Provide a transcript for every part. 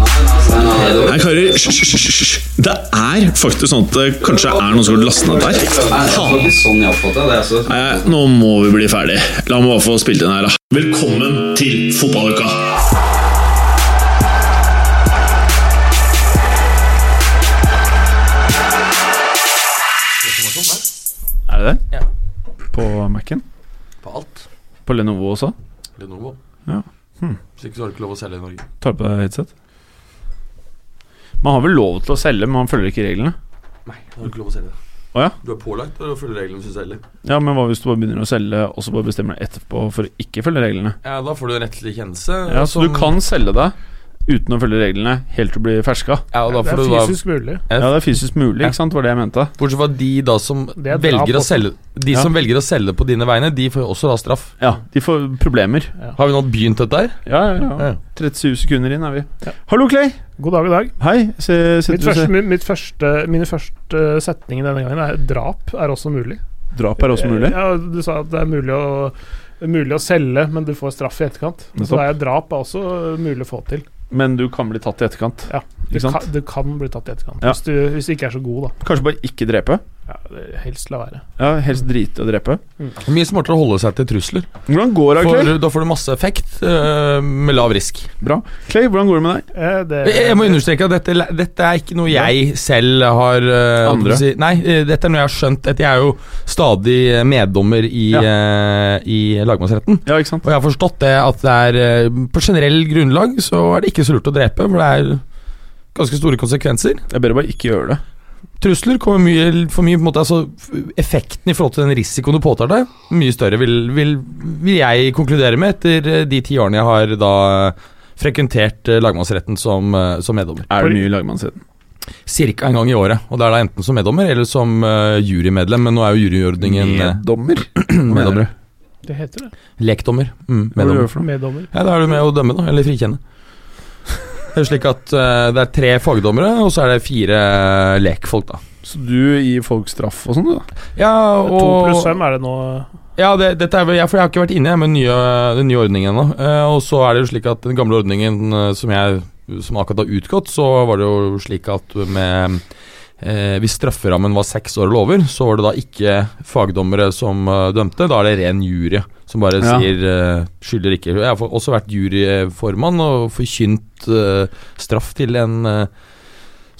Nei, karer, hysj. Det er faktisk sånn at det kanskje er noen som har lastet ned der. Sånn. Altså. Nei, nå må vi bli ferdig. La meg bare få spilt inn her, da. Velkommen til fotballuka! Er det det? Ja. På Mac-en? På alt. På Lenovo også? Lenovo. Ja. Hm. Hvis ikke så har du ikke lov å selge i Norge. Tar du på deg headset? Man har vel lov til å selge, men man følger ikke reglene. Nei, da har ikke lov å selge. Oh, ja? Du er pålagt å følge reglene hvis du selger. Ja, men hva hvis du bare begynner å selge, og så bare bestemmer deg etterpå for å ikke følge reglene? Ja, Da får du en rettslig kjennelse. Ja, Så du kan selge det uten å følge reglene helt til å bli ferska? Ja, og da Det er du da fysisk mulig. Ja, det er fysisk mulig, Ja. ikke sant? Var det jeg mente. Bortsett fra de da som er velger å selge De Ja. som velger å selge på dine vegne, de får jo også da straff. Ja, de får problemer. Har vi nå begynt dette her? Ja, ja, ja. Ja. 37 sekunder inn er vi. Hallo, Clay. God dag, god dag. Hei. Se, sitter Mitt første, mitt første, mine første setninger denne gangen er drap er også mulig. Drap er også mulig. Ja, Du sa at det er mulig å, mulig å selge, men du får straff i etterkant. Så det er drap er også mulig å få til. Men du kan bli tatt i etterkant. Ja, Du kan, du kan bli tatt i etterkant Ja. hvis, du, hvis du ikke er så god, da. Kanskje bare ikke drepe. Ja, Helst la være. Ja, Helst drite og drepe. Mye smartere å holde seg til trusler. Hvordan går det, Clay? For, da får du masse effekt uh, med lav risk. Bra. Clay, hvordan går det med deg? Eh, det, Jeg, jeg må understreke at dette, dette er ikke noe jeg selv har uh, Andre? Si, nei, øh, dette er noe jeg har skjønt. Dette, jeg er jo stadig meddommer i, øh, i lagmannsretten. Ja, ikke sant? Og jeg har forstått det at det er på generell grunnlag så er det ikke så lurt å drepe, for det er ganske store konsekvenser. Jeg er bedre bare ikke gjøre det. Trusler kommer mye for mye på en måte, altså Effekten i forhold til den risikoen du påtar deg, mye større, vil, vil, vil jeg konkludere med etter eh, de ti årene jeg har da frekventert eh, lagmannsretten som, eh, som meddommer. Er det mye i lagmannsretten? Cirka en gang i året. Og det er da enten som meddommer eller som jurymedlem, men nå er jo juryordningen Meddommer? meddommer. det heter det. Lekdommer. Mm, Hva gjør det du for noe? Meddommer. Ja, Da er du med å dømme, da. Eller frikjenne. Det er slik at uh, det er tre fagdommere, og så er det fire eh, lekfolk, da. Så du gir folk straff og sånn, du? Ja, og To pluss fem er det nå. Ja, det, dette er, ja, for jeg har ikke vært inne med den nye, den nye ordningen ennå. Uh, og så er det jo slik at den gamle ordningen uh, som jeg som akkurat har utgått, så var det jo slik at med eh, Hvis strafferammen var seks år eller over, så var det da ikke fagdommere som uh, dømte. Da er det ren jury som bare Ja. sier uh, skylder ikke. Jeg har også vært juryformann og forkynt uh, straff til en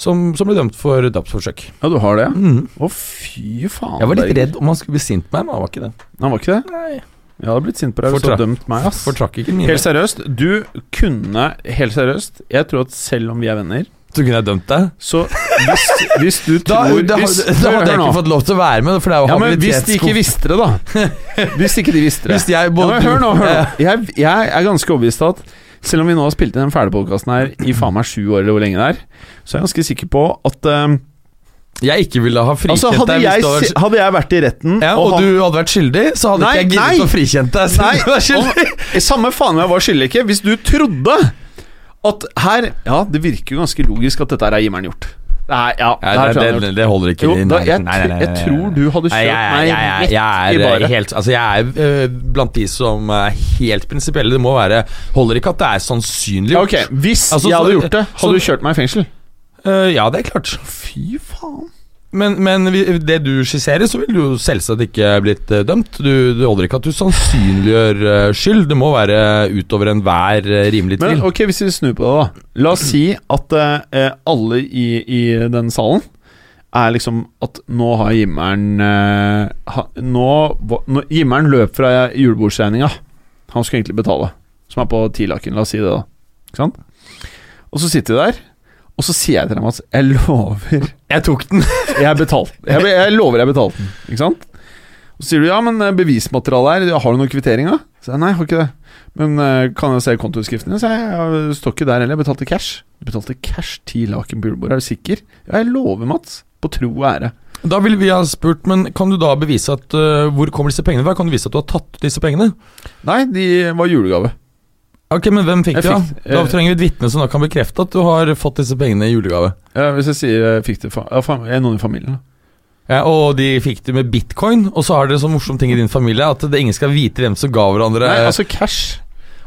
som, som ble dømt for drapsforsøk. Ja, du har det? ja? Mm. Å, fy faen. Jeg var litt redd om han skulle bli sint på meg, men han var ikke det. Han var ikke det? Nei. Jeg hadde blitt sint på deg hvis du hadde dømt meg, ass. Fortrakk ikke mine. Helt seriøst, du kunne Helt seriøst, jeg tror at selv om vi er venner, Så kunne jeg dømt deg. så hvis, hvis du tror da, hvis, da hadde jeg ikke fått lov til å være med, for det er jo Ja, men hvis de ikke visste det, da. Hvis ikke de visste det. Hvis jeg Ja, både men hør nå, hør nå. Jeg, jeg er ganske overbevist at selv om vi nå har spilt inn den fæle podkasten her i faen meg sju år, eller hvor lenge det er, så er jeg ganske sikker på at um, jeg ikke ville ha frikjent Altså, hadde deg jeg, hadde jeg vært i retten ja, og og du hadde vært skyldig, så hadde Nei, ikke jeg giddet å frikjent deg. Nei, du var skyldig. og, samme faen om jeg var skyldig ikke. Hvis du trodde at her Ja, det virker jo ganske logisk at dette er Jimmeren gjort. Nei, ja, ja det det, det, gjort. holder ikke. Jo, da, jeg, Nei, nei, jeg tror du hadde kjørt meg rett i er helt Altså jeg er øh, blant de som er helt prinsipielle. Det må være Holder ikke at det er sannsynlig Ja, Okay, Hvis Altså, jeg hadde gjort det, så- hadde du kjørt meg i fengsel? Øh, Ja, det er klart. Fy faen. Men, men det du skisserer, så vil du jo selvsagt ikke blitt eh, dømt. Du, du holder ikke at du sannsynliggjør eh, skyld. Det må være utover enhver uh, rimelig tvil. Men ok, hvis vi snur på det, da. La oss si at eh, alle i, i den salen er liksom at nå har Jimmeren eh, ha, nå, nå, Jimmeren løp fra julebordsregninga han skulle egentlig betale, som er på tilaken. La oss si det, da. Ikke sant? Og så sitter vi der, og så sier jeg til dem at jeg lover Jeg tok den. Jeg betalt Jeg, jeg lover jeg betalte den. Ikke sant? Og så sier du ja, men eh, bevismaterialet her, har du noen kvittering, da? Så jeg nei, jeg har ikke det. Men eh, kan jeg se kontoutskriften? Så jeg, jeg står ikke der heller, jeg betalte cash. Du betalte cash ti laken på er du sikker? Ja, jeg lover, Mats. På tro og ære. Da ville vi ha spurt, men kan du da bevise at uh, Hvor kommer disse pengene fra? Kan du vise at du har tatt disse pengene? Nei, de var julegave. Ok, men hvem fikk Jeg de, da? fikk- Da eh, trenger vi et vitne som da kan bekrefte at du har fått disse pengene i julegave. Ja, hvis jeg sier jeg fikk det ja, jeg er noen i familien. da. Ja, og de fikk det med bitcoin, og så har dere sånn morsom ting i din familie at det ingen skal vite hvem som ga hverandre Nei, altså cash.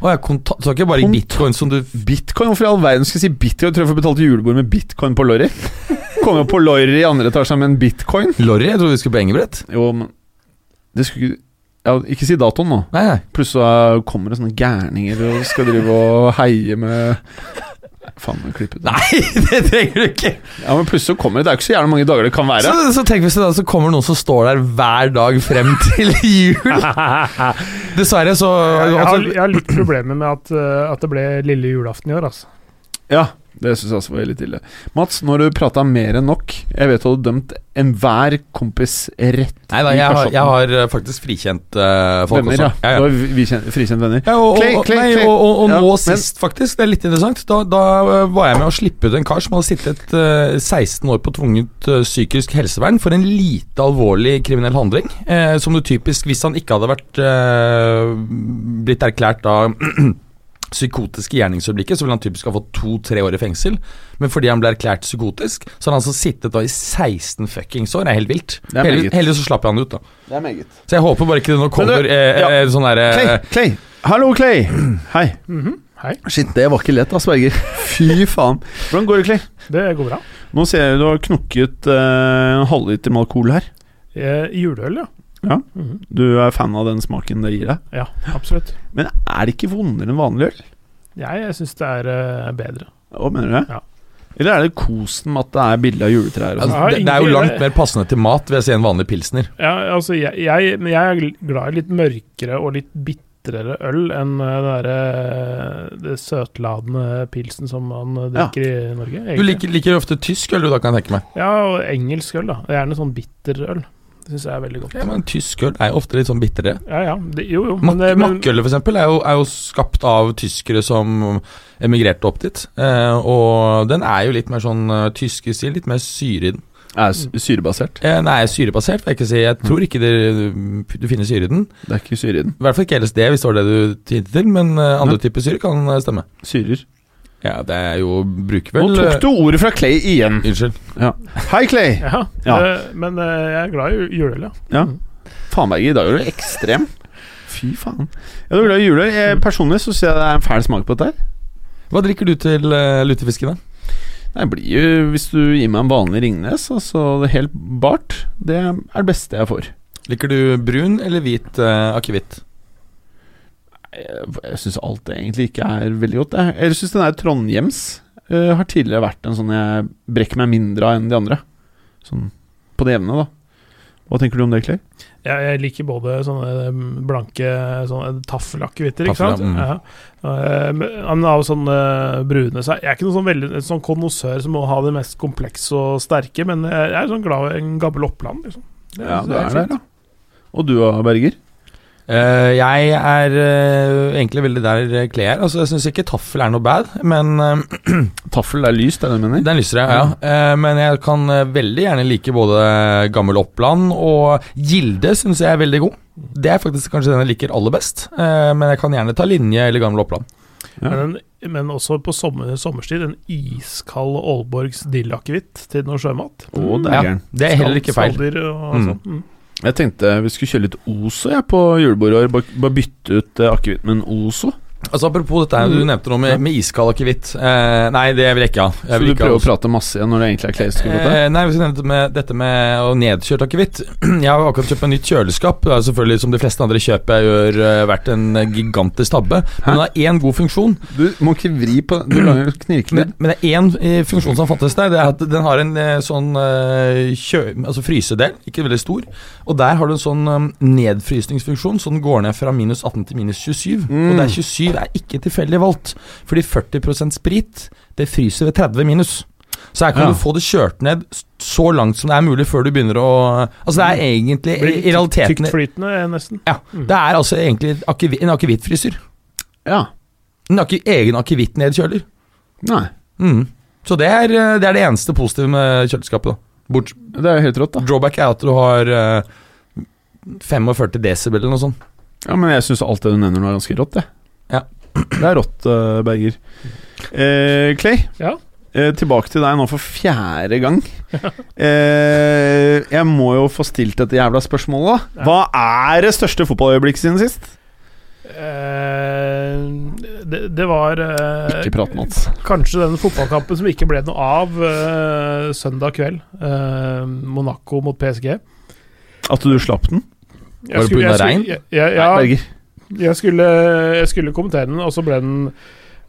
Å, ja, konta- så ikke bare i bitcoin som du Bitcoin? Hvorfor i all verden skal jeg si bitcoin? Tror jeg får betalt julebord med bitcoin på Lorry. Kommer jo på Lorry i andre etasje med en bitcoin. Lorry? Jeg trodde vi skulle på engebrett. Jo, men Det skulle ikke ja, Ikke si datoen nå. Nei, nei. Plutselig så kommer det sånne gærninger og skal drive og heie med Faen, må klippe ut det. Nei, det trenger du ikke. Ja, men plutselig så kommer det Det er ikke så jævla mange dager det kan være. Så, så tenk hvis det da så kommer noen som står der hver dag frem til jul. Dessverre så Jeg har, altså, jeg har litt problemer med at, eh, at det ble lille julaften i år, altså. Ja, det syns jeg også var litt ille. Mats, nå har du prata mer enn nok. Jeg vet du hadde dømt enhver kompis rett Nei da, jeg har, jeg har eh, faktisk frikjent uh, folk venner. Ja. også. Ja, Du har vi frikjent venner. Ja, og, Clay, Clay, nei, Clay. og, og, og Ja, nå men- sist, faktisk, det er litt interessant, da, da eh, var jeg med å slippe ut en kar som hadde sittet uh, 16 år på tvunget uh, psykisk helsevern for en lite alvorlig kriminell handling. som du typisk, hvis han ikke hadde vært blitt erklært da psykotiske gjerningsøyeblikket, så ville han typisk ha fått to-tre år i fengsel. Men fordi han ble erklært psykotisk, så har han altså sittet da i 16 fuckings år. Det er helt vilt. Heldig- Heldigvis så slapp han ut, da. Det er meget. Så jeg håper bare ikke det nå kommer du, eh, ja. eh, sånn derre Clay, Clay. Hallo, Clay. Hei. Mhm, Hei, Shit, det var ikke lett, Asperger. Fy faen. Hvordan går det, Clay? det går bra. Nå ser jeg du har knukket eh, en halvliter med alkohol her. Eh, Juleøl, ja. Ja. Mhm. Du er fan av den smaken det gir deg. Ja, absolutt. Men er det ikke vondere enn vanlig øl? Jeg, jeg syns det er eh, bedre. Hva mener du? det? Ja. Eller er det kosen med at det er bilde av juletrær? Altså, sånn? Det, det er jo langt mer passende til mat, vil jeg si, enn vanlig pilsner. Ja, altså, jeg, jeg, jeg er glad i litt mørkere og litt bitrere øl enn den det derre det søtladende pilsen som man drikker Ja. i Norge. Du liker, liker ofte tysk øl, du da, kan jeg tenke meg. Ja, og engelsk øl, da. Gjerne sånn bitter øl. Det syns jeg er veldig godt. Ja, men Tysk øl er jo ofte litt sånn bitre. Ja, ja. Det, jo, jo. Mak Men, Makkølet, for eksempel, er jo, er jo skapt av tyskere som emigrerte opp dit. Eh, og den er jo litt mer sånn uh, tysk i stil, litt mer syre i den. Er syrebasert? Eh, er syrebasert, vil jeg ikke si. Jeg tror ikke det, du finner syre i den. Det er ikke syre i den. I hvert fall ikke LSD, hvis det var det du hintet til, men uh, andre typer syre kan eh, stemme. Syrer. Ja, det er jo Bruker Nå tok du ordet fra Clay igjen. Unnskyld. Unnskyld. Hei, Clay. ja, Ja. Øh, men øh, jeg er glad i ju- juleøl, ja. Ja. Faen, Berger, i dag er du ekstrem. Fy faen. Ja, du er glad i juleøl. Personlig så ser jeg det er en fæl smak på dette her. Hva drikker du til uh, lutefisken, da? Det blir jo, Hvis du gir meg en vanlig Ringnes, altså det helt bart, det er det beste jeg får. Liker du brun eller hvit uh, akevitt? Jeg, jeg syns alt egentlig ikke er veldig godt. Jeg, jeg syns den der Trondhjems uh, har tidligere vært en sånn jeg brekker meg mindre av enn de andre. Sånn på det jevne, da. Hva tenker du om det, Clay? Jeg, jeg liker både sånne mm, blanke sånne taffelakevitter, ikke sant. ja, mm. Ja. Eh, men jo sånne brune så Jeg er ikke noen sånn veldig sånn konnoissør som må ha det mest komplekse og sterke, men jeg er sånn glad i en gammel Oppland, liksom. Det- Ja, det er fint. der, da. Og du, Berger? Eh, jeg er uh, egentlig veldig der eh, er. Altså, jeg syns ikke taffel er noe bad, men uh, Taffel er lyst, er det du mener? Den lysere, ja. Eh, men jeg kan veldig gjerne like både Gammel Oppland og Gilde, syns jeg er veldig god. Det er faktisk kanskje den jeg liker aller best, eh, men jeg kan gjerne ta Linje eller Gammel Oppland. Ja. Men, men også på sommer, sommerstid, en iskald Aalborgs dillakevitt til noe sjømat. Oh, det Ja, er ja, det er heller ikke feil. Skalldyr og Mm. sånn. Mm. Jeg tenkte vi skulle kjøre litt Ozo jeg, på julebordet. Bare, bytte ut uh, akevitt med en Ozo. Altså Apropos dette du nevnte noe med, med iskald akevitt. Eh, nei, det vil jeg ikke ha. Jeg Så du prøver å prate masse igjen når det egentlig er Clay skal prate? Eh, nei, hvis jeg nevnte med, dette med å nedkjørt akevitt Jeg har akkurat kjøpt meg nytt kjøleskap. Det er selvfølgelig Som de fleste andre kjøp jeg gjør, eh, vært en gigantisk tabbe. Men den har én god funksjon. Du må ikke vri på Du lager knirkelyd. Men, men det er én eh, funksjon som fantes der. Det er at Den har en eh, sånn kjø, altså frysedel, ikke veldig stor. Og der har du en sånn nedfrysningsfunksjon, så den går ned fra minus 18 til minus 27. Mm. Og det er 27 er ikke tilfeldig valgt, fordi 40% sprit det fryser ved 30 minus. Så her kan Ja. du få det kjørt ned så langt som det er mulig før du begynner å Altså det er egentlig i, Blir i realiteten Tyktflytende, eh, nesten. Ja, Mm. det er altså egentlig akevi- en akevittfryser. Ja. En ake, egen akevittnedkjøler. Nei. Mm. Så det er, eh, det er det eneste positive med kjøleskapet. da Bort, Det er helt rått, da. Drawback er at du har uh, 45 desibel eller noe sånt. Ja, Men jeg syns alt det du nevner nå, er ganske rått, det. Ja. Det er rått, eh, Berger. Eh, Clay, Ja. eh, tilbake til deg nå for fjerde gang. eh, jeg må jo få stilt dette jævla spørsmålet, da. Hva er det største fotballøyeblikket siden sist? Eh, det, det var eh, Ikke prat, Mats. kanskje den fotballkampen som ikke ble noe av søndag kveld. Eh, Monaco mot PSG. At du slapp den? Jeg Var det på regn? jeg jeg- jeg- Nei, Ja, Berger. Jeg skulle, jeg skulle kommentere den, og så ble den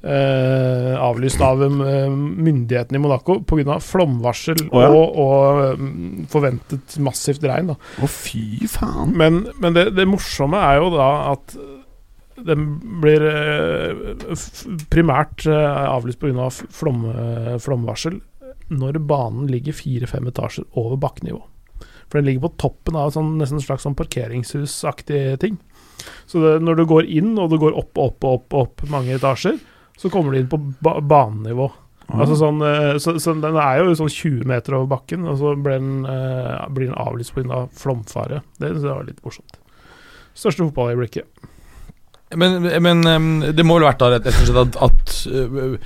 eh, avlyst av eh, myndighetene i Monaco pga. flomvarsel Å, ja. og, og mm, forventet massivt regn. Da. Å, fy faen. Men, men det, det morsomme er jo da at den blir eh, f- primært eh, avlyst pga. Flom, eh, flomvarsel når banen ligger fire-fem etasjer over bakkenivå. For den ligger på toppen av sånn, nesten en slags sånn parkeringshusaktig ting. Så det, når du går inn, og du går opp, og opp, opp, opp mange etasjer, så kommer du inn på ba banenivå. Altså sånn, eh, så, så den er jo sånn 20 meter over bakken, og så ble den, eh, blir den avlyst pga. flomfare. Det jeg var litt morsomt. Største fotballøyeblikket. Men, men det må vel ha vært da rett og at, at uh,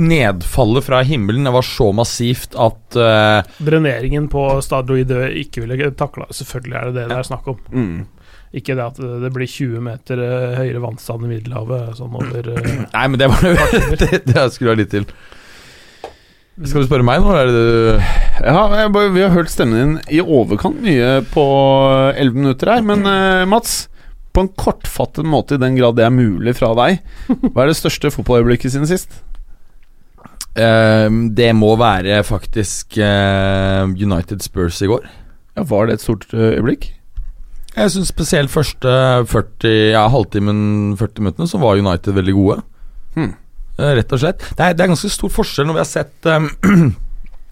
nedfallet fra himmelen var så massivt at uh, Dreneringen på Stade Louis ikke ville takla Selvfølgelig er det det det er snakk om. Mm. Ikke det at det blir 20 meter eh, høyere vannstand i Middelhavet sånn over eh, Nei, men det var det, det skulle ha litt til. Skal du spørre meg nå, eller er det du Ja, jeg bare, Vi har hørt stemmen din i overkant mye på 11 minutter her, men eh, Mats på en kortfattet måte, i den grad det er mulig fra deg, hva er det største fotballøyeblikket siden sist? Eh, Det må være faktisk uh, United Spurs i går. Ja, Var det et stort eh, øyeblikk? Jeg syns spesielt første 40, ja, halvtimen, 40 minuttene, så var United veldig gode. Hmm. Eh, Rett og slett. Det er, det er ganske stor forskjell når vi har sett um,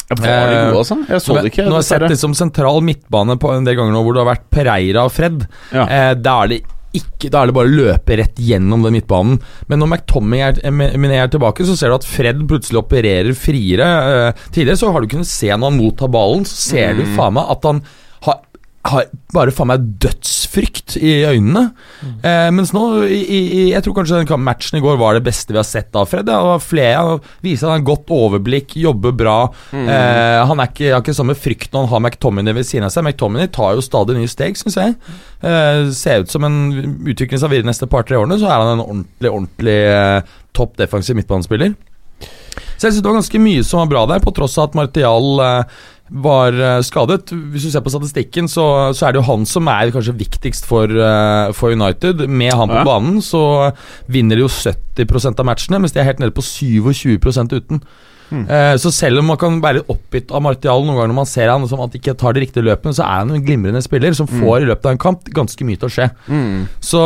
var de Eh, gode, altså? Jeg så det ikke. nå har jeg sett liksom sentral midtbane på en del ganger nå hvor det har vært Pereira og Fred. Ja. Eh, da er det ikke Da er det bare å løpe rett gjennom den midtbanen. Men når McTommy er, er tilbake, så ser du at Fred plutselig opererer friere. Tidligere så har du kunnet se når han mottar ballen, så ser du Mm. faen meg at han har, bare faen meg dødsfrykt i øynene. Eh, mens nå, i, i, jeg tror kanskje den matchen i går var det beste vi har sett av Fred. Ja, han viser han har godt overblikk, jobber bra. Eh, han ikke, har ikke samme frykt når han har McTominay ved siden av seg. McTominay tar jo stadig nye steg, syns jeg. Eh, ser ut som en utvikling seg videre de neste par-tre årene, så er han en ordentlig, ordentlig eh, topp defensiv midtbanespiller. Så jeg synes det var ganske mye som var bra der, på tross av at Martial eh, var eh, skadet. Hvis du ser på statistikken, så, så er det jo han som er kanskje viktigst for, eh, for United. Med han på Ja. banen så vinner de jo 70% av matchene, mens de er helt nede på 27% uten. Eh, så selv om man kan være litt oppgitt av Martial noen ganger når man ser han som at ikke tar de riktige løpene, så er han en glimrende spiller som får i løpet av en kamp ganske mye til å skje. Mm. Så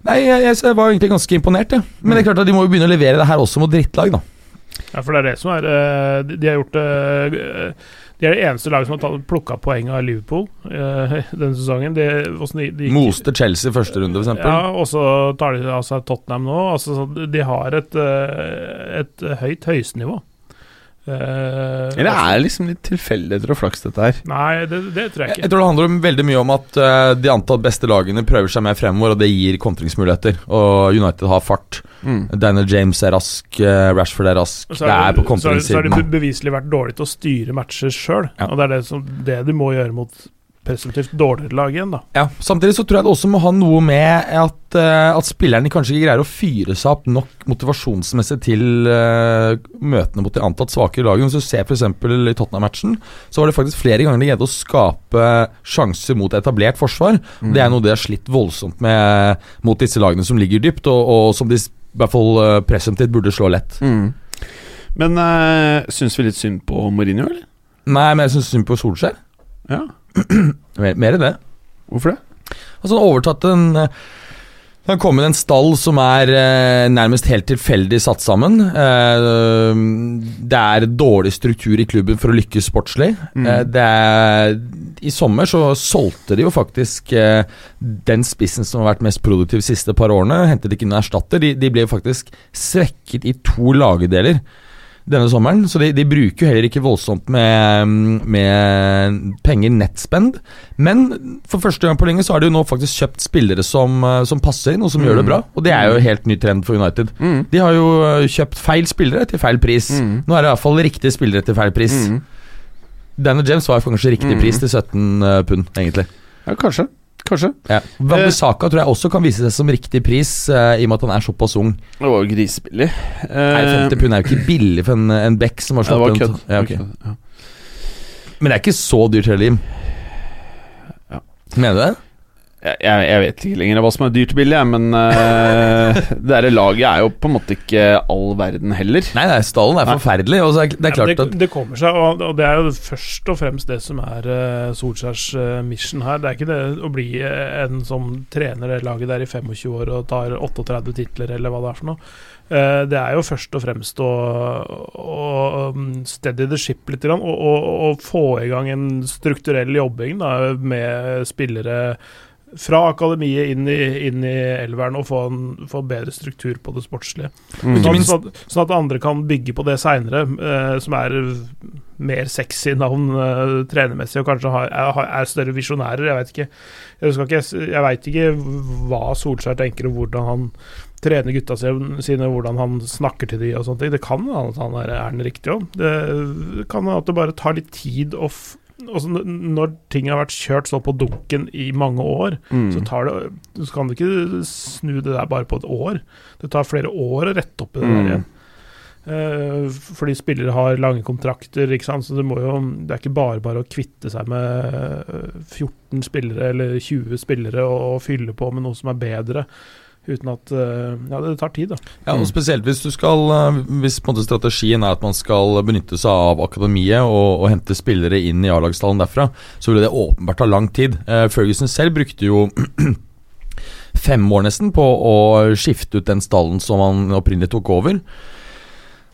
Nei, jeg, jeg, jeg var egentlig ganske imponert, jeg. Men det er klart at de må jo begynne å levere det her også mot drittlag, da. Ja, for det er det som er eh, De har gjort det eh, De er det eneste laget som har plukka poeng av Liverpool eh, denne sesongen. De, de, de Moste Chelsea i første runde, f.eks. Ja, og så tar de av seg Tottenham nå. Altså, de har et, et høyt høyestnivå. Eh, Eller er det liksom litt tilfeldigheter og flaks, dette her? Nei, det, det tror jeg ikke. Jeg tror det handler om veldig mye om at uh, de antatt beste lagene prøver seg mer fremover, og det gir kontringsmuligheter. Og United har fart. Mm. Daniel James er rask, uh, Rashford er rask. Er, Det er på kontringssiden. så har de beviselig vært dårlige til å styre matcher sjøl. Ja. Og det er det, som, det du må gjøre mot presumptivt dårligere lag igjen, da. Ja, Samtidig så tror jeg det også må ha noe med at, eh, at spillerne kanskje ikke greier å fyre seg opp nok motivasjonsmessig til uh, møtene mot de antatt svakere lagene. Hvis du ser f.eks. i Tottenham-matchen, så var det faktisk flere ganger de greide å skape sjanser mot etablert forsvar. Det er noe de har slitt voldsomt med mot disse lagene som ligger dypt, og, og som de i hvert fall uh, presumptivt burde slå lett. Mm. Men uh, syns vi litt synd på Mourinho, eller? Nei, men jeg syns synd på Solskjær. Ja. Mer, i det. Hvorfor det? Altså Han overtatt en det har kommet en stall som er eh, nærmest helt tilfeldig satt sammen. Eh, det er dårlig struktur i klubben for å lykkes sportslig. Mm. Eh, det er, I sommer så solgte de jo faktisk eh, den spissen som har vært mest produktiv de siste par årene. Hentet ikke noen erstatter. De, de ble faktisk svekket i to lagdeler denne sommeren, så de, de bruker jo heller ikke voldsomt med, med penger nettspend. Men for første gang på lenge så har de jo nå faktisk kjøpt spillere som, eh, som passer inn, og som gjør det bra. Og det er jo helt ny trend for United. Mm. De har jo eh, kjøpt feil spillere til feil pris. Mm. Nå er det i hvert fall riktige spillere til feil pris. Mm. Daniel James var kanskje riktig Mm. pris til 17 pund, egentlig. Ja, kanskje. Kanskje. Ja. Wambisaka tror jeg også kan vise seg som riktig pris, eh, i og med at han er såpass ung. Det var jo grisebillig. Nei, 50 pund er jo ikke billig for en, en back som har Ja, det var slått ja. Det var ja. Men det er ikke så dyrt heller, Jim. Ja. Mener du det? Jeg, jeg, vet ikke lenger hva som er dyrt og billig, jeg, men uh, det der laget er jo på en måte ikke all verden heller. Nei, nei, stallen er Nei. forferdelig. Og så er det er Ja, det, at det kommer seg, og, og det er jo først og fremst det som er uh, Solskjærs uh, mission her. Det er ikke det å bli en som trener det laget der i 25 år og tar 38 titler, eller hva det er for noe. Eh, det er jo først og fremst å, å um, steady the ship litt, og, og, og få i gang en strukturell jobbing da, med spillere fra akademiet inn i, inn i elveren og få, en, få bedre struktur på det sportslige. Mm. Sånn, sånn, at, sånn at andre kan bygge på det seinere, eh, som er mer sexy navn eh, trenermessig, og kanskje har, er, er større visjonærer. Jeg vet ikke ikke, jeg vet ikke hva Solskjær tenker, og hvordan han trener gutta sine, hvordan han snakker til de og sånne ting. Det kan hende at han er, er den riktige òg. Det kan hende at det bare tar litt tid å f Altså, når ting har vært kjørt så på dunken i mange år, Mm. så, tar det, så kan du ikke snu det der bare på et år. Det tar flere år å rette opp i det Mm. der igjen. Uh, fordi spillere har lange kontrakter, ikke sant? så det, jo, det er ikke bare bare å kvitte seg med eh, 14 spillere eller 20 spillere og, og fylle på med noe som er bedre. Uten at eh, Ja, det tar tid, da. Ja, og Mm. Spesielt hvis du skal eh, Hvis på en måte strategien er at man skal benytte seg av akademiet og, og hente spillere inn i A-lagstallen derfra, så ville det åpenbart ta lang tid. Eh, Ferguson selv brukte jo fem år nesten på å skifte ut den stallen som han opprinnelig tok over.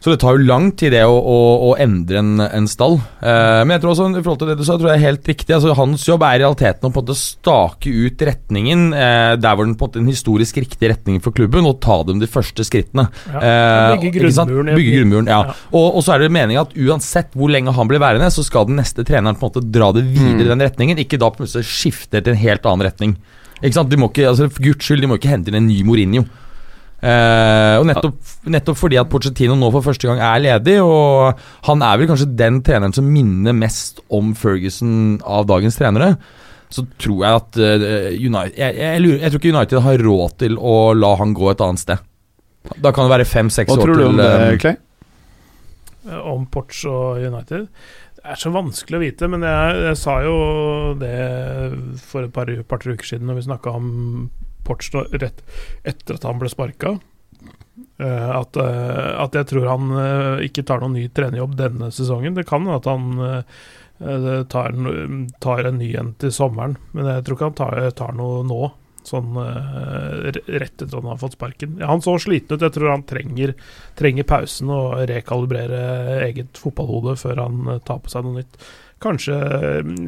Så det tar jo lang tid det å, å, å endre en, en stall. Eh, men jeg tror også, i forhold til det du sa, tror jeg er helt riktig. Altså, hans jobb er i realiteten å på en måte stake ut retningen eh, der hvor den på en måte en historisk riktig retning for klubben, og ta dem de første skrittene. Ja. Eh, Bygge grunnmuren. i Bygge grunnmuren, ja. Ja. Og, og så er det meninga at uansett hvor lenge han blir værende, så skal den neste treneren på en måte dra det videre i Mm. den retningen, ikke da plutselig skifte til en helt annen retning. Ikke sant? De må ikke, altså For guds skyld, de må ikke hente inn en ny Mourinho. Eh, og nettopp, nettopp fordi at Pochettino nå for første gang er ledig, og han er vel kanskje den treneren som minner mest om Ferguson av dagens trenere, så tror jeg at uh, United jeg, jeg, lurer, jeg tror ikke United har råd til å la han gå et annet sted. Da kan det være fem-seks Hva tror du om det, eh, Clay? Eh, om Porch og United. Det er så vanskelig å vite, men jeg, jeg sa jo det for et par, par uker siden når vi snakka om Porch rett etter at han ble sparka. at, eh, at jeg tror han eh, ikke tar noen ny trenerjobb denne sesongen. Det kan at han eh, tar, tar en ny en til sommeren, men jeg tror ikke han tar, tar noe nå. Sånn eh, rett etter at han har fått sparken. Han så sliten ut. Jeg tror han trenger trenger pausen og rekalibrere eget fotballhode før han eh, tar på seg noe nytt. Kanskje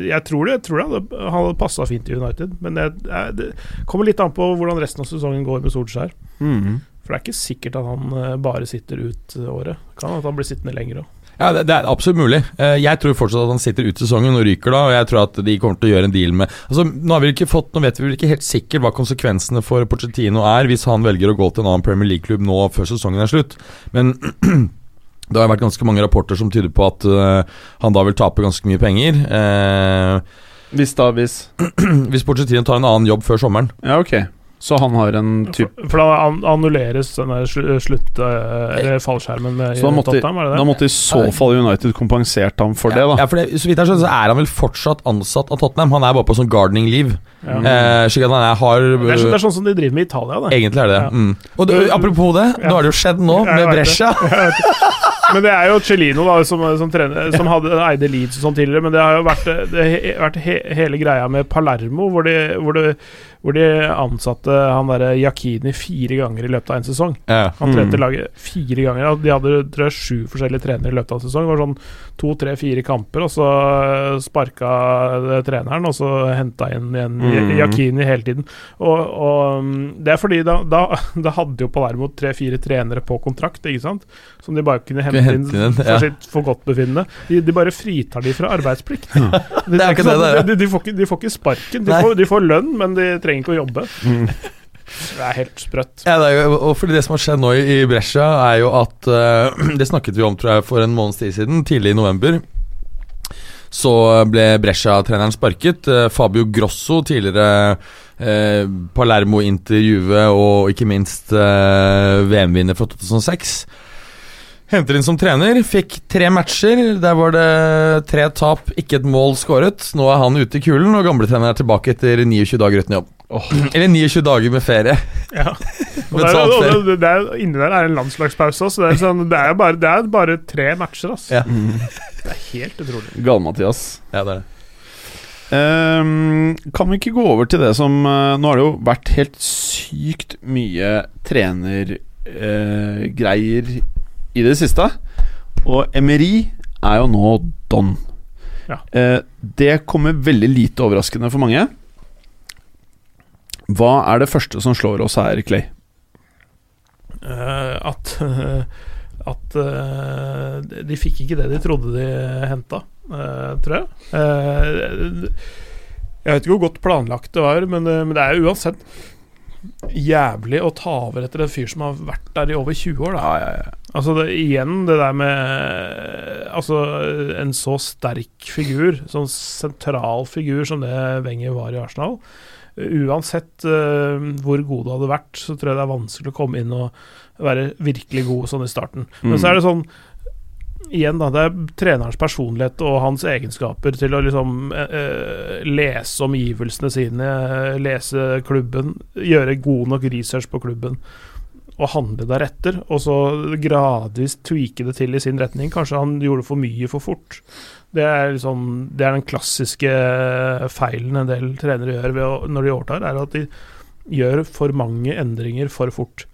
Jeg tror det, jeg tror det hadde, han hadde passa fint i United, men det, er- det kommer litt an på hvordan resten av sesongen går med Solskjær. Mm. For det er ikke sikkert at han eh, bare sitter ut eh, året. Kan at han blir sittende lenger òg. Ja, det, det er absolutt mulig. Eh, Jeg tror fortsatt at han sitter ut sesongen og ryker da, og jeg tror at de kommer til å gjøre en deal med Altså, Nå har vi ikke fått, nå vet vi ikke helt sikkert hva konsekvensene for Pochettino er hvis han velger å gå til en annen Premier League-klubb nå før sesongen er slutt, men det har vært ganske mange rapporter som tyder på at uh, han da vil tape ganske mye penger. Uh, Hvis da, hvis hvis Pochettino tar en annen jobb før sommeren. Ja, ok. Så han har en type For, for da annulleres den der slu- slutt... eh, Eller fallskjermen med Så da måtte, Tottenham, er det det? da måtte i så fall United kompensert ham for det, da. Ja, for det, Så vidt jeg skjønner, så er han vel fortsatt ansatt av Tottenham. Han er bare på sånn gardening leave. Ja. Eh, slik at han er, har Det er, så, det er sånn som de driver med i Italia, det. Egentlig er det det. Ja. Mm. Og det, apropos det, Ja. nå har det jo skjedd nå, Ja, med Brescia. Men det er jo Celino da som, som, trener, som hadde eide Leeds og sånn tidligere. Men det har jo vært, det har vært he, hele greia med Palermo, hvor de, hvor de, hvor de ansatte han derre Yakini fire ganger i løpet av en sesong. Ja. Han trente Mm. laget fire ganger. De hadde tror jeg, sju forskjellige trenere i løpet av en sesong. Det var sånn to, tre, fire kamper, og så sparka treneren, og så henta inn igjen Mm. Yakini hele tiden. Og, og mm, Det er fordi da, da, da hadde jo Palermo tre-fire trenere på kontrakt, ikke sant? Som de bare kunne hente, hente inn inn, for ja. sitt forgodtbefinnende. De, de bare fritar de fra arbeidsplikt. Sånn det er. de, de, får ikke, de får ikke sparken. De får, de får lønn, men de trenger ikke å jobbe. Mm. Det er helt sprøtt. Ja, det jo, og fordi det som har skjedd nå i, Brescia, er jo at uh, Det snakket vi om tror jeg for en måneds tid siden, tidlig i november. så ble Brescia-treneren sparket. Eh, Fabio Grosso, tidligere eh, Palermo intervjuet og ikke minst VM-vinner fra 2006. Henter inn som trener, fikk tre matcher. Der var det tre tap, ikke et mål skåret. Nå er han ute i kulen, og gamletreneren er tilbake etter 29 dager uten jobb. Eller 29 dager med ferie. Ja. Og der, er, og ferie. det, det er, inni der er en landslagspause så Det er, sånn, det er, bare, det er bare tre matcher, altså. Ja. Det er helt utrolig. Gal-Mathias. Ja, det er det. Um, kan vi ikke gå over til det som uh, Nå har det jo vært helt sykt mye trenergreier i det siste. Og Emery er jo nå don. Ja. Eh, det kommer veldig lite overraskende for mange. Hva er det første som slår oss her, Clay? Uh, at at uh, de fikk ikke det de trodde de henta, tror jeg. Jeg vet ikke hvor godt planlagt det var, men, men det er uansett jævlig å ta over etter en fyr som har vært der i over 20 år. Da. Altså det, Igjen det der med Altså en så sterk figur, sånn sentral figur som det Wenger var i Arsenal. Uansett uh, hvor god du hadde vært, så tror jeg det er vanskelig å komme inn og være virkelig god sånn i starten. Men så er det sånn Igjen, da. Det er trenerens personlighet og hans egenskaper til å liksom eh, eh, lese omgivelsene sine, eh, lese klubben, gjøre god nok research på klubben og handle deretter, og så gradvis tweake det til i sin retning. Kanskje han gjorde for mye for fort. Det er, liksom, det er den klassiske feilen en del trenere gjør å, når de overtar, er at de gjør for mange endringer for fort.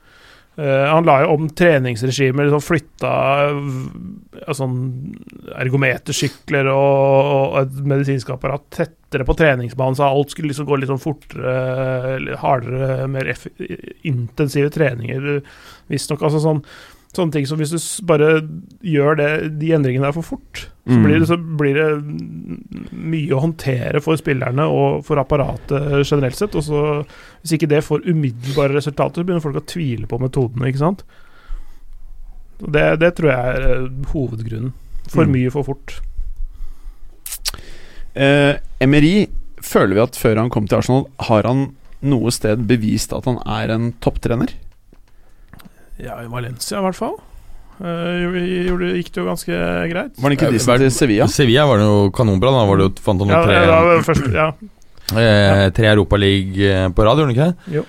Eh, han la jo om treningsregimer, liksom flytta uh, sånn ergometersykler og, og et medisinsk apparat tettere på treningsbanen, så alt skulle liksom gå litt sånn fortere, hardere, mer intensive treninger, visstnok. Altså sånn, sånne ting som hvis du bare gjør det, de endringene der for fort, så, Mm. blir det, så blir det mye å håndtere for spillerne og for apparatet generelt sett. Og så hvis ikke det får umiddelbare resultater, så begynner folk å tvile på metodene, ikke sant. Det, det tror jeg er eh, hovedgrunnen. For Mm. mye for fort. Uh, Emery, føler vi at før han kom til Arsenal, har han noe sted bevist at han er en topptrener? Ja, i Valencia i hvert fall. Eh, gjorde, gikk det jo ganske greit. Var det ikke Eh, decent til Sevilla? Sevilla var det jo kanonbra. Da var det jo, fant han Ja, tre, ja, var det første, ja. eh, tre Europaliga på rad, gjorde han ikke det? Jo.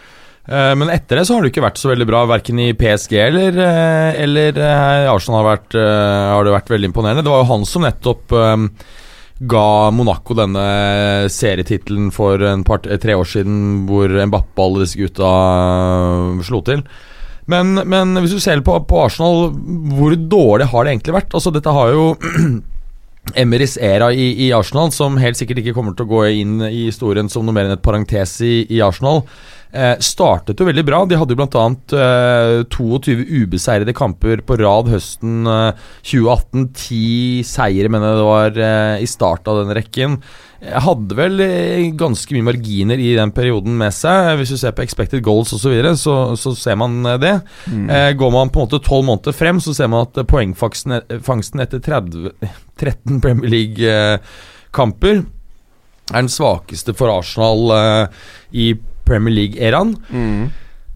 Eh, men etter det så har det ikke vært så veldig bra, verken i PSG eller, eh, eller eh, i Arsenal har, vært, eh, har det vært veldig imponerende. Det var jo han som nettopp um, ga Monaco denne serietittelen for en par, eh, tre år siden, hvor Mbappe og alle disse gutta eh, slo til. Men, men hvis du ser på, på Arsenal, hvor dårlig har det egentlig vært? Altså Dette har jo Emerys era i, i Arsenal, som helt sikkert ikke kommer til å gå inn i historien som noe mer enn et parentes i, i Arsenal, eh, startet jo veldig bra. De hadde jo bl.a. Eh, 22 ubeseirede kamper på rad høsten eh, 2018. Ti seire, mener jeg det var, eh, i starten av den rekken. Hadde vel eh, ganske mye marginer i den perioden med seg. Hvis du ser på expected goals osv., så, videre, så så ser man det. det. Eh, går man på en måte tolv måneder frem, så ser man at eh, poengfangsten etter 30, 13 Premier League-kamper er den svakeste for Arsenal eh, i Premier League-æraen. Mm.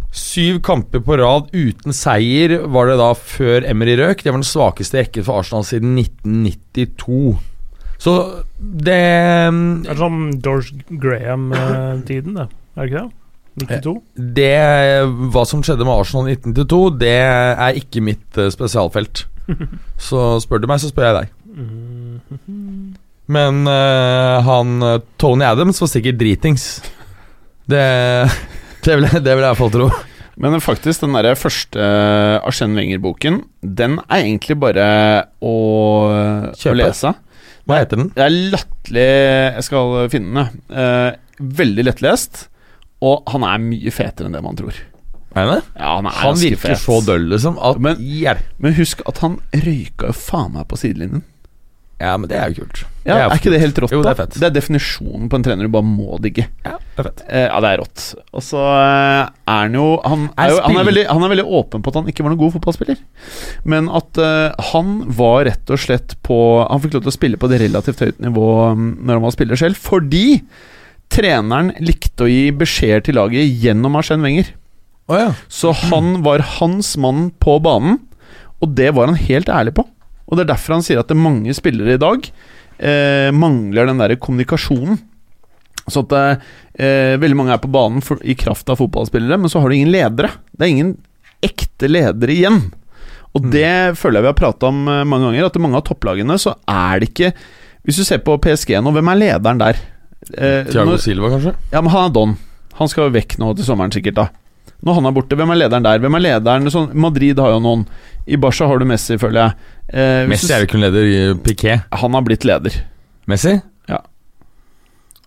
Syv kamper på rad uten seier var det da før Emery røk. Det var den svakeste rekken for Arsenal siden 1992. Så det Det er sånn George Graham-tiden, det. Er det ikke det? 92? Det Hva som skjedde med Arsenal i 1992, det er ikke mitt eh, spesialfelt. Så spør du meg, så spør jeg deg. Mhm. Men uh, han eh, Tony Adams var sikkert dritings. Det, det, vil, jeg- det vil jeg iallfall tro. Men faktisk, den der første Arsène Wenger-boken, den er egentlig bare å, å lese. Hva heter den? Det er latterlig Jeg skal finne den, jeg. Uh, veldig lettlest. Og han er mye fetere enn det man tror. Er det? Ja, han er Han virker fet. så døll, liksom. At Men- hjelp. Men husk at han røyka jo faen meg på sidelinjen. Ja, men det er jo kult. Ja, er, er, ikke det helt rått? Jo, det er da? Det er definisjonen på en trener du bare må digge. Ja, det er fett. Eh, ja, det er rått. Og så eh, er han jo han er, Er jo, han, er veldig, han er veldig åpen på at han ikke var noen god fotballspiller. Men at eh, han var rett og slett på Han fikk lov til å spille på et relativt høyt nivå mm, når han var spiller selv, fordi treneren likte å gi beskjeder til laget gjennom Arsène Wenger. Oh, ja. Så han var hans mann på banen, og det var han helt ærlig på. Og det er derfor han sier at det er mange spillere i dag eh, mangler den der kommunikasjonen. Så at eh, veldig mange er på banen for, i kraft av fotballspillere, men så har du ingen ledere. Det er ingen ekte ledere igjen. Og Mm. det føler jeg vi har prata om eh, mange ganger, at i mange av topplagene så er det ikke Hvis du ser på PSG nå, hvem er lederen der? Eh, Thiago når- Silva, kanskje? ja, men han er Don. Han skal jo vekk nå til sommeren, sikkert. da Når han er borte, hvem er lederen der? Hvem er lederen sånn, Madrid har jo noen. I Barca har du Messi, føler jeg. Eh, Messi er jo ikke leder i Piquet. Han har blitt leder. Messi? Ja.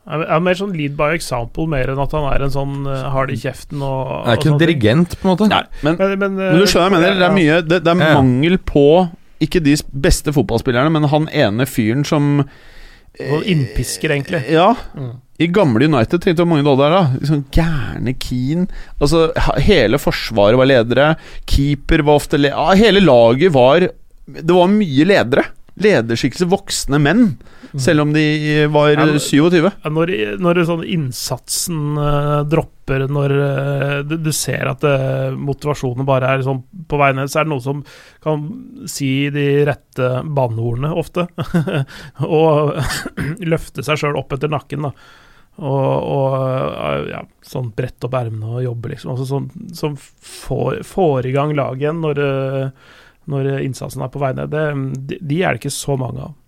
Er er mer sånn lead by example, mer enn at han er en sånn uh, hard i kjeften og Han er ikke en dirigent, på en måte. Nei, men, Men, men, men du skjønner jeg mener? Det er mye Det, det er Ja, ja. mangel på Ikke de beste fotballspillerne, men han ene fyren som Og innpisker, egentlig. Ja. Mm. I gamle United tenkte jeg mange dollar da? Sånn Gærne Keane. Altså Hele forsvaret var ledere. Keeper var ofte le Hele laget var Det var mye ledere. Lederskikkelse voksne menn. Selv om de var Ja, men- 27 Når, når sånn innsatsen uh, dropper, når uh, du, du ser at uh, motivasjonen bare er sånn på vei ned, så er det noen som kan si de rette banneordene ofte. og løfte seg sjøl opp etter nakken, da. Og, og eh, ja, sånn brett opp ermene og jobbe, liksom. Altså sånn, som får, får i gang laget igjen når, eh, når innsatsen er på vei ned. Det, de, de er det ikke så mange av.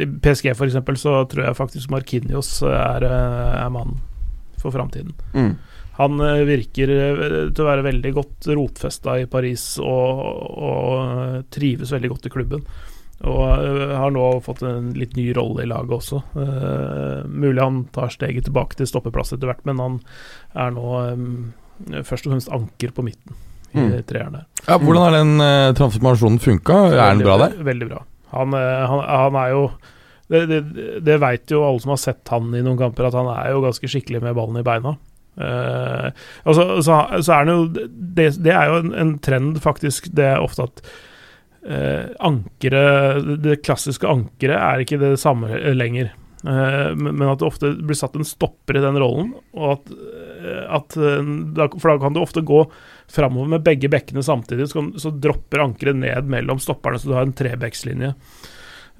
I PSG eksempel, så tror jeg faktisk Markinios er, eh, er mannen for framtiden. mm. Han virker til å være veldig godt rotfesta i Paris og, og trives veldig godt i klubben. Og eh, har nå fått en litt ny rolle i laget også. Uh, mulig han tar steget tilbake til stoppeplass etter hvert, men han er nå um, først og fremst anker på midten i Mm. treeren der. Ja, hvordan har den uh, transformasjonen funka? Er den bra der? Veldig bra. Han, uh, han, han er jo Det, det, det veit jo alle som har sett han i noen kamper, at han er jo ganske skikkelig med ballen i beina. Uh, og så, så, så er han jo det, det er jo en, en trend, faktisk. Det er ofte at uh, ankeret Det klassiske ankeret er ikke det samme lenger. Eh, men men at det ofte blir satt en stopper i den rollen, og at, eh, at eh, For da kan du ofte gå framover med begge bekkene samtidig, så, kan, så dropper ankeret ned mellom stopperne, så du har en trebekslinje.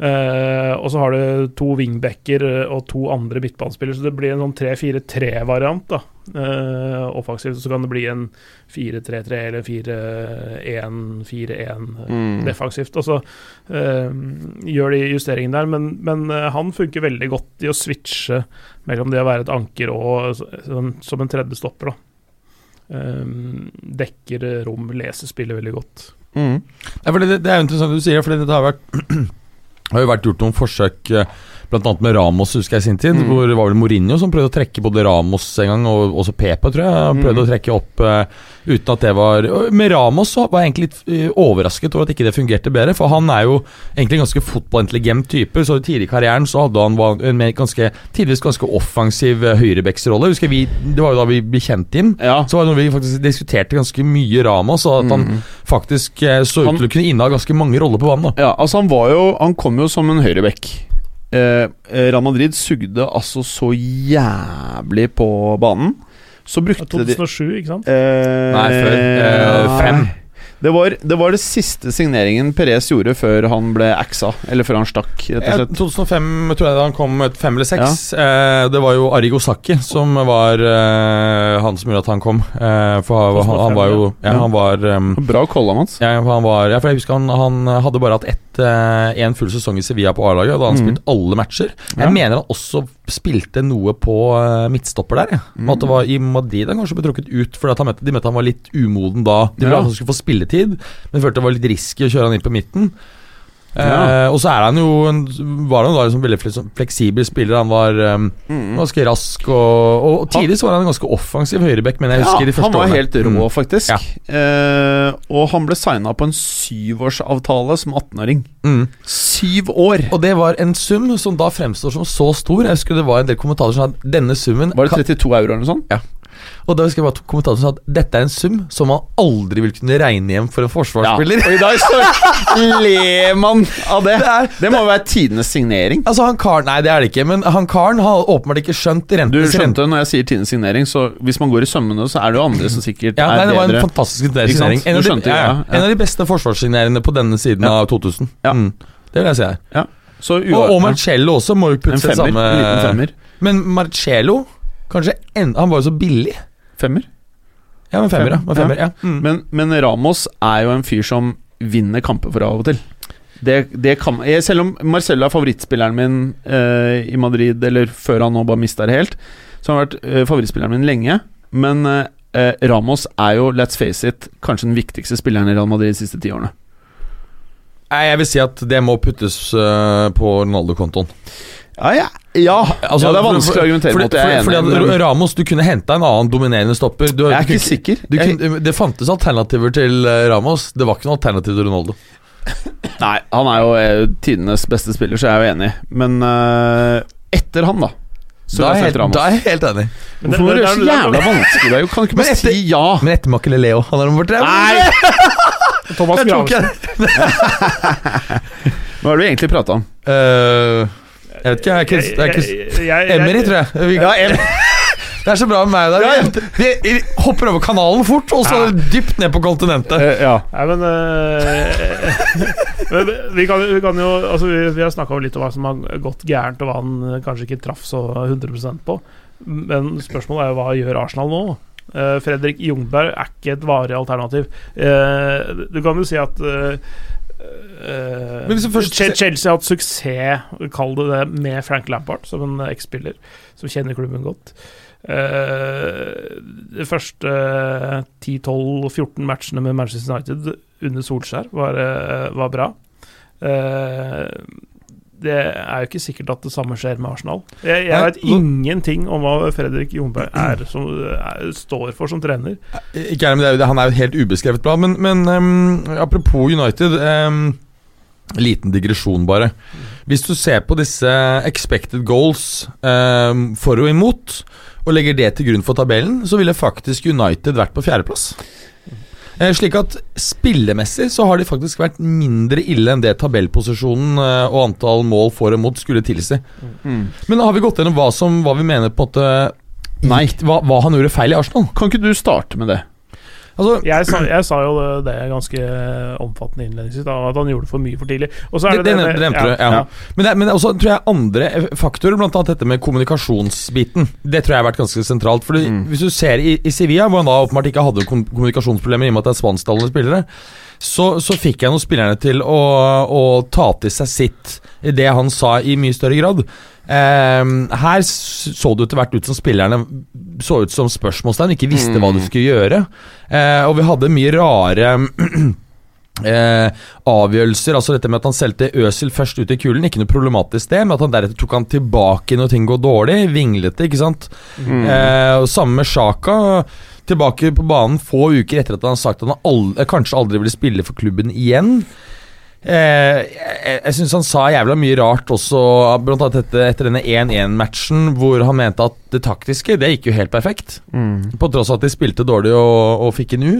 Eh, og så har du to wingbacker eh, og to andre midtbanespillere, så det blir en sånn 3-4-3-variant. da Eh, Offensivt så kan det bli en 4-3-3 eller 4-1-4-1 Mm. defensivt. Og så uh, gjør de justeringen der, men, men han funker veldig godt i å switche mellom det å være et anker og sånn, som en tredje stopper. da Eh, dekker rom, leser spillet veldig godt. Mm. Ja, for det, det er jo interessant du sier, fordi det har, vært, har jo vært gjort noen forsøk eh, Annet med Ramos, husker jeg i sin tid. Mm. Hvor det var vel Mourinho som prøvde å trekke både Ramos en gang, og også Pepe, tror jeg. Han Prøvde Mm. å trekke opp uh, uten at det var Med Ramos så var jeg egentlig litt eh, overrasket over at ikke det fungerte bedre, for han er jo egentlig en ganske fotballintelligent type. Så tidlig i karrieren så hadde han en mer ganske, tidvis ganske offensiv høyrebacksrolle. Husker vi, Det var jo da vi ble kjent inn. Ja. Så var det noe vi faktisk diskuterte ganske mye Ramos, og at han Mm. faktisk eh, så ut til å kunne inneha ganske mange roller på banen. da Ja, altså han var jo Han kom jo som en høyrebekk. Eh, eh, Real Madrid sugde altså så jævlig på banen. Så brukte de 2007, ikke sant? eh, Nei, før. Eh, fem. Det var, det var det siste signeringen Perez gjorde før han ble axa. Eller før han stakk, rett og Eh, slett. 2005 tror jeg han kom et fem eller seks. Eh, det var jo Arigo Saki som var eh, han som gjorde at han kom. Eh, for han, han var jo Ja, han var um, Bra calla, hans. ja, han var, ja, for jeg husker han, han hadde bare hatt ett, eh, en full sesong i Sevilla på A-laget, og da hadde han mm. spilt alle matcher. Jeg Ja. mener han også spilte noe på eh, midtstopper der. Ja. Mm. At det var I Madrid han kanskje ble trukket ut fordi han møtte, de mente han var litt umoden da. De ville Ja. at han skulle få spilletid, men følte det var litt risky å kjøre han inn på midten. Eh, og så er han jo en, var han da liksom veldig fleksibel spiller. Han var um, Mm. ganske rask, og, og tidlig så var han en ganske offensiv høyrebekk, men jeg husker de første han var årene. helt rå, Mm. faktisk. Ja. Eh, og han ble signa på en syvårsavtale som 18-åring. Mm. Syv år! Og det var en sum som da fremstår som så stor. Jeg husker det var en del kommentarer som hadde at denne summen Var det 32 euro eller noe sånt? Og da husker jeg bare kommentatoren sa at dette er en sum som man aldri vil kunne regne hjem for en forsvarsspiller. Og i dag så ler man av det. Det er- Det må jo være tidenes signering. Altså han karen, Nei, det er det ikke, men han karen har åpenbart ikke skjønt Du rentes rente. skjønte når jeg sier tidenes signering, så hvis man går i sømmene, så er det jo andre som sikkert Ja, nei, er det var en fantastisk signering. En, Du av de- ja, ja. ja, ja. en av de beste forsvarssigneringene på denne siden Ja. av 2000. Ja. Mm. Det vil jeg si her. Så Og, og Marcello også må jo putte seg samme En liten femmer. Men Marcello Kanskje en, Han var jo så billig. Femmer. Ja, men femmer, ja. Men femmer, ja. Mm. Men, men Ramos er jo en fyr som vinner kamper for av og til. Det, det kan, jeg, selv om Marcello er favorittspilleren min eh, i Madrid, eller før han nå bare mista det helt, så har han vært eh, favorittspilleren min lenge. Men eh, eh, Ramos er jo, let's face it, kanskje den viktigste spilleren i Real Madrid de siste ti årene. Nei, jeg vil si at det må puttes uh, på Ronaldo-kontoen. Ja, ja. ja. Altså, ja det er for- vanskelig å argumentere mot. Fordi, fordi Ramos, du kunne henta en annen dominerende stopper. Du, jeg er ikke kunne- sikker. Du Jeg, kunne, det fantes alternativer til eh, Ramos. Det var ikke noe alternativ til Ronaldo. nei, han er jo eh, tidenes beste spiller, så jeg er jo enig. Men uh, etter han, da, så Da er, helt, da er jeg helt enig. Men Hvorfor må du det- gjøre så jævla vanskelig? Det er jo- Kan ikke Men bare etter- si ja? Men etter Makelele Leo, han er nummer tre. Nei! Thomas Jeg Gravesen. Hva er det vi egentlig prata om? Eh, jeg vet ikke, jeg er ikke, det er ikke Emery, tror jeg. Vi- Ja, em Det er så bra med meg der. Ja, ja. Vi, vi hopper over kanalen fort, og så dypt ned på kontinentet. Eh, ja. Nei, men, uh, men vi, kan, vi kan jo altså Vi, vi har snakka litt om hva som har gått gærent, og hva han eh, kanskje ikke traff så 100% på. Men spørsmålet er jo hva gjør Arsenal nå? Uh, Fredrik Jungberg er ikke et varig alternativ. Uh, du kan jo si at eh, eh, hvis først- Chelsea har hatt suksess, kall det det, med Frank Lampard som en eks-spiller som kjenner klubben godt. Uh, de første 10-12-14 matchene med Manchester United under Solskjær var, eh, var bra. Eh, det er jo ikke sikkert at det samme skjer med Arsenal. Jeg, jeg vet ingenting om hva Fredrik Jungberg er, som, er, står for som trener. Ikke er men det er, han er jo helt ubeskrevet blad. Men, men um, apropos United Um, Liten digresjon, bare. Hvis du ser på disse expected goals um, for og imot, og legger det til grunn for tabellen, så ville faktisk United vært på fjerdeplass. Eh, slik at spillemessig så har de faktisk vært mindre ille enn det tabellposisjonen eh, og antall mål for og mot skulle tilsi. Mm. Men da har vi gått gjennom hva, som, hva vi mener på en måte Nei. hva, hva han gjorde feil i Arsenal? Kan ikke du starte med det? Altså, Jeg sa, jeg sa jo det, det ganske omfattende innledningsvis, at han gjorde det for mye for tidlig. Er Det, det, nevnte- det nevnte du, ja. Men, det, men også tror jeg andre faktorer, blant annet dette med kommunikasjonsbiten, det tror jeg har vært ganske sentralt. Fordi Mm. Hvis du ser i, i Sevilla, hvor han da åpenbart ikke hadde kommunikasjonsproblemer i og med at det er spansktalende spillere, så, så fikk jeg noen spillerne til å, å ta til seg sitt, det han sa, i mye større grad. Ehm, her så det etter hvert ut som spillerne så ut som spørsmålstegn, ikke visste hva de skulle gjøre. Eh, og vi hadde mye rare eh, avgjørelser. Altså dette med at han solgte Øsil først ut i kulen, ikke noe problematisk det, men at han deretter tok han tilbake når ting går dårlig. Vinglete, ikke sant. Mm. Eh, og Samme med Sjaka. Tilbake på banen få uker etter at han har sagt at han aldri, kanskje aldri ville spille for klubben igjen. Eh, jeg jeg syns han sa jævla mye rart også, blant annet etter, etter denne 1-1-matchen, hvor han mente at det taktiske det gikk jo helt perfekt. Mm. På tross av at de spilte dårlig og, og fikk en U.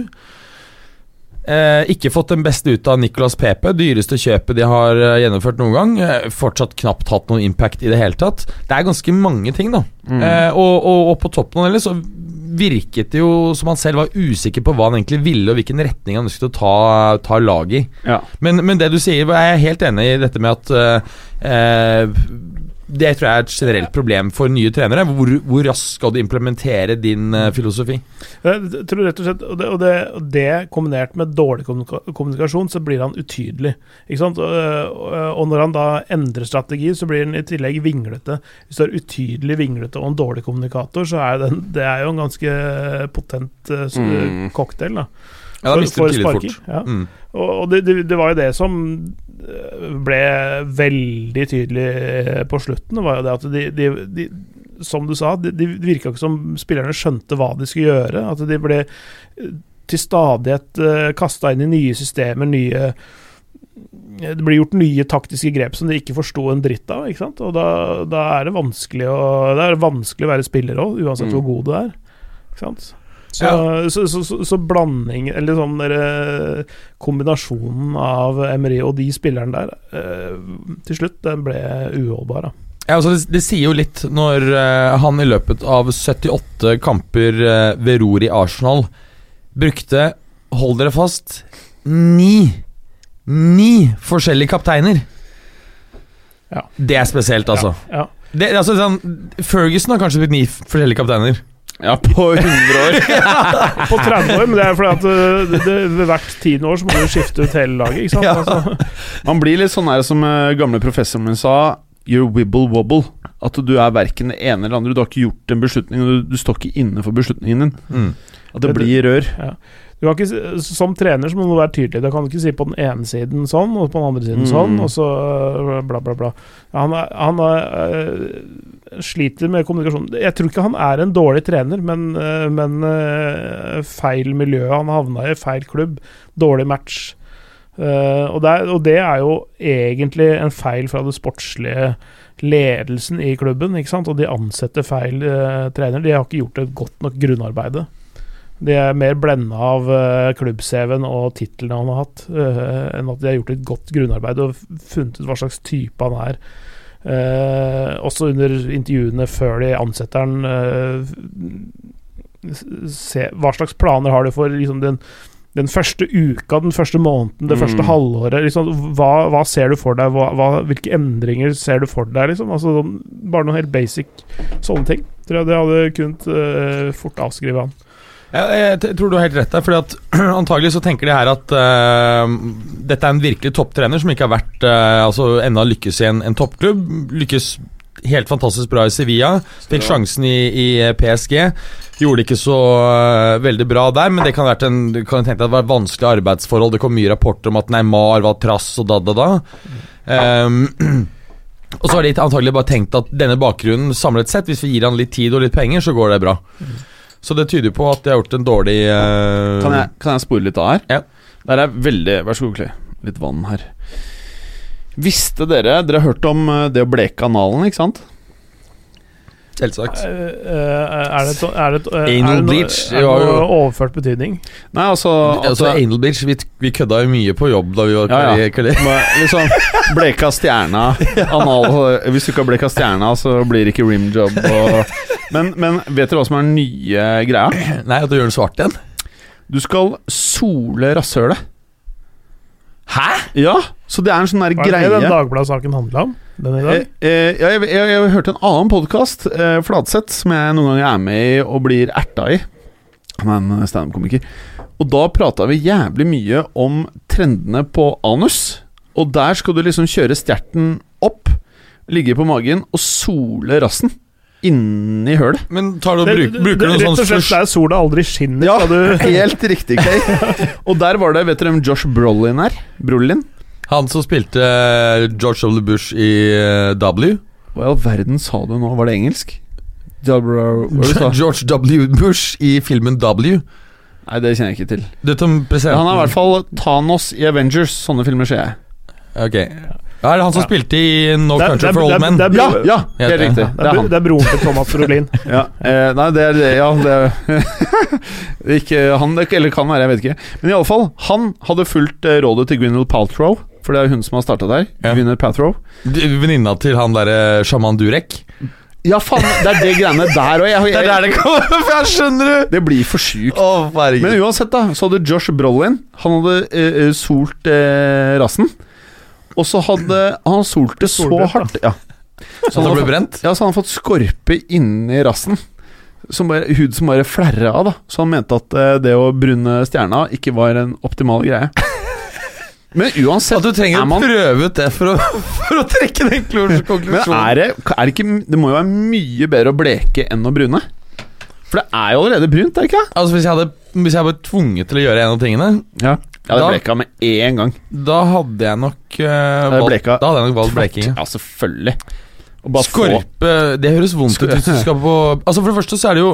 Eh, ikke fått den beste ut av Nicolas Pepe, dyreste kjøpet de har eh, gjennomført noen gang. Eh, fortsatt knapt hatt noen impact i det hele tatt. Det er ganske mange ting, da. Mm. Eh, og, og, og på toppen av det så virket det jo som han selv var usikker på hva han egentlig ville, og hvilken retning han ønsket å ta, ta laget i. Ja. Men, men det du sier, er jeg helt enig i dette med at eh, eh, Det tror jeg er et generelt problem for nye trenere. Hvor, hvor raskt skal du implementere din uh, filosofi? Jeg tror rett og slett Og det, og det, og det kombinert med dårlig kommunikasjon, så blir han utydelig. Ikke sant? Og, og- og når han da endrer strategi, så blir han i tillegg vinglete. Hvis du er utydelig, vinglete og en dårlig kommunikator, så er den, det er jo en ganske potent uh, cocktail. da Ja, da mister du for tillit fort. Ja. Mm. Og, og det, det, det var jo det som eh, ble veldig tydelig eh, på slutten. Var jo det at de, de, de Som du sa, de, de virka ikke som spillerne skjønte hva de skulle gjøre. At de ble eh, til stadighet uh, kasta inn i nye systemer, nye det blir gjort nye taktiske grep som de ikke forsto en dritt av. ikke sant? Og da, da er det vanskelig å, det er vanskelig å være spiller òg, uansett Mm. hvor god du er. Ikke sant? Så, Ja. så, så, så, blanding Eller sånn der, eh, kombinasjonen av Emery og de spillerne der, eh, til slutt, den ble uholdbar. da. Ja, altså det, det sier jo litt når eh, han i løpet av 78 kamper uh, ved ror i Arsenal brukte, hold dere fast, ni Ni forskjellige kapteiner. Ja. Det er spesielt, altså. Ja, Det, altså sånn, Ferguson har kanskje blitt ni forskjellige kapteiner. Ja, på 100 år. På 30 år, men det er fordi at eh, det, det, ved hvert tiende år så må du skifte ut hele laget. ikke sant? Ja. Altså, Man blir litt sånn her som eh, gamle professoren min sa You're wibble wobble. At du er verken det ene eller andre. Du har ikke gjort en beslutning, og du, du står ikke inne for beslutningen din. Mm. At det Det- blir rør. kan ikke, som trener så må du være tydelig. Da kan du ikke si på den ene siden sånn, og på den andre siden Mm. sånn, og så øh, bla, bla, bla. Han, er, han er, øh, sliter med kommunikasjon. Jeg tror ikke han er en dårlig trener, men, øh, men feil miljø han havna i, feil klubb, dårlig match. Uh, og, det er, og det er jo egentlig en feil fra det sportslige ledelsen i klubben, og de ansetter feil uh, trener. De har ikke gjort et godt nok grunnarbeide. De er mer blenda av uh, klubb-CV-en og titlene han har hatt, uh, enn at de har gjort et godt grunnarbeid og funnet ut hva slags type han er. Uh, også under intervjuene før de ansetter han eh, se, Hva slags planer har du for liksom, den, den første uka, den første måneden, det Mm. første halvåret? Liksom, hva, hva ser du for deg? Hva, hva, hvilke endringer ser du for deg? Liksom? Altså, sånn- bare noen helt basic sånne ting. Tror jeg det hadde kunnet eh, fort avskrive han. Jeg tror du har helt rett der, fordi at antagelig så tenker de her at uh, dette er en virkelig topptrener som ikke har vært uh, Altså ennå lykkes i en, en toppklubb. Lykkes helt fantastisk bra i Sevilla. Fikk sjansen i, i eh, PSG. Gjorde det ikke så uh, veldig bra der, men det kan ha vært en du kan tenke deg at det var et vanskelig arbeidsforhold. Det kom mye rapporter om at Neymar var trass og da, da, da. Um, og så har de antagelig bare tenkt at denne bakgrunnen samlet sett, hvis vi gir han litt tid og litt penger, så går det bra. Så det tyder på at de har gjort en dårlig uh... Kan jeg, kan jeg spore litt av her? Ja. Der er veldig Vær så god, Clay. Litt vann her. Visste dere Dere har hørt om eh, det å bleke analen, ikke sant? Selvsagt. Er det, er det, Anal det, bleach, er det noe jo. overført betydning? Nei, altså, altså, Anal bleach vi, vi kødda jo mye på jobb da vi var Ja, ja. i Liksom bleka stjerna anal, Hvis du ikke har bleka stjerna, så blir det ikke rimjob og men, men vet dere hva som er den nye greia? Nei, at du gjør den svart igjen? Du skal sole rasshølet. Hæ?! Ja, så det er en sånn der Hva er det den greie Dagbladet-saken handla om? Den i Eh, dag? eh, ja, jeg, jeg, jeg hørte en annen podkast, eh, Fladseth, som jeg noen ganger er med i og blir erta i. Han er en standup-komiker. Og da prata vi jævlig mye om trendene på anus. Og der skal du liksom kjøre stjerten opp, ligge på magen og sole rassen inni hølet. Men tar du og bruk, bruker du noe Rett og slett der sola aldri skinner. Ja, helt riktig, Kay. Og der var det Vet dere hvem Josh Brolin er? Brolin? Han som spilte eh, George W. Bush i eh, W. Hva i all verden sa du nå? Var det engelsk? George W. Bush i filmen W. Nei, det kjenner jeg ikke til. Det som Han er i hvert fall Thanos i Avengers. Sånne filmer ser jeg. Ok. Ja, er det han som Ja. spilte i No Det Country det for Old Men? det Ja, ja, helt det- riktig. det, Det er er, det er broren til Thomas Brolin. Ja, eh, nei, det er det Ja, det er Ikke han, eller kan være, jeg vet ikke. Men i alle fall, han hadde fulgt eh, rådet til Gwyneth Paltrow, for det er hun som har starta der. Ja. Gwyneth Pathrow. Venninna til han derre sjaman Durek? Ja, faen, det er det greiene der òg. Det er der det kommer fra, skjønner du! det blir for sjukt. Oh. Men uansett, da, så hadde Josh Brolin Han hadde eh, eh, solt eh, rassen. Og så hadde han solt det så hardt Ja. så han ble brent? Ja, så han hadde fått skorpe inni rassen. Som bare, hud som bare flerra av, da. Så han mente at eh, det å brune stjerna ikke var en optimal greie. Men uansett At du trenger er å prøve ut det for å, for å trekke den konklusjonen. Men er det, er det ikke Det må jo være mye bedre å bleke enn å brune? For det er jo allerede brunt, er det ikke? Altså Hvis jeg hadde hvis jeg var tvunget til å gjøre en av tingene, Ja. Jeg hadde Da- bleka med én gang. da hadde jeg nok uh, valgt, Da hadde jeg nok valgt bleking. ja. Ja, selvfølgelig. Og Skorpe Det høres vondt ut hvis du skal på Altså For det første så er det jo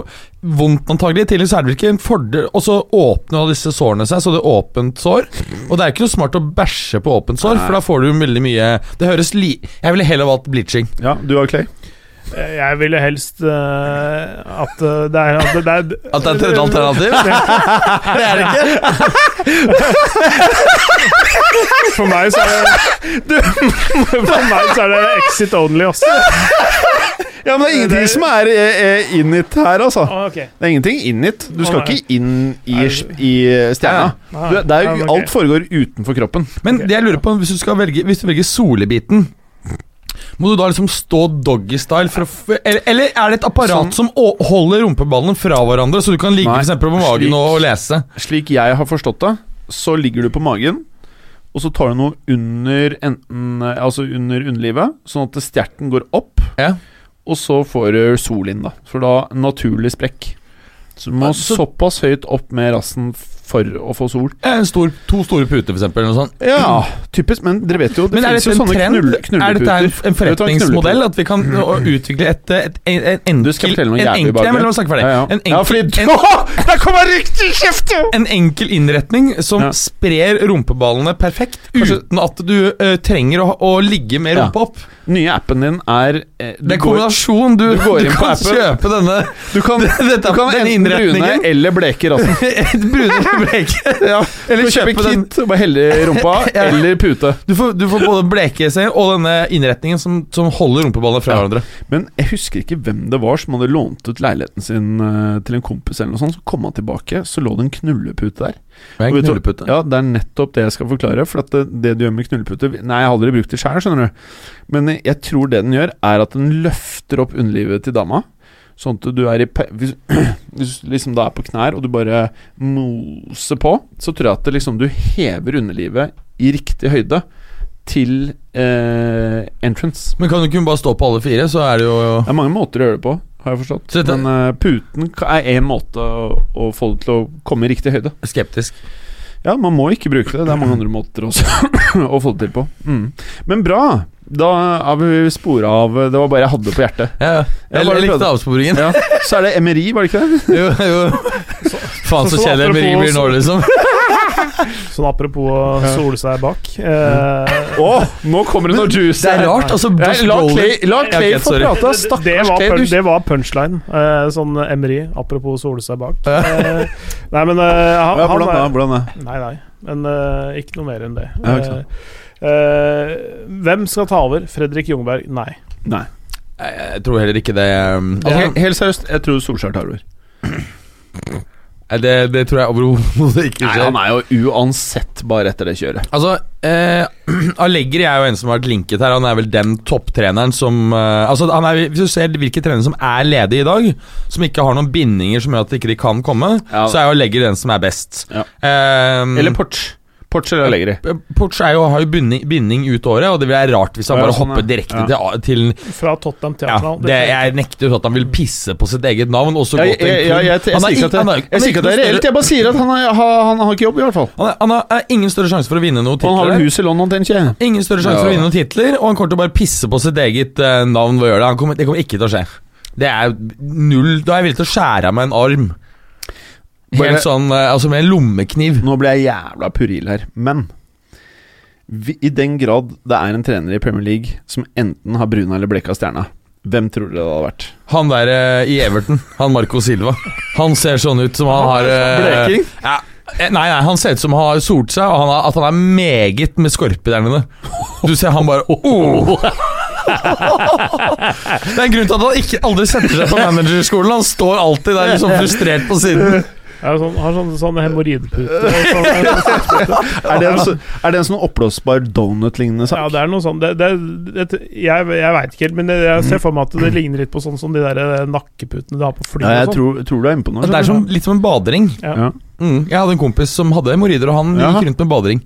vondt antagelig. Tidligere så er det ikke en fordel Og så åpner disse sårene seg, så det er åpent sår. Og det er ikke noe smart å bæsje på åpent sår, for da får du veldig mye Det høres li... Jeg ville heller valgt bleaching. Ja, du har Clay? Jeg ville helst uh, at eh, det er at det, det er, At det er et tredje alternativ? det er det ikke. For meg så er det For meg så er det exit only, også. Ja, men det er ingenting Det- som er eh, in it her, altså. Ah. Det er ingenting in it. Du skal Å, ikke inn i, i stjerna. Ah, Du, det er jo, alt foregår utenfor kroppen. Men det jeg lurer på, hvis du skal velge Hvis du velger solebiten må du da liksom stå doggystyle for å f eller, eller er det et apparat som, som holder rumpeballene fra hverandre, så du kan ligge Nei, for på magen slik- og lese? Slik jeg har forstått det, så ligger du på magen, og så tar du noe under enten Altså under underlivet, sånn at stjerten går opp, Ja. og så får du sol inn, da. For da naturlig sprekk. Så du må Så- såpass høyt opp med rassen for å få sol. En stor, to store puter, sånt. Ja, typisk, men dere vet jo Det Men er finnes dette jo en sånne trend? knulle, er dette en, en du forretningsmodell? At vi kan å, utvikle et, et, en, et enkel Du en enkel, ja, men snakke ferdig. Ja, ja. En ja, fordi du en, Der kommer riktig i kjeften! en enkel innretning som Ja. sprer rumpeballene perfekt, Kanskje- uten at du eh, trenger å, å ligge med Ja. rumpa opp. Nye appen din er eh, Det er kombinasjon. Du, du går inn på kan appen. kjøpe denne Du kan, Dette- du kan denne enten brune innretningen. eller bleke rassen. brune bleke. Ja, Eller kjøpe kit og bare helle i rumpa, eller pute. Du får, du får både bleke seg og denne innretningen som, som holder rumpeballene fra Ja. hverandre. Men jeg husker ikke hvem det var som hadde lånt ut leiligheten sin eh, til en kompis, eller noe sånt. Så kom han tilbake, så lå det en knullepute der. En Og knullepute. Ja, det er nettopp det jeg skal forklare. For det, det du gjør med knullepute Nei, jeg har aldri brukt det sjøl, skjønner du. Men jeg tror det den gjør, er at den løfter opp underlivet til dama. Sånn at du er i Hvis, hvis liksom da er på knær, og du bare moser på, så tror jeg at det liksom du hever underlivet i riktig høyde til eh, entrance. Men kan du ikke bare stå på alle fire, så er det jo Det er mange måter å gjøre det på, har jeg forstått. Dette- Men uh, puten er én måte å, å få det til å komme i riktig høyde. skeptisk. Ja, man må ikke bruke det. Det er mange andre måter også å få det til på. Mm. Men bra! Da har vi spora av Det var bare jeg hadde på hjertet. Ja, ja. Jeg Jeg, likte avsporingen. Ja. Så er det MRI, var det ikke det? Jo, jo. Faen, så så kjedelig MRI blir nå, liksom. Sånn apropos å sole seg bak. Eh, oh, nå kommer det noe juice! Det er rart, altså. Josh la Clay, la Clay få prate. det, det, Stakkars var, pun- det var punchline. Eh, sånn Emry, apropos sole seg bak. Eh, nei, men eh, han, ja, hvordan er, Hvordan da? Nei, nei. Men eh, ikke noe mer enn det. Ja. Eh, hvem skal ta over? Fredrik Jungberg? Nei. Nei. Jeg, tror heller ikke det um, Altså, altså, helt seriøst, jeg tror Solskjær tar over. Det, det tror jeg overhodet ikke Nei, han er jo uansett bare etter det kjøret. Altså, eh, Allegri er jo en som har vært linket her. Han er vel den topptreneren som eh, Altså, han er, Hvis du ser hvilke trenere som er ledige i dag, som ikke har noen bindinger som gjør at de ikke kan komme, Ja. så er jo Allegri den som er best. Ja. Eh, Eller Porch. Porch eller Allegri. Porch er jo, har jo binding, binding ut året, og det vil være rart hvis han bare sånn, hopper direkte Ja. til, Fra Tottenham til Arsenal. ja, det, Jeg nekter jo at han vil pisse på sitt eget navn. Og så Ja, gå jeg, til en jeg, jeg, klubb. jeg, jeg, er sier ikke at det, er- er er reelt, jeg bare sier at han, er, han, han har ikke jobb, i hvert fall. Han, er, han har ingen større sjanse for å vinne noen titler. han har vel hus i London, tenker jeg. Ingen større sjanse for å vinne noen titler, og han kommer til å bare pisse på sitt eget uh, navn ved å gjøre det. Han kommer, det kommer ikke til å skje. Det er null Da er jeg villig til å skjære av meg en arm. Helt sånn, eh, altså med en lommekniv. Nå ble jeg jævla puril her, men vi, i den grad det er en trener i Premier League som enten har bruna eller bleka stjerna, hvem tror dere det hadde vært? Han der eh, i Everton, han Marco Silva, han ser sånn ut som han har eh, Bleking? Ja, eh, nei, nei, han ser ut som han har solt seg, og han har, at han er meget med skorpe der nede. Du ser han bare oh. Det er en grunn til at han ikke aldri setter seg på managerskolen. Han står alltid der liksom frustrert på siden. Det sånn, har sånn, sånn hemoroidepute. Sånn, Er det en, så, er det en sånn oppblåsbar donut-lignende sak? ja, det er noe sånn det, det, det, Jeg, jeg veit ikke helt, men jeg, jeg ser for meg at det ligner litt på sånn som de der eh, nakkeputene du har på fly. Ja, jeg sånn. tror, tror du er inne på noe. Det er som, litt som en badering. Ja. Ja. Mm, jeg hadde en kompis som hadde hemoroider, og han ja. gikk rundt med badering.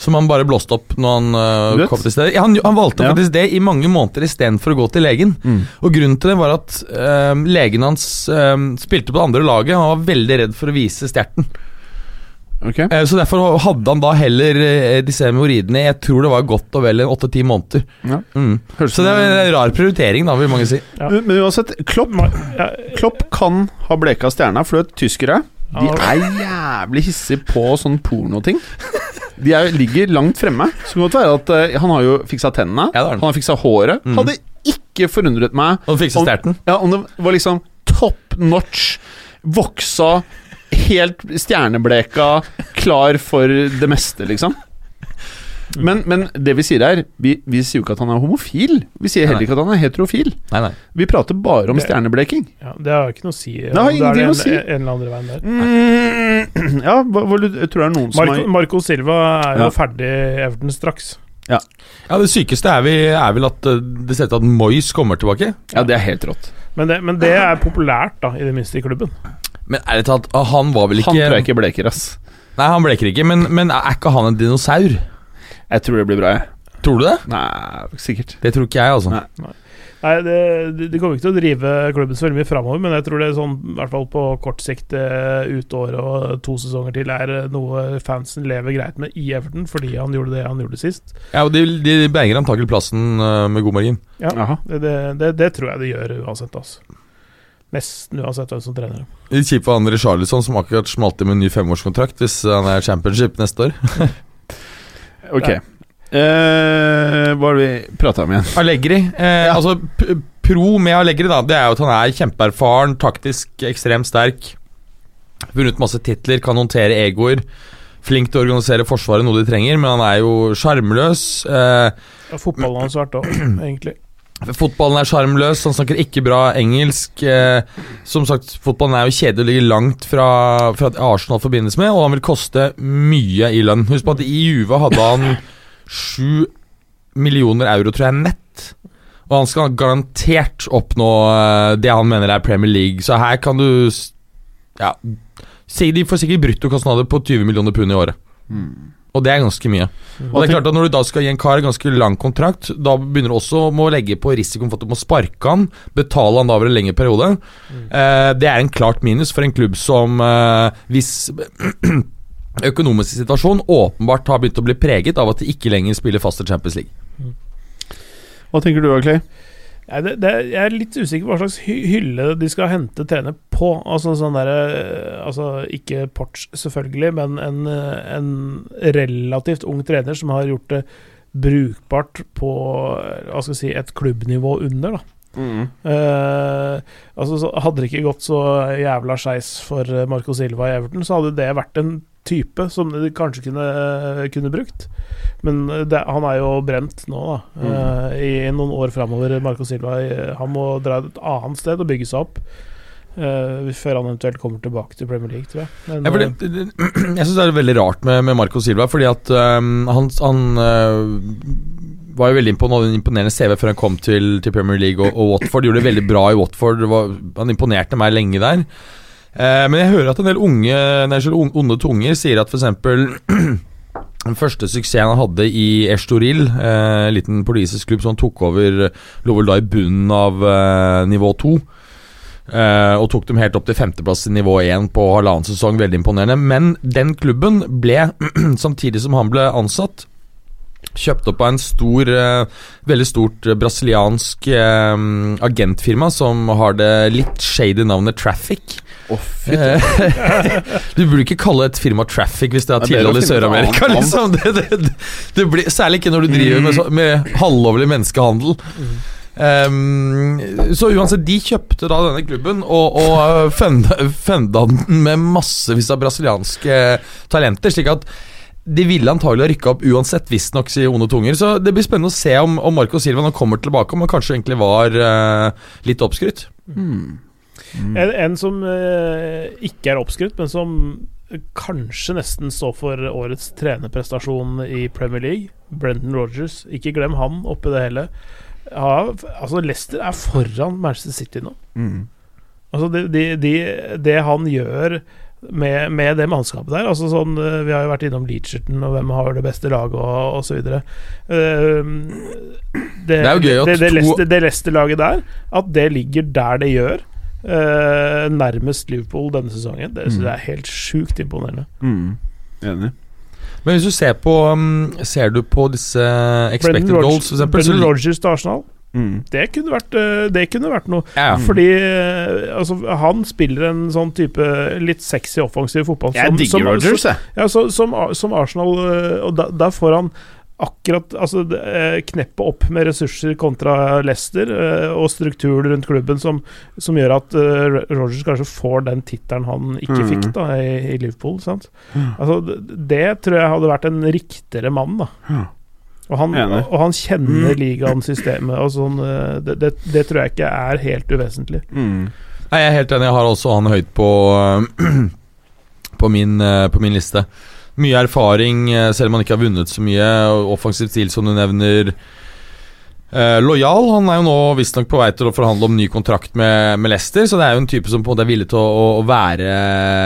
Som han bare blåste opp når han uh, kom til stedet. Ja, han, han valgte Ja. faktisk det i mange måneder istedenfor å gå til legen. Mm. Og grunnen til det var at øh, legen hans øh, spilte på det andre laget. Han var veldig redd for å vise stjerten. Okay. Eh, Så derfor hadde han da heller disse hemoroidene Jeg tror det var godt og vel åtte-ti måneder. Ja. Mm. Så det er en rar prioritering, da, vil mange si. Ja. Men, men uansett, Klopp, Klopp kan ha bleka stjerna, for du vet, tyskere de er jævlig hissige på sånne pornoting. De er, ligger langt fremme. Så kan det godt være at uh, han har jo fiksa tennene, Ja, han. han har fiksa håret. Mm. Hadde ikke forundret meg Om- ja, om det var liksom top notch, voksa, helt stjernebleka, klar for det meste, liksom. Men, men det vi sier her vi, vi sier jo ikke at han er homofil. Vi sier heller ikke at han er heterofil. Nei, nei. Vi prater bare om Det- stjernebleking. Ja, det har ikke noe å si. Det har om ingenting er å si. En, en eller andre veien der. Mm, ja, hva, hva, jeg tror det er noen som har Marco Silva er jo Ja. ferdig i Everton straks. Ja, Det sykeste er, vi, er vel at eh, det ser ut til at Moyes kommer tilbake. Ja, det er helt rått. Men det, men det er populært, da, i det minste i klubben. Men ærlig talt, ah, han var vel ikke Han tror jeg ikke bleker, ass. Nei, han bleker ikke, men, men er ikke han en dinosaur? Jeg tror det blir bra, jeg. Tror du det? Nei, sikkert. Det tror ikke jeg, altså. Nei. Nei, det, de, kommer ikke til å drive klubben så veldig mye framover, men jeg tror det er sånn, i hvert fall på kort sikt, eh, ut året og to sesonger til, er eh, noe fansen lever greit med i Everton, fordi han gjorde det han gjorde sist. Ja, og De, de berger antakelig plassen eh, med god margin. Ja, det, det, det, det tror jeg de gjør uansett, altså. Nesten uansett hvem som trener dem. Kjipt for André Charlisson, som akkurat smalt inn med en ny femårskontrakt hvis han er championship neste år. Ok. Eh, hva har vi prata om igjen? Allegri. Eh, Altså, pro med Allegri, da, det er jo at han er kjempeerfaren, taktisk ekstremt sterk. Vunnet masse titler, kan håndtere egoer. Flink til å organisere Forsvaret, noe de trenger, men han er jo sjarmløs. Eh, Ja, fotballen hans vært òg, egentlig. Fotballen er sjarmløs, han snakker ikke bra engelsk. Eh, som sagt, fotballen er jo kjedelig og ligger langt fra, fra at Arsenal forbindes med, og han vil koste mye i lønn. Husk på at i Juve hadde han sju millioner euro, tror jeg, nett. Og han skal garantert oppnå eh, det han mener er Premier League, så her kan du Ja, si de får sikkert bruttokostnader på 20 millioner pund i året. Og det er ganske mye. Og det er klart at Når du da skal gi en kar ganske lang kontrakt, da begynner du også med å legge på risikoen for at du må sparke han, betale han da over en lengre periode. Eh, det er en klart minus for en klubb som eh, hvis økonomisk situasjon åpenbart har begynt å bli preget av at de ikke lenger spiller fast i Champions League. Hva tenker du, Clay? Nei, det, det, jeg er litt usikker på hva slags hylle de skal hente trener på. Altså sånn der, Altså ikke Porch, selvfølgelig, men en, eh, en relativt ung trener som har gjort det brukbart på hva skal jeg si, et klubbnivå under, da. Eh, altså, så hadde det ikke gått så jævla skeis for Marco Silva i Everton, så hadde det vært en type som de kanskje kunne, kunne brukt. Men det, han er jo brent nå, da. eh, I noen år framover. Marco Silva eh, Han må dra et annet sted og bygge seg opp. Uh, før han eventuelt kommer tilbake til Premier League, tror jeg. Men, Ja, det, det, jeg syns det er veldig rart med, med Marco Silva, fordi at um, han, han uh, var jo veldig imponerende CV før han kom til, til Premier League og, og Watford. Gjorde det veldig bra i Watford. Var, han imponerte meg lenge der. Eh, men jeg hører at en del unge nei, onde tunger sier at f.eks. Den første suksessen han hadde i Estoril, eh, en liten politisk klubb som han tok over, lå vel da i bunnen av eh, nivå to. Uh, og tok dem helt opp til femteplass i nivå 1 på halvannen sesong. Veldig imponerende. Men den klubben ble, samtidig som han ble ansatt, kjøpt opp av en stor, uh, veldig stort brasiliansk uh, agentfirma som har det litt shady navnet Traffic. Eh, du burde ikke kalle et firma Traffic hvis det har er tilhold i Sør-Amerika. Liksom. Det, det, det, det blir, særlig ikke når du driver med, så, med halvlovlig menneskehandel. Um, så uansett, de kjøpte da denne klubben og, og uh, funda den med massevis av brasilianske talenter. Slik at de ville antagelig ha rykka opp uansett, visstnok, sier onde tunger. Så det blir spennende å se om, om Marco Silva nå kommer tilbake, om han kanskje egentlig var uh, litt oppskrytt. Hmm. En, en som eh, ikke er oppskrytt, men som kanskje nesten står for årets trenerprestasjon i Premier League, Brendan Rodgers. Ikke glem han oppi det hele. Ja, altså Leicester er foran Manchester City nå. Mm. Altså det, de, de, det han gjør med, med det mannskapet der. Altså sånn, eh, vi har jo vært innom Leacherton og hvem har det beste laget og osv. Det, Det er jo gøy at det, det, to- det Leicester-laget der, at det ligger der det gjør, eh, nærmest Liverpool denne sesongen, det synes jeg er helt sjukt imponerende. Mm. Enig. Men hvis du ser på um, Ser du på disse expected Brendan goals, for eksempel? Brendan Rodgers til Arsenal, Mm. det kunne vært, eh, det kunne vært noe. Ja, ja. Fordi eh, altså, han spiller en sånn type litt sexy offensiv fotball. Jeg som- digger som- Rogers, jeg. Ja, som, som Arsenal eh, Og da, der får han akkurat altså, eh, kneppet opp med ressurser kontra Leicester, eh, og strukturen rundt klubben som, som gjør at Rogers kanskje får den tittelen han ikke Mhm. fikk da i, i Liverpool. Sant? Mm. Altså, det, tror jeg hadde vært en riktigere mann. da Ja. og han, og han kjenner Mm. ligaens systemet. Og sånn, eh, det, det, det tror jeg ikke er helt uvesentlig. Mm. Nei, jeg er helt enig. Jeg har også han høyt på, på, min, eh, på min liste. Mye erfaring, eh, selv om han ikke har vunnet så mye. Offensiv stil, som du nevner. Eh, lojal. Han er jo nå visstnok på vei til å forhandle om ny kontrakt med, med Leicester, så det er jo en type som på en måte er villig til å, å, være